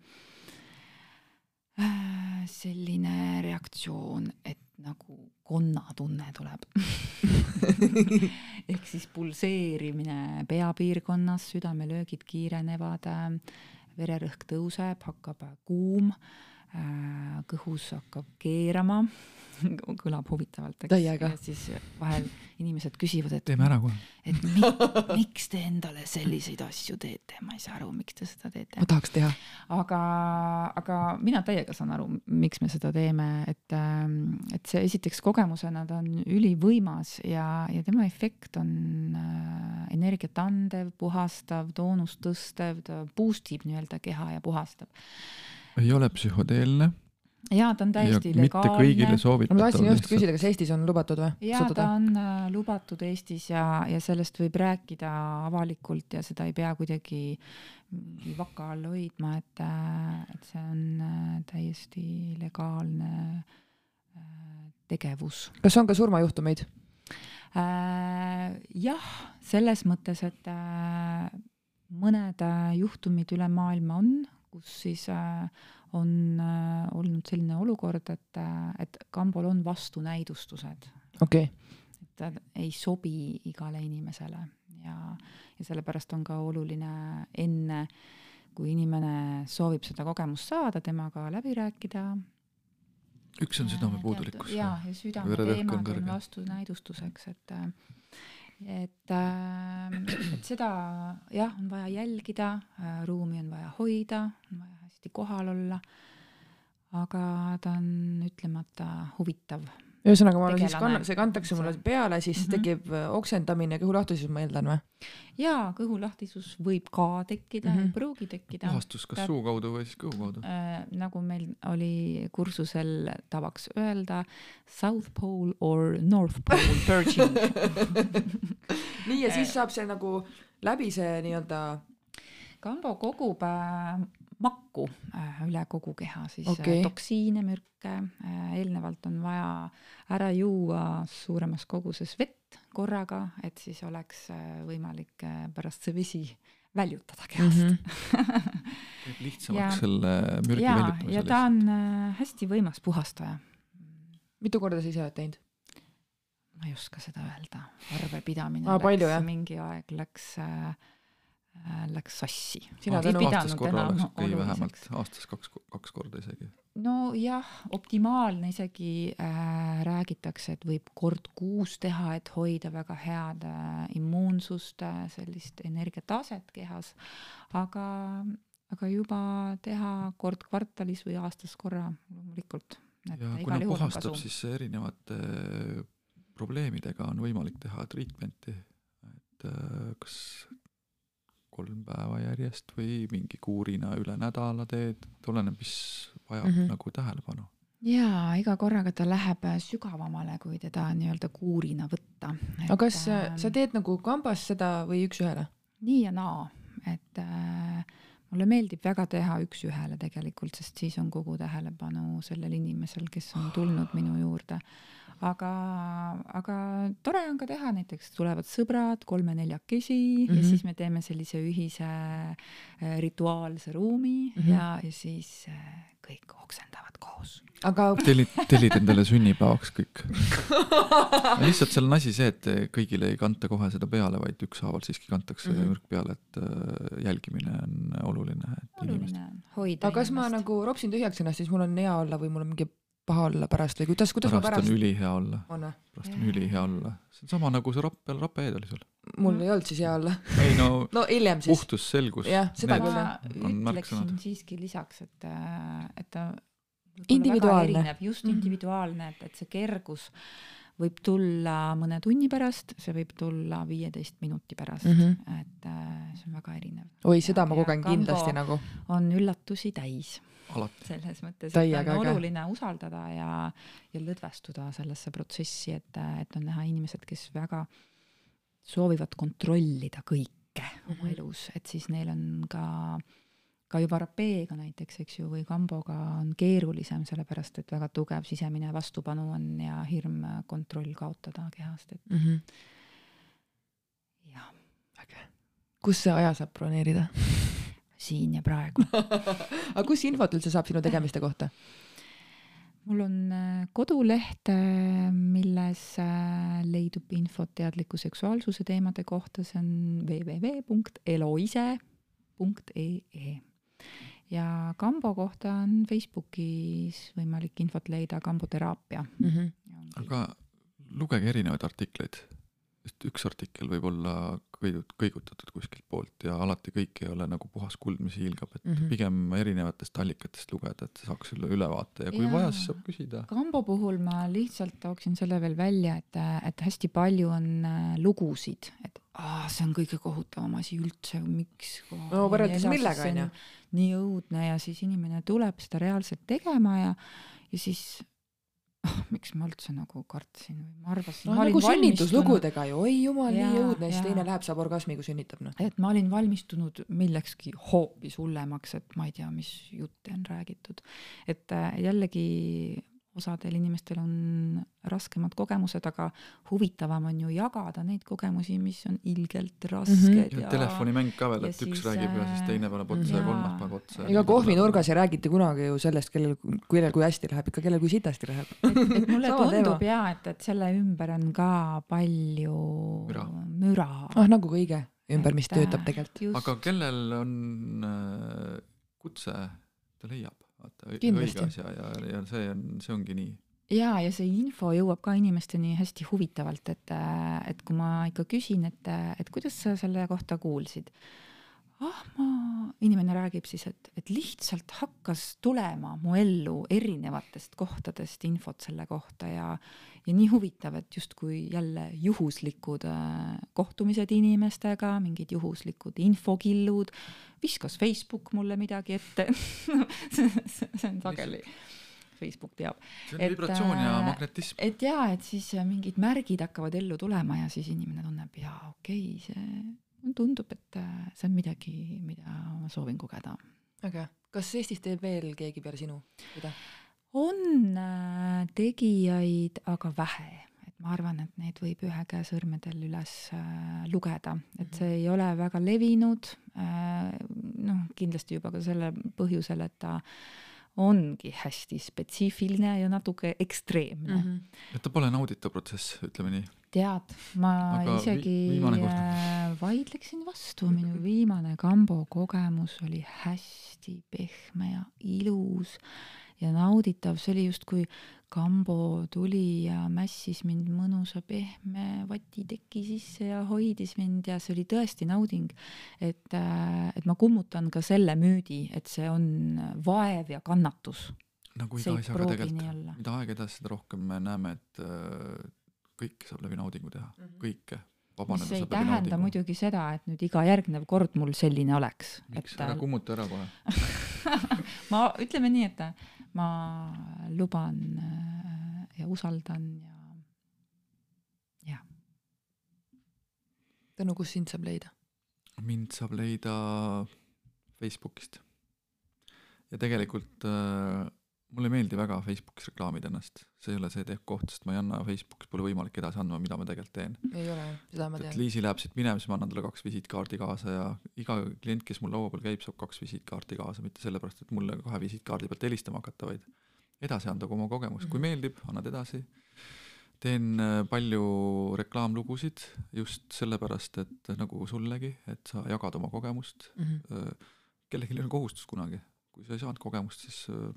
selline reaktsioon, et nagu konnatunne tuleb ehk siis pulseerimine peapiirkonnas, südamelöögid kiirenevad, vererõhk tõuseb, hakkab kuum Äh, kõhus hakkab keerama kõlab huvitavalt, eks. ja siis vahel inimesed küsivad, et teeme ära kohe. et mi, miks te endale selliseid asju teete, ma ei saa aru, miks te seda teete. ma tahaks teha. aga, aga mina täiega saan aru, miks me seda teeme, et, ähm, et see esiteks kogemusena ta on ülivõimas ja, ja tema efekt on äh, energiat andev, puhastav, toonust tõstev, ta boost ib nii-öelda keha ja puhastab ei ole psühhodeelne. jaa, ta on täiesti ja legaalne. mitte kõigile soovitatav. ma tahtsin just küsida, kas Eestis on lubatud või? jaa, ta on äh, lubatud Eestis ja, ja sellest võib rääkida avalikult ja seda ei pea kuidagi mingi vaka all hoidma, et, äh, et see on äh, täiesti legaalne tegevus. kas on ka surmajuhtumeid äh,? jah, selles mõttes, et äh, mõned juhtumid üle maailma on, kus siis äh, on äh, olnud selline olukord, et, äh, et kambol on vastunäidustused. okei okay.. et ta ei sobi igale inimesele ja, ja sellepärast on ka oluline enne, kui inimene soovib seda kogemust saada, temaga läbi rääkida. üks on südamepuudulikkus. jaa, ja südameteemad on vastunäidustuseks, et et, ähm, et seda jah, on vaja jälgida, äh, ruumi on vaja hoida, on vaja hästi kohal olla. aga ta on ütlemata huvitav ühesõnaga, ma olen siis kann-, see kantakse mulle peale, siis mm -hmm. tekib äh, oksendamine kõhulahtisus, ma eeldan või? jaa, kõhulahtisus võib ka tekkida mm, -hmm. ei pruugi tekkida. puhastus kas Ta... suu kaudu või siis kõhu kaudu äh,? nagu meil oli kursusel tavaks öelda, South Pole or North Pole purging nii, ja siis saab see nagu läbi see nii-öelda Kambo kogub äh, makku äh, üle kogu keha, siis äh, okay. toksiine, mürke, äh, eelnevalt on vaja ära juua suuremas koguses vett korraga, et siis oleks võimalik pärast see vesi väljutada kehast mm. -hmm. lihtsamaks selle mürgi väljutamise. ja ta on hästi võimas puhastaja. mitu korda sa ise oled teinud? ma ei oska seda öelda, arvepidamine ah, läks palju, mingi aeg läks Äh, läks sassi. sina tänu aastas korra okei okay, vähemalt, aastas kaks, kaks korda isegi. nojah, optimaalne isegi äh, räägitakse, et võib kord kuus teha, et hoida väga head äh, immuunsust äh,, sellist energiataset kehas, aga, aga juba teha kord kvartalis või aastas korra loomulikult. ja kuna puhastab, siis erinevate äh, probleemidega on võimalik teha treatment'i, et äh, kas kolm päeva järjest või mingi kuurina üle nädala teed, et oleneb, mis vajab mm -hmm. nagu tähelepanu. jaa, iga korraga ta läheb sügavamale, kui teda nii-öelda kuurina võtta. aga kas äh, sa teed nagu kambas seda või üks-ühele? nii ja naa, et äh, mulle meeldib väga teha üks-ühele tegelikult, sest siis on kogu tähelepanu sellel inimesel, kes on tulnud minu juurde aga, aga tore on ka teha, näiteks tulevad sõbrad kolme-neljakesi mm -hmm. ja mhm. siis me teeme sellise ühise äh, rituaalse ruumi mm -hmm. ja, ja siis äh, kõik oksendavad koos. aga tellid, tellid endale sünnipäevaks kõik lihtsalt seal on asi see, et kõigile ei kanta kohe seda peale, vaid ükshaaval siiski kantakse mm -hmm. mürk peale, et äh, jälgimine on oluline. oluline on hoida aga kas ma nagu ropsin tühjaks ennast, siis mul on hea olla või mul on mingi paha olla pärast või kuidas, kuidas pärast ma pärast? on ülihea olla. pärast on ülihea olla. see on sama nagu see rapp peal, rapeed oli sul. mul ei olnud siis hea olla. ei no, no hiljem siis. puhtus, selgus. jah, seda küll jah. ütleksin siiski lisaks, et, et ta individuaalne. just mm -hmm. individuaalne, et, et see kergus võib tulla mõne tunni pärast, see võib tulla viieteist minuti pärast mm, -hmm. et äh, see on väga erinev. oi, seda ja, ma kogen kindlasti nagu. on üllatusi täis. Selles mõttes, et on oluline usaldada ja, ja lõdvestuda sellesse protsessi, et, et on näha inimesed, kes väga soovivad kontrollida kõike mm -hmm. oma mhm. elus, et siis neil on ka ka juba rapeega näiteks, eks ju, või kamboga on keerulisem, sellepärast et väga tugev sisemine vastupanu on ja hirm kontroll kaotada kehast, et mm. -hmm. jah. äge. kus see aja saab broneerida siin ja praegu aga kus infot üldse saab sinu tegemiste kohta? mul on äh, koduleht, äh, milles äh, leidub infot teadliku seksuaalsuse teemade kohta, see on www.eloise.ee ja kambo kohta on Facebookis võimalik infot leida, kamboteraapia mm. -hmm. aga lugege erinevaid artikleid, sest üks artikkel võib olla kõigut-, kõigutatud kuskilt poolt ja alati kõik ei ole nagu puhas kuld, mis hiilgab, et mm -hmm. pigem erinevatest allikatest lugeda, et saaks üle ülevaate ja kui ja, vaja, siis saab küsida. kambo puhul ma lihtsalt tooksin selle veel välja, et, et hästi palju on äh, lugusid, et aa, see on kõige kohutavam asi üldse, miks. no võrreldes millega onju. nii õudne ja siis inimene tuleb seda reaalselt tegema ja, ja siis oh, miks ma üldse nagu kartsin või ma arvasin no,. nagu sünnituslugudega ju, oi jumal, nii õudne, siis teine läheb, saab orgasmi, kui sünnitab noh. et ma olin valmistunud millekski hoopis hullemaks, et ma ei tea, mis jutte on räägitud. et äh, jällegi osadel inimestel on raskemad kogemused, aga huvitavam on ju jagada neid kogemusi, mis on ilgelt rasked mm. -hmm. ja, ja telefonimäng ka veel, et siis, üks räägib ja siis teine paneb otsa ja, ja kolmas paneb otsa. ega kohvinurgas ei räägita kunagi ju sellest, kellel, kellel kui hästi läheb, ikka kellel kui sitasti läheb. et, et mulle tundub jaa, et, et selle ümber on ka palju müra, müra.. ah, nagu kõige ümber, mis töötab tegelikult. aga kellel on äh, kutse, ta leiab vaata õige asja ja, ja see on, see ongi nii. ja, ja see info jõuab ka inimesteni hästi huvitavalt, et, et kui ma ikka küsin, et, et kuidas sa selle kohta kuulsid ah ma, inimene räägib siis, et, et lihtsalt hakkas tulema mu ellu erinevatest kohtadest infot selle kohta ja, ja nii huvitav, et justkui jälle juhuslikud äh, kohtumised inimestega, mingid juhuslikud infokillud, viskas Facebook mulle midagi ette see on sageli. Facebook teab. see on et, vibratsioon ja äh, magnetism. et jaa, et siis mingid märgid hakkavad ellu tulema ja siis inimene tunneb, jaa, okei okay,, see tundub, et äh, see on midagi, mida ma soovin kogeda. äge. kas Eestis teeb veel keegi peale sinu seda? On äh, tegijaid, aga vähe, et ma arvan, et neid võib ühe käe sõrmedel üles äh, lugeda, et mhm. see ei ole väga levinud, noh, kindlasti juba ka selle põhjusel, et ta ongi hästi spetsiifiline ja natuke ekstreemne mm. -hmm. et ta pole nauditav protsess, ütleme nii tead, ma Aga isegi vi äh, vaidleksin vastu, minu viimane kambo kogemus oli hästi pehme ja ilus ja nauditav, see oli justkui kambo tuli ja mässis mind mõnusa pehme vatiteki sisse ja hoidis mind ja see oli tõesti nauding. et, äh, et ma kummutan ka selle müüdi, et see on vaev ja kannatus. nagu iga asjaga tegelikult, mida aeg edasi, seda rohkem me näeme, et äh, kõike saab läbi naudingu teha mm, -hmm. kõike. mis ei tähenda muidugi seda, et nüüd iga järgnev kord mul selline oleks. miks, ära kummuta ära kohe ma, ütleme nii, et ma luban äh, ja usaldan ja, jah. Tõnu, kus sind saab leida? mind saab leida Facebookist. ja tegelikult äh, mulle ei meeldi väga Facebookis reklaamida ennast, see ei ole see koht, sest ma ei anna, Facebookis pole võimalik edasi andma, mida ma tegelikult teen. ei ole, seda ma tean. Liisi läheb siit minema, siis ma annan talle kaks visiitkaardi kaasa ja iga klient, kes mul laua peal käib, saab kaks visiitkaarti kaasa, mitte sellepärast, et mulle kahe visiitkaardi pealt helistama hakata, vaid edasi anda oma kogemust, kui mhm. meeldib, annad edasi. teen äh, palju reklaamlugusid just sellepärast, et nagu sullegi, et sa jagad oma kogemust mm. -hmm. kellelgi ei ole kohustust kunagi, kui sa ei saanud kogemust, siis äh,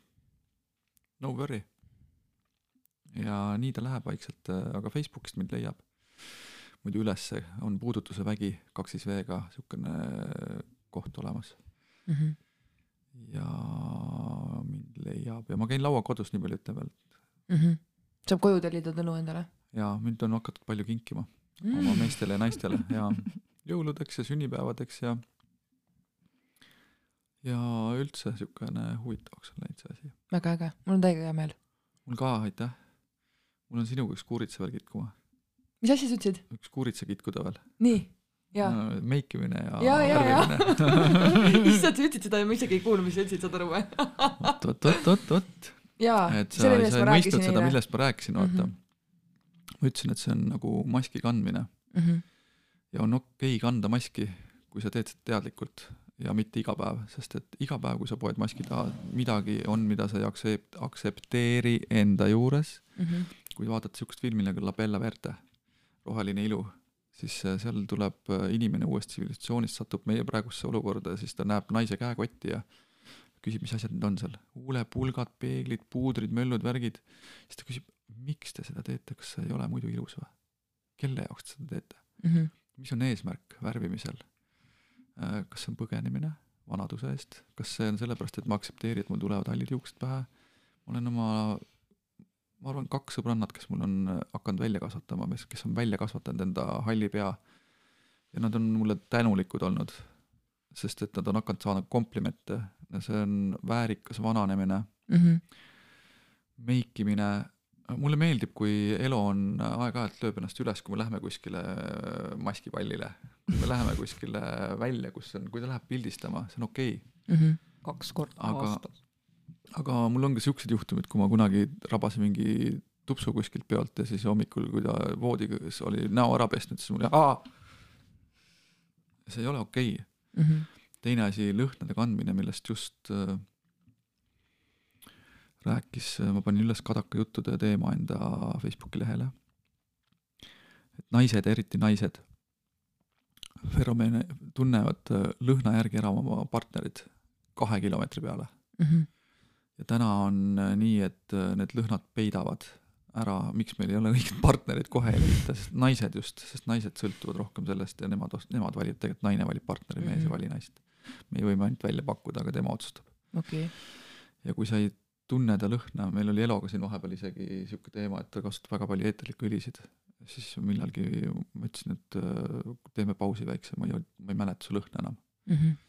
no worry. ja nii ta läheb vaikselt, äh, aga Facebookist mind leiab. muidu ülesse on Puudutuse vägi kaks siis V-ga niisugune äh, koht olemas mm. -hmm. ja mind leiab ja ma käin lauakodus nii palju ütlen veel mm. -hmm. saab koju tellida Tõnu endale? jaa, mind on hakatud palju kinkima mm. oma meestele ja naistele ja jõuludeks ja sünnipäevadeks ja ja üldse niisugune huvitavaks on läinud see asi. väga äge, mul on täiega hea meel. mul ka, aitäh. mul on sinuga üks kuuritsa veel kitkuma. mis asja sa ütlesid? üks kuuritsa kitkuda veel. nii ja no, meikimine ja, ja, ja, issand, sa ütlesid seda ja ma isegi ei kuulnud, mis sa ütlesid, saad aru või? oot, oot, oot, oot, oot. et sa, sa ei mõistnud seda, millest ma rääkisin, vaata mm. -hmm. ma ütlesin, et see on nagu maski kandmine mm. -hmm. ja on okei okay kanda maski, kui sa teed seda teadlikult ja mitte iga päev, sest et iga päev, kui sa poed maski taha, midagi on, mida sa ei aktsep-, aktsepteeri enda juures mm. -hmm. kui vaadata niisugust filmi nagu La Bella Verte, roheline ilu siis äh, seal tuleb äh, inimene uuest tsivilisatsioonist, satub meie praegusesse olukorda ja siis ta näeb naise käekotti ja küsib, mis asjad need on seal, huulepulgad, peeglid, puudrid, möllud, värgid. siis ta küsib, miks te seda teete, kas see ei ole muidu ilus või? kelle jaoks te seda teete mm? -hmm. mis on eesmärk värvimisel? Äh, kas see on põgenemine vanaduse eest, kas see on sellepärast, et ma aktsepteerin, et mul tulevad hallid juuksed pähe? ma olen oma ma arvan, kaks sõbrannat, kes mul on äh, hakanud välja kasvatama, kes on välja kasvatanud enda halli pea. ja nad on mulle tänulikud olnud, sest et nad on hakanud saama komplimente ja see on väärikas vananemine mm, -hmm. meikimine, mulle meeldib, kui Elo on aeg-ajalt lööb ennast üles, kui me läheme kuskile maskipallile, kui me läheme kuskile välja, kus on, kui ta läheb pildistama, see on okei okay. mm. -hmm. kaks korda aga, aastas aga mul on ka siuksed juhtumid, kui ma kunagi rabasin mingi tupsu kuskilt peolt ja siis hommikul, kui ta voodis oli näo ära pesnud, siis mul aa, see ei ole okei okay. mm. -hmm. teine asi, lõhnade kandmine, millest just äh, rääkis, ma panin üles Kadaka juttude teema enda Facebooki lehele. et naised, eriti naised, feromeene tunnevad äh, lõhna järgi ära oma partnerid kahe kilomeetri peale mm. -hmm ja täna on äh, nii, et äh, need lõhnad peidavad ära, miks meil ei ole õiget partnerit kohe ei leita, sest naised just, sest naised sõltuvad rohkem sellest ja nemad, nemad valivad, tegelikult naine valib partneri, mees mm -hmm. ei mhm. vali naist. meie võime ainult välja pakkuda, aga tema otsustab okay.. ja kui sa ei tunne ta lõhna, meil oli Eloga siin vahepeal isegi sihuke teema, et ta kasutab väga palju eeterlikke õlisid, siis millalgi ma ütlesin, et äh, teeme pausi väikse, ma ei, ma ei mäleta su lõhna enam mm. -hmm.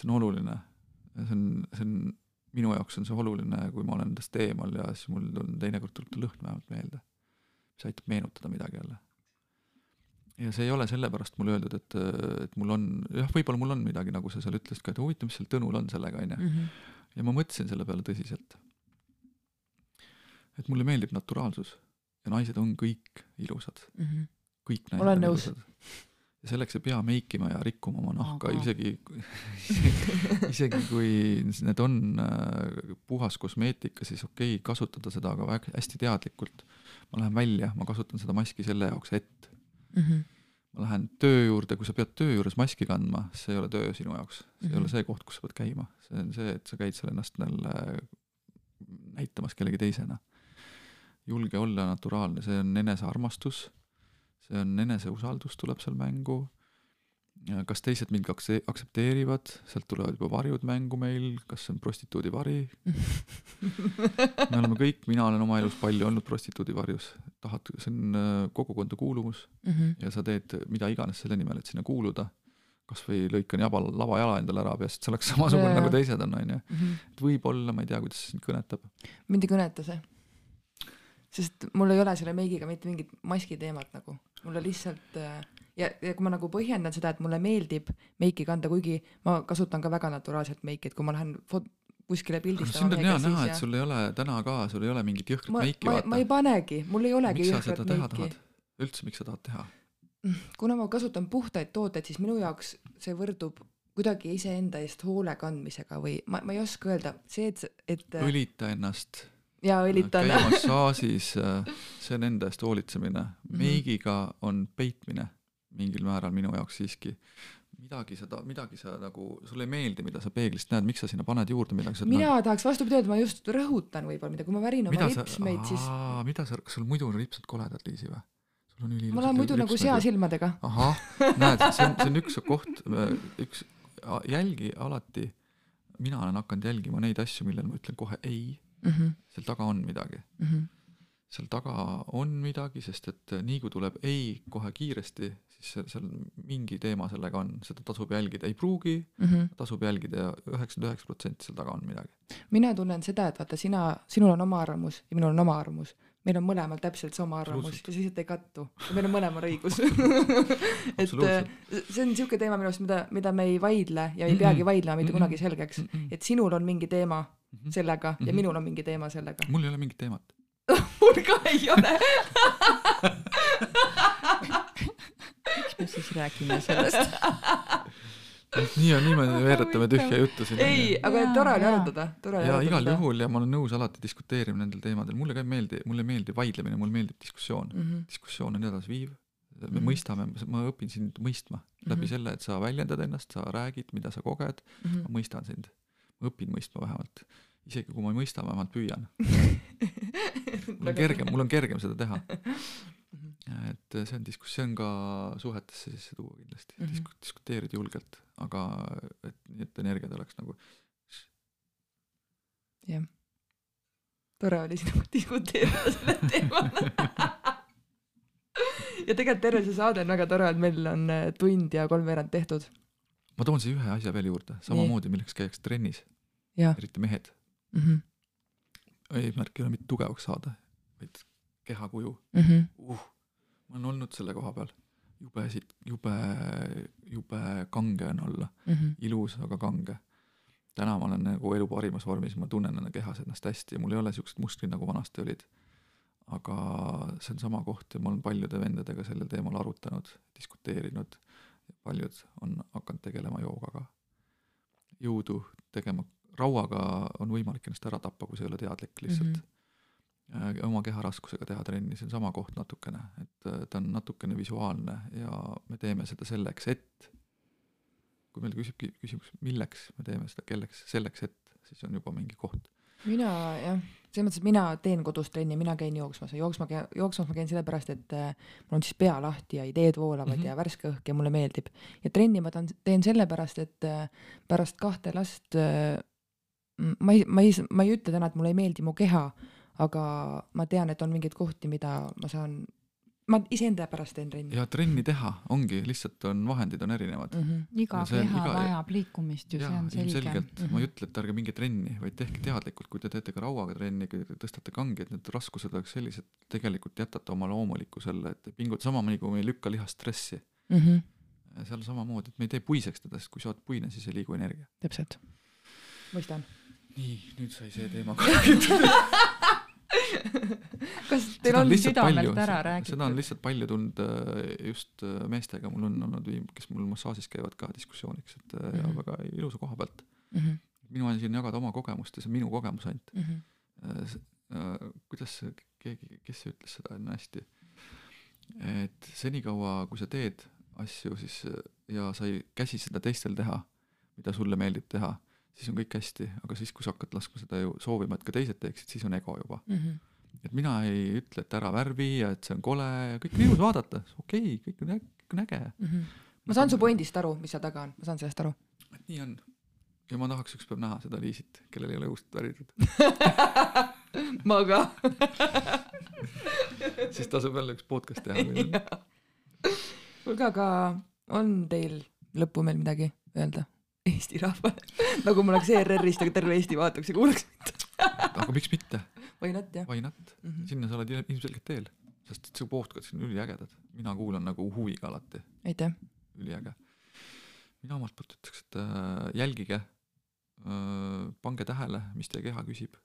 see on oluline, see on, see on minu jaoks on see oluline, kui ma olen endast eemal ja siis mul on teinekord tuleb lõhn vähemalt meelde. mis aitab meenutada midagi jälle. ja see ei ole sellepärast mulle öeldud, et, et mul on, jah, võib-olla mul on midagi, nagu sa seal ütlesid ka, et huvitav, mis seal Tõnul on sellega, onju. Ja ma mõtlesin selle peale tõsiselt. et mulle meeldib naturaalsus ja naised on kõik ilusad mm. -hmm. kõik naised olen on nõus. ilusad ja selleks ei pea meikima ja rikkuma oma nahka Aga. isegi isegi kui need on äh, puhas kosmeetika, siis okei okay, kasutada seda, aga väga hästi teadlikult. ma lähen välja, ma kasutan seda maski selle jaoks, et mm. -hmm. Ma lähen töö juurde, kui sa pead töö juures maski kandma, see ei ole töö sinu jaoks, see mm -hmm. ei ole mhm. see koht, kus sa pead käima, see on see, et sa käid seal ennast jälle näitamas kellegi teisena. julge olla naturaalne, see on enesearmastus see on eneseusaldus tuleb seal mängu, kas teised mind akse-, aktsepteerivad, sealt tulevad juba varjud mängu meil, kas see on prostituudi vari me oleme kõik, mina olen oma elus palju olnud prostituudi varjus, tahad, see on äh, kogukonda kuuluvus mm -hmm. ja sa teed mida iganes selle nimel, et sinna kuuluda, kas või lõikan jaba, lavajala endale ära, peaasi, et see oleks samasugune nagu teised on, on ju. Mhm. et võib-olla, ma ei tea, kuidas see sind kõnetab. mind ei kõneta see. Sest mul ei ole selle meigiga mitte mingit maski teemat nagu mulle lihtsalt äh, ja, ja kui ma nagu põhjendan seda, et mulle meeldib meiki kanda, kuigi ma kasutan ka väga naturaalset meiki, et kui ma lähen fot-, kuskile pildistama sind on hea näha, et sul ei ole täna ka, sul ei ole mingit jõhkrat ma, meiki vaata. ma ei panegi, mul ei olegi miks jõhkrat meiki. üldse, miks sa tahad teha? Mm, kuna ma kasutan puhtaid tooteid, siis minu jaoks see võrdub kuidagi iseenda eest hoole kandmisega või ma, ma ei oska öelda, see, et, et õlita ennast ja õlitan. käi massaažis, äh, see on enda eest hoolitsemine. Mhm. meigiga on peitmine mingil määral minu jaoks siiski. midagi sa ta-, midagi sa nagu, sulle ei meeldi, mida sa peeglist näed, miks sa sinna paned juurde midagi mina nagu... tahaks vastupidi öelda, ma just rõhutan võib-olla mida, kui ma värin oma lipsmeid, siis mida sa, kas sul muidu on lipsad koledad, Liisi või? sul on üliilusad ma olen muidu nagu seasilmadega. ahah, näed, see on, see on üks koht, üks, jälgi alati mina olen hakanud jälgima neid asju, millele ma ütlen kohe ei mm. -hmm. seal taga on midagi Mm -hmm. seal taga on midagi, sest et nii kui tuleb ei kohe kiiresti, siis seal, seal mingi teema sellega on, seda tasub jälgida, ei pruugi, Mm -hmm. tasub jälgida ja üheksakümmend üheksa protsenti seal taga on midagi. mina tunnen seda, et vaata, sina, sinul on oma arvamus ja minul on oma arvamus. Meil on mõlemal täpselt see oma arvamus see lihtsalt ei kattu meil on mõlemal õigus et äh, see on niisugune teema minu arust, mida, mida me ei vaidle ja ei Mm-mm. peagi vaidlema mitte Mm-mm. kunagi selgeks, et sinul on mingi teema Mhm. sellega ja Mhm. minul on mingi teema sellega. mul ei ole mingit teemat. mul ka ei ole miks me siis räägime sellest? Nii on niimoodi veeretame tühja juttu siin. ei, aga Jaa, tore oli arutada, tore oli ja arutada igal juhul ja ma olen nõus alati diskuteerima nendel teemadel, mulle ka ei meeldi, mulle ei meeldi vaidlemine, mulle meeldib diskussioon. Mhm, diskussioon on edasiviiv, me Mhm. mõistame, ma õpin sind mõistma läbi Mhm. selle, et sa väljendad ennast, sa räägid, mida sa koged, mhm. ma mõistan sind. ma õpin mõistma vähemalt. isegi kui ma ei mõista, vähemalt püüan. mul on kergem, mul on kergem seda teha. Et see on diskus-, see on ka suhetesse sisse tuua kindlasti mm. -hmm. Disku-, diskuteerida julgelt, aga et nii, et energiad oleks nagu jah. tore oli sinuga diskuteerida sellel teemal ja tegelikult terve see saade on väga tore, et meil on äh, tund ja kolmveerand tehtud. ma toon siia ühe asja veel juurde, samamoodi milleks käiakse trennis, eriti mehed. mm -hmm. eesmärk ei ole mitte tugevaks saada, vaid kehakuju mm -hmm. uh, ma olen olnud selle koha peal. jube siit, jube, jube kange on olla, mm -hmm. ilus, aga kange. täna ma olen nagu elu parimas vormis, ma tunnen enda kehas ennast hästi ja mul ei ole siuksed musklid, nagu vanasti olid. aga see on sama koht ja ma olen paljude vendadega sellel teemal arutanud, diskuteerinud. paljud on hakanud tegelema joogaga. jõudu tegema, rauaga on võimalik ennast ära tappa, kui sa ei ole teadlik lihtsalt mm. -hmm oma keharaskusega teha trenni, see on sama koht natukene, et äh, ta on natukene visuaalne ja me teeme seda selleks, et kui meil küsib küsimus, milleks me teeme seda, kelleks, selleks, et, siis on juba mingi koht. mina jah, selles mõttes, et mina teen kodus trenni, mina käin jooksmas ja jooksma, jooksmas ma käin sellepärast, et äh, mul on siis pea lahti ja ideed voolavad mm. -hmm. ja värske õhk ja mulle meeldib. ja trenni ma teen sellepärast, et äh, pärast kahte last äh, ma ei, ma ei, ma ei ütle täna, et mulle ei meeldi mu keha, aga ma tean, et on mingeid kohti, mida ma saan, ma iseenda pärast teen trenni. ja trenni teha ongi, lihtsalt on, vahendid on erinevad Mm -hmm. iga Ja see on keha iga- vajab liikumist ju, see on selge. ilmselgelt Mhm. ma ei ütle, et ärge minge trenni, vaid tehke teadlikult, kui te teete ka rauaga trenni, kui te tõstate kangi, et need raskused oleks sellised, tegelikult jätate oma loomulikkusele, et pingut-, sama nagu me ei lükka lihast stressi. Mm -hmm. seal samamoodi, et me ei tee puiseks teda, sest kui sa oled puine, siis ei liigu energia. täpselt. mõistan. nii, nüüd sai see teema korratud kas teil seda on südamelt palju, ära seda räägitud. on lihtsalt palju tulnud äh, just äh, meestega, mul on olnud kes mul massaažis käivad ka diskussiooniks, et äh, ja Mhm. väga ilusa koha pealt. mm. -hmm. minu asi on jagada oma kogemust ja see on minu kogemus ainult. Mm -hmm. Kuidas keegi, kes ütles seda enne hästi, et senikaua, kui sa teed asju, siis ja sa ei käsi seda teistel teha, mida sulle meeldib teha, siis on kõik hästi, aga siis, kui sa hakkad laskma seda ju soovima, et ka teised teeksid, siis on ego juba. Mm -hmm. et mina ei ütle, et ära värvi ja et see on kole ja kõik on ilus vaadata, okei okay,, kõik on äge, äge. mm. -hmm. ma saan su pointist aru, mis seal taga on, ma saan sellest aru et nii on. ja ma tahaks ükspäev näha seda Liisit, kellel ei ole juust väritud ma ka siis tasub jälle üks podcast teha kuulge, aga on teil lõppu meil midagi öelda Eesti rahvale. Nagu ma oleks ERR-ist, aga terve Eesti vaataks ja kuulaks mind. Aga miks mitte, või not jah. Why not, mm -hmm. sinna sa oled il- ilmselgelt teel, sest su podcast'id on üliägedad, mina kuulan nagu huviga alati, aitäh. Üliäge. mina omalt poolt ütleks, et äh, jälgige äh,, pange tähele, mis teie keha küsib.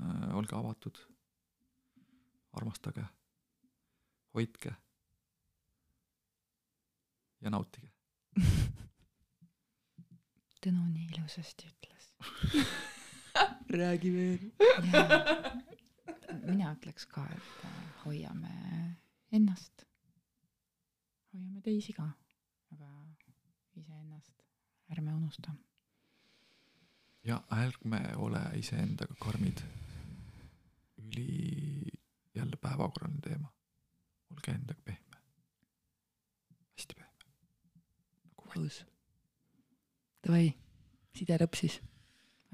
Äh,, olge avatud, armastage, hoidke. Ja nautige. Tõnu nii ilusasti ütles. räägi veel mina ütleks ka, et äh, hoiame ennast, hoiame teisi ka, aga iseennast ärme unusta. ja ärme ole iseendaga karmid. üli jälle päevakorraline teema. olge endaga pehme. hästi pehme. nagu vatt. Davai side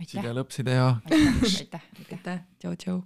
aitäh, side lõpp, side ja aitäh, aitäh, aitäh. aitäh, tšau-tšau.